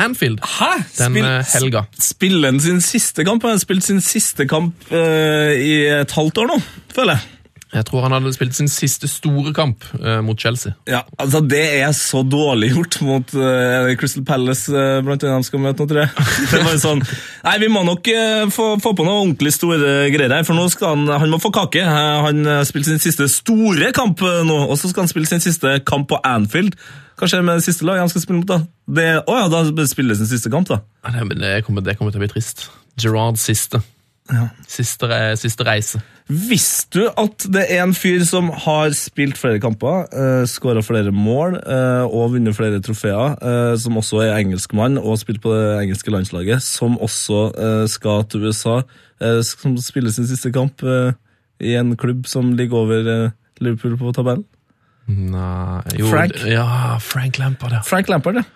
Anfield Hæ? den Spill- eh, helga. Spiller han sin siste kamp? Han har spilt sin siste kamp uh, i et halvt år nå, føler jeg. Jeg tror han hadde spilt sin siste store kamp eh, mot Chelsea. Ja, altså Det er så dårlig gjort mot eh, Crystal Palace, uh, blant annet de skal møte nå, tror jeg. Det var jo sånn, Nei, vi må nok eh, få, få på noe ordentlig store greier her, for nå skal han han må få kake. Eh, han har spilt sin siste store kamp eh, nå, og så skal han spille sin siste kamp på Anfield. Hva skjer med det siste laget han skal spille mot, da? Det, oh ja, da spiller sin siste kamp, da. Nei, men det, kommer, det kommer til å bli trist. Gerrards siste. Siste, re- siste reise. Visste du at det er en fyr som har spilt flere kamper, uh, skåra flere mål uh, og vunnet flere trofeer, uh, som også er engelskmann og har spilt på det engelske landslaget, som også uh, skal til USA, eh, som spiller sin siste kamp eh, i en klubb som ligger over eh, Liverpool på tabellen? Nei jo, Frank? Ja, Frank Lampard, ja. Frank Lampard, ja.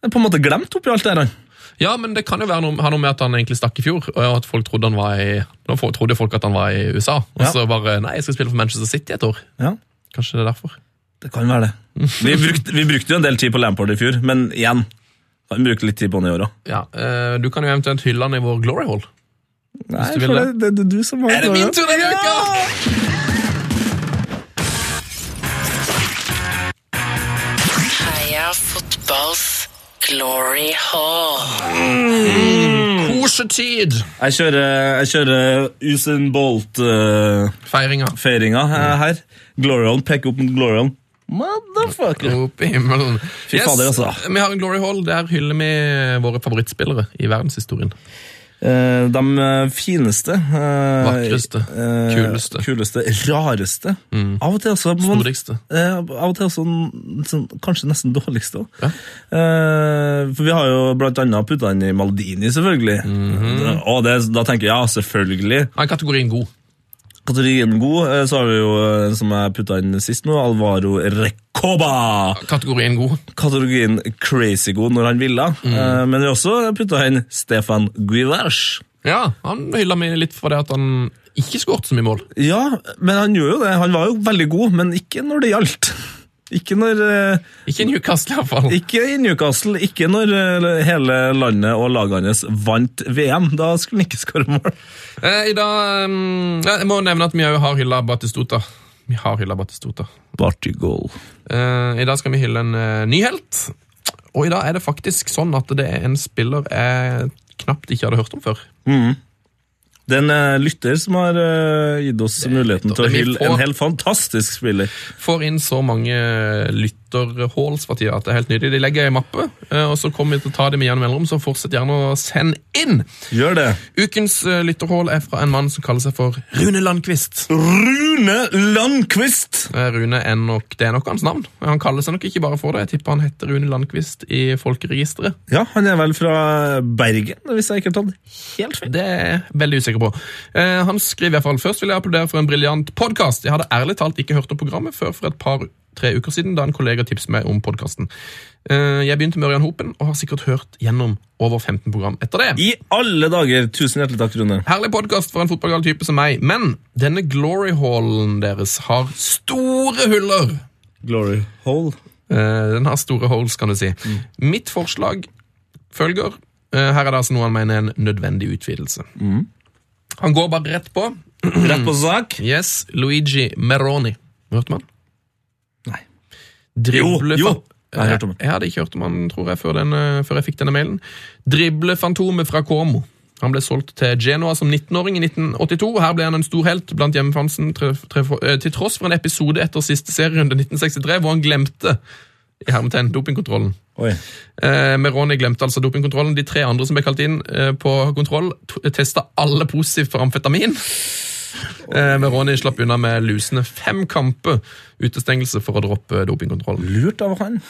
Det er på en måte glemt oppi alt det her. han. Ja, men det kan jo være noe, ha noe med at han egentlig stakk i fjor, og at folk trodde han var i Nå trodde folk at han var i USA, og Ja. så bare Nei, jeg skal spille for Manchester City et år. Ja, Kanskje det er derfor. det kan være det. Vi brukte, vi brukte jo en del tid på Lampard i fjor, men igjen, kan vi bruke litt tid på han i år òg. Ja, eh, Du kan jo eventuelt hylle han i vår Glory Hall. Nei, du vil for det. det, det, det er du som har Er det min tur denne uka? Heia glory hall. Kosetid! Jeg kjører, jeg kjører Usain Bolt-feiringa Feiringa. her. Hall, peker opp mot Hall. Motherfucker! Opp i himmelen. Fy fader, altså. Vi har en Glory Hall. Der hyller vi våre favorittspillere i verdenshistorien. Eh, de eh, fineste eh, Vakreste, kuleste. kuleste, rareste. Av og til også Storligste. Eh, av og til også sånn, kanskje nesten dårligste. Ja. for vi har jo blant annet putta den i Maldini, selvfølgelig. Mhm. Og det, da tenker jeg ja, selvfølgelig. Han er kategorien god. Kategorien god, eh, så har vi jo, eh, som jeg putta inn sist nå, Alvaro Recoba. Kategorien god. Kategorien crazy god når han ville. Mm. Eh, Men vi har også putta inn Stefan Guivers. Ja, han hylla meg litt for det at han ikke skåret så mye mål. Ja, men han gjorde jo det. Han var jo veldig god, men ikke når det gjaldt. Ikke når eh, Ikke i Newcastle, iallfall. Ikke i Newcastle, ikke når eh, hele landet og lagene hans vant VM. Da skulle han ikke skåre mål. Eh, I dag um, Jeg må nevne at vi òg har hylla Batistota. Vi har hylla Batistota. Bartigol. Eh, I dag skal vi hylle en ny helt. Og i dag er det faktisk sånn at det er en spiller jeg knapt ikke hadde hørt om før. Det er en eh, lytter som har eh, gitt oss muligheten til å hylle en helt fantastisk spiller. Får inn så mange lytt tida. at Det er helt nydelig. De legger ei mappe, eh, og så kommer vi til å ta dem igjen mellom, så fortsett gjerne å sende inn. Gjør det. Ukens eh, lytterhall er fra en mann som kaller seg for Rune Landquist. Rune Landquist! Eh, Rune er nok, Det er nok hans navn. Han kaller seg nok ikke bare for det. Jeg tipper han heter Rune Landquist i folkeregisteret. Ja, han er vel fra Bergen, hvis jeg ikke har tatt helt feil. Det er jeg veldig usikker på. Han skriver iallfall Først vil jeg applaudere for en briljant podkast. Jeg hadde ærlig talt ikke hørt om programmet før for et par-tre uker siden, da en kollega tipset meg om podkasten. Eh, jeg begynte med Ørjan Hopen og har sikkert hørt gjennom over 15 program etter det. I alle dager! Tusen hjertelig takk, Rune. Herlig podkast for en fotballgal type som meg, men denne glory hallen deres har store huller. Glory hole. Eh, den har store holes, kan du si. Mitt forslag følger eh, Her er det altså noe han mener er en nødvendig utvidelse. Han går bare rett på. Rett på sak. Yes, Luigi Meroni. Hørte man? Drible Jo, jo. Jeg. Jeg hadde ikke hørt om han, tror jeg, før, den, eh, før jeg fikk denne mailen. Driblefantomet fra Como. Han ble solgt til Genoa som 19-åring i 1982. og Her ble han en stor helt blant hjemmefansen, eh, til tross for en episode etter siste serierunde 1963, hvor han glemte i hermetegn dopingkontrollen. Oi. Eh, Meroni glemte altså dopingkontrollen. De tre andre som ble kalt inn eh, på kontroll, testa alle positivt for amfetamin. Eh, Meroni slapp unna med lusende fem kamper utestengelse for å droppe dopingkontrollen. Lurt av han.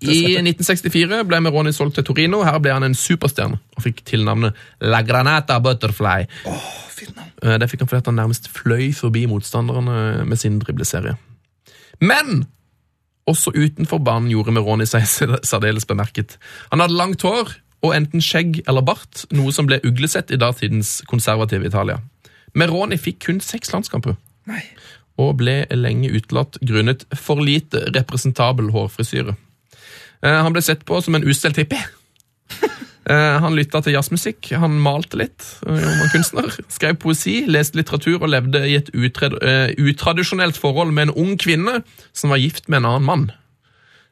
I 1964 ble Meroni solgt til Torino. Her ble han en superstjerne og fikk tilnavnet La Granata Butterfly. Oh, Det fikk han fordi han nærmest fløy forbi motstanderne med sin dribleserie. Men også utenfor banen gjorde Meroni seg særdeles bemerket. Han hadde langt hår og enten skjegg eller bart, noe som ble uglesett i datidens konservative Italia. Meroni fikk kun seks landskamper. Og ble lenge utelatt grunnet for lite representabel hårfrisyre. Eh, Han ble sett på som en ustelt hippie. Eh, Han lytta til jazzmusikk, han malte litt, eh, han var kunstner, skrev poesi, leste litteratur og levde i et utrad utradisjonelt forhold med en ung kvinne som var gift med en annen mann.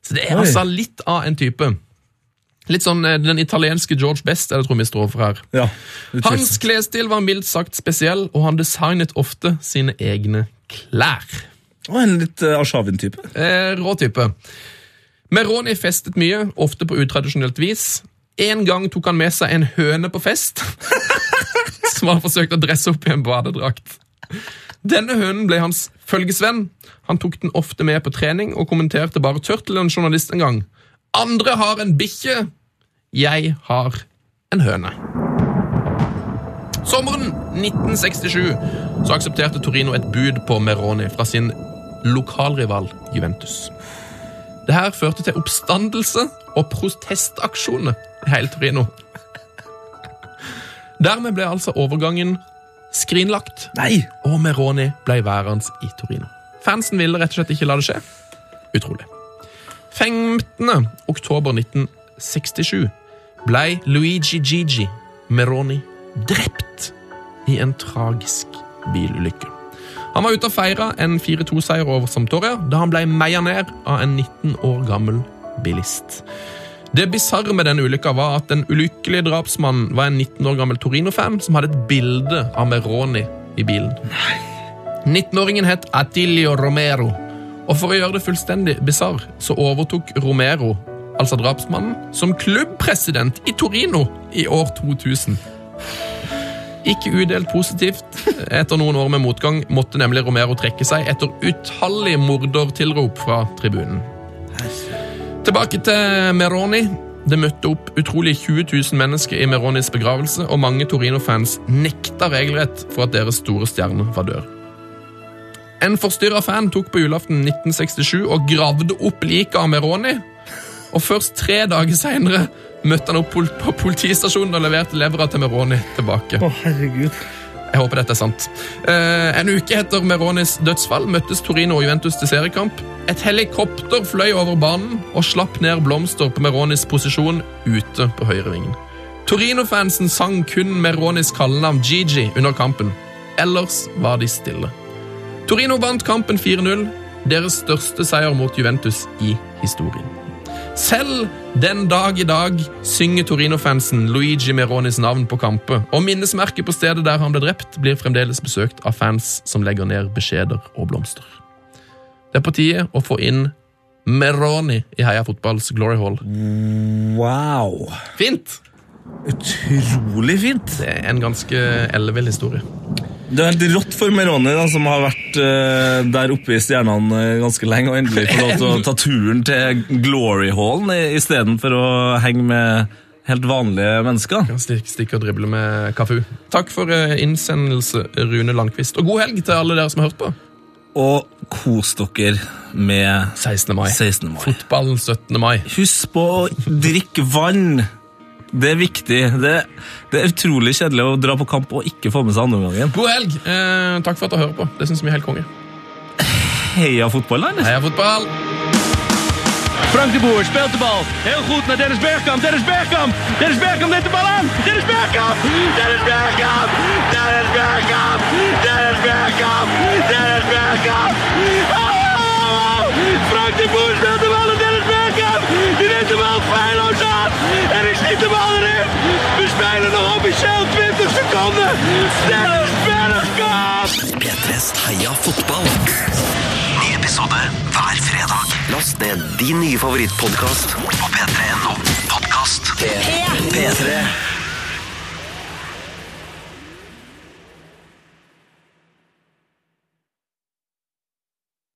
Så det er Oi. altså litt av en type. Litt sånn eh, den italienske George Best, er det overfor her. Ja. Hans klesstil var mildt sagt spesiell, og han designet ofte sine egne klær. Og en litt uh, Arshavin-type. Eh, rå type. Meroni festet mye, ofte på utradisjonelt vis. En gang tok han med seg en høne på fest, som han forsøkte å dresse opp i en badedrakt. Denne hønen ble hans følgesvenn. Han tok den ofte med på trening og kommenterte bare tørt til en journalist en gang. Andre har en bikkje, jeg har en høne. Sommeren 1967 så aksepterte Torino et bud på Meroni fra sin lokalrival Juventus. Det her førte til oppstandelse og protestaksjoner i hele Torino. Dermed ble altså overgangen skrinlagt, Nei! og Meroni ble værende i Torino. Fansen ville rett og slett ikke la det skje. Utrolig. 15. oktober 1967 ble Luigi Gigi Meroni drept i en tragisk bilulykke. Han var ute og feira en 4-2-seier over Sampdoria da han ble meia ned av en 19 år gammel bilist. Det bisarre med denne ulykka var at den ulykkelige drapsmannen var en 19 år gammel Torino-fan som hadde et bilde av Meroni i bilen. 19-åringen het Attilio Romero, og for å gjøre det fullstendig bisarr så overtok Romero, altså drapsmannen, som klubbpresident i Torino i år 2000. Ikke udelt positivt. Etter noen år med motgang måtte nemlig Romero trekke seg etter utallige mordertilrop fra tribunen. Tilbake til Meroni. Det møtte opp utrolig 20 000 mennesker i Meronis begravelse, og mange Torino-fans nekta regelrett for at deres store stjerne var død. En forstyrra fan tok på julaften 1967 og gravde opp liket av Meroni. Og først tre dager seinere møtte han opp på politistasjonen og leverte levra til Meroni tilbake. Å, herregud. Jeg håper dette er sant. Eh, en uke etter Meronis dødsfall møttes Torino og Juventus til seriekamp. Et helikopter fløy over banen og slapp ned blomster på Meronis posisjon ute på høyrevingen. Torino-fansen sang kun Meronis kallenavn Gigi under kampen. Ellers var de stille. Torino vant kampen 4-0, deres største seier mot Juventus i historien. Selv den dag i dag synger Torino-fansen Luigi Meronis navn på kamper, og minnesmerket på stedet der han ble drept, blir fremdeles besøkt av fans som legger ned beskjeder og blomster. Det er på tide å få inn Meroni i Heia Fotballs Glory Hall. Wow. Fint! Utrolig fint. Det er en ganske ellevill historie. Det er helt rått for Meroni, da, som har vært uh, der oppe i stjernene eh, ganske lenge, og endelig får lov til å ta turen til Glory Hallen istedenfor å henge med helt vanlige mennesker. Kan stikke, stikke og drible med Kafu. Takk for uh, innsendelse, Rune Landqvist. Og god helg til alle dere som har hørt på. Og kos dere med 16. mai. 16. mai. Fotballen 17. mai. Husk på å drikke vann. Det er viktig. Det, det er utrolig kjedelig å dra på kamp og ikke få med seg andreomgangen. God helg! Eh, takk for at du hører på. Det syns vi er helt konge. Heia fotball, da, eller? Heia fotball! Frank de Boer speelt de bal. Heel goed naar Dennis Bergkamp. Dennis Bergkamp. Dennis Bergkamp neemt de bal aan. Dennis Bergkamp. Dennis Bergkamp. Dennis Bergkamp. Dennis Bergkamp. Dennis Bergkamp. Oh! Frank de Boer speelt de bal naar Dennis Bergkamp. Die neemt de bal feilloos aan. En ik schiet de bal erin. We spelen nog officieel 20 seconden. Dennis Bergkamp. P3s Heia fotball. Ny episode hver fredag. Last ned din nye favorittpodkast på p3.no podkast. P3.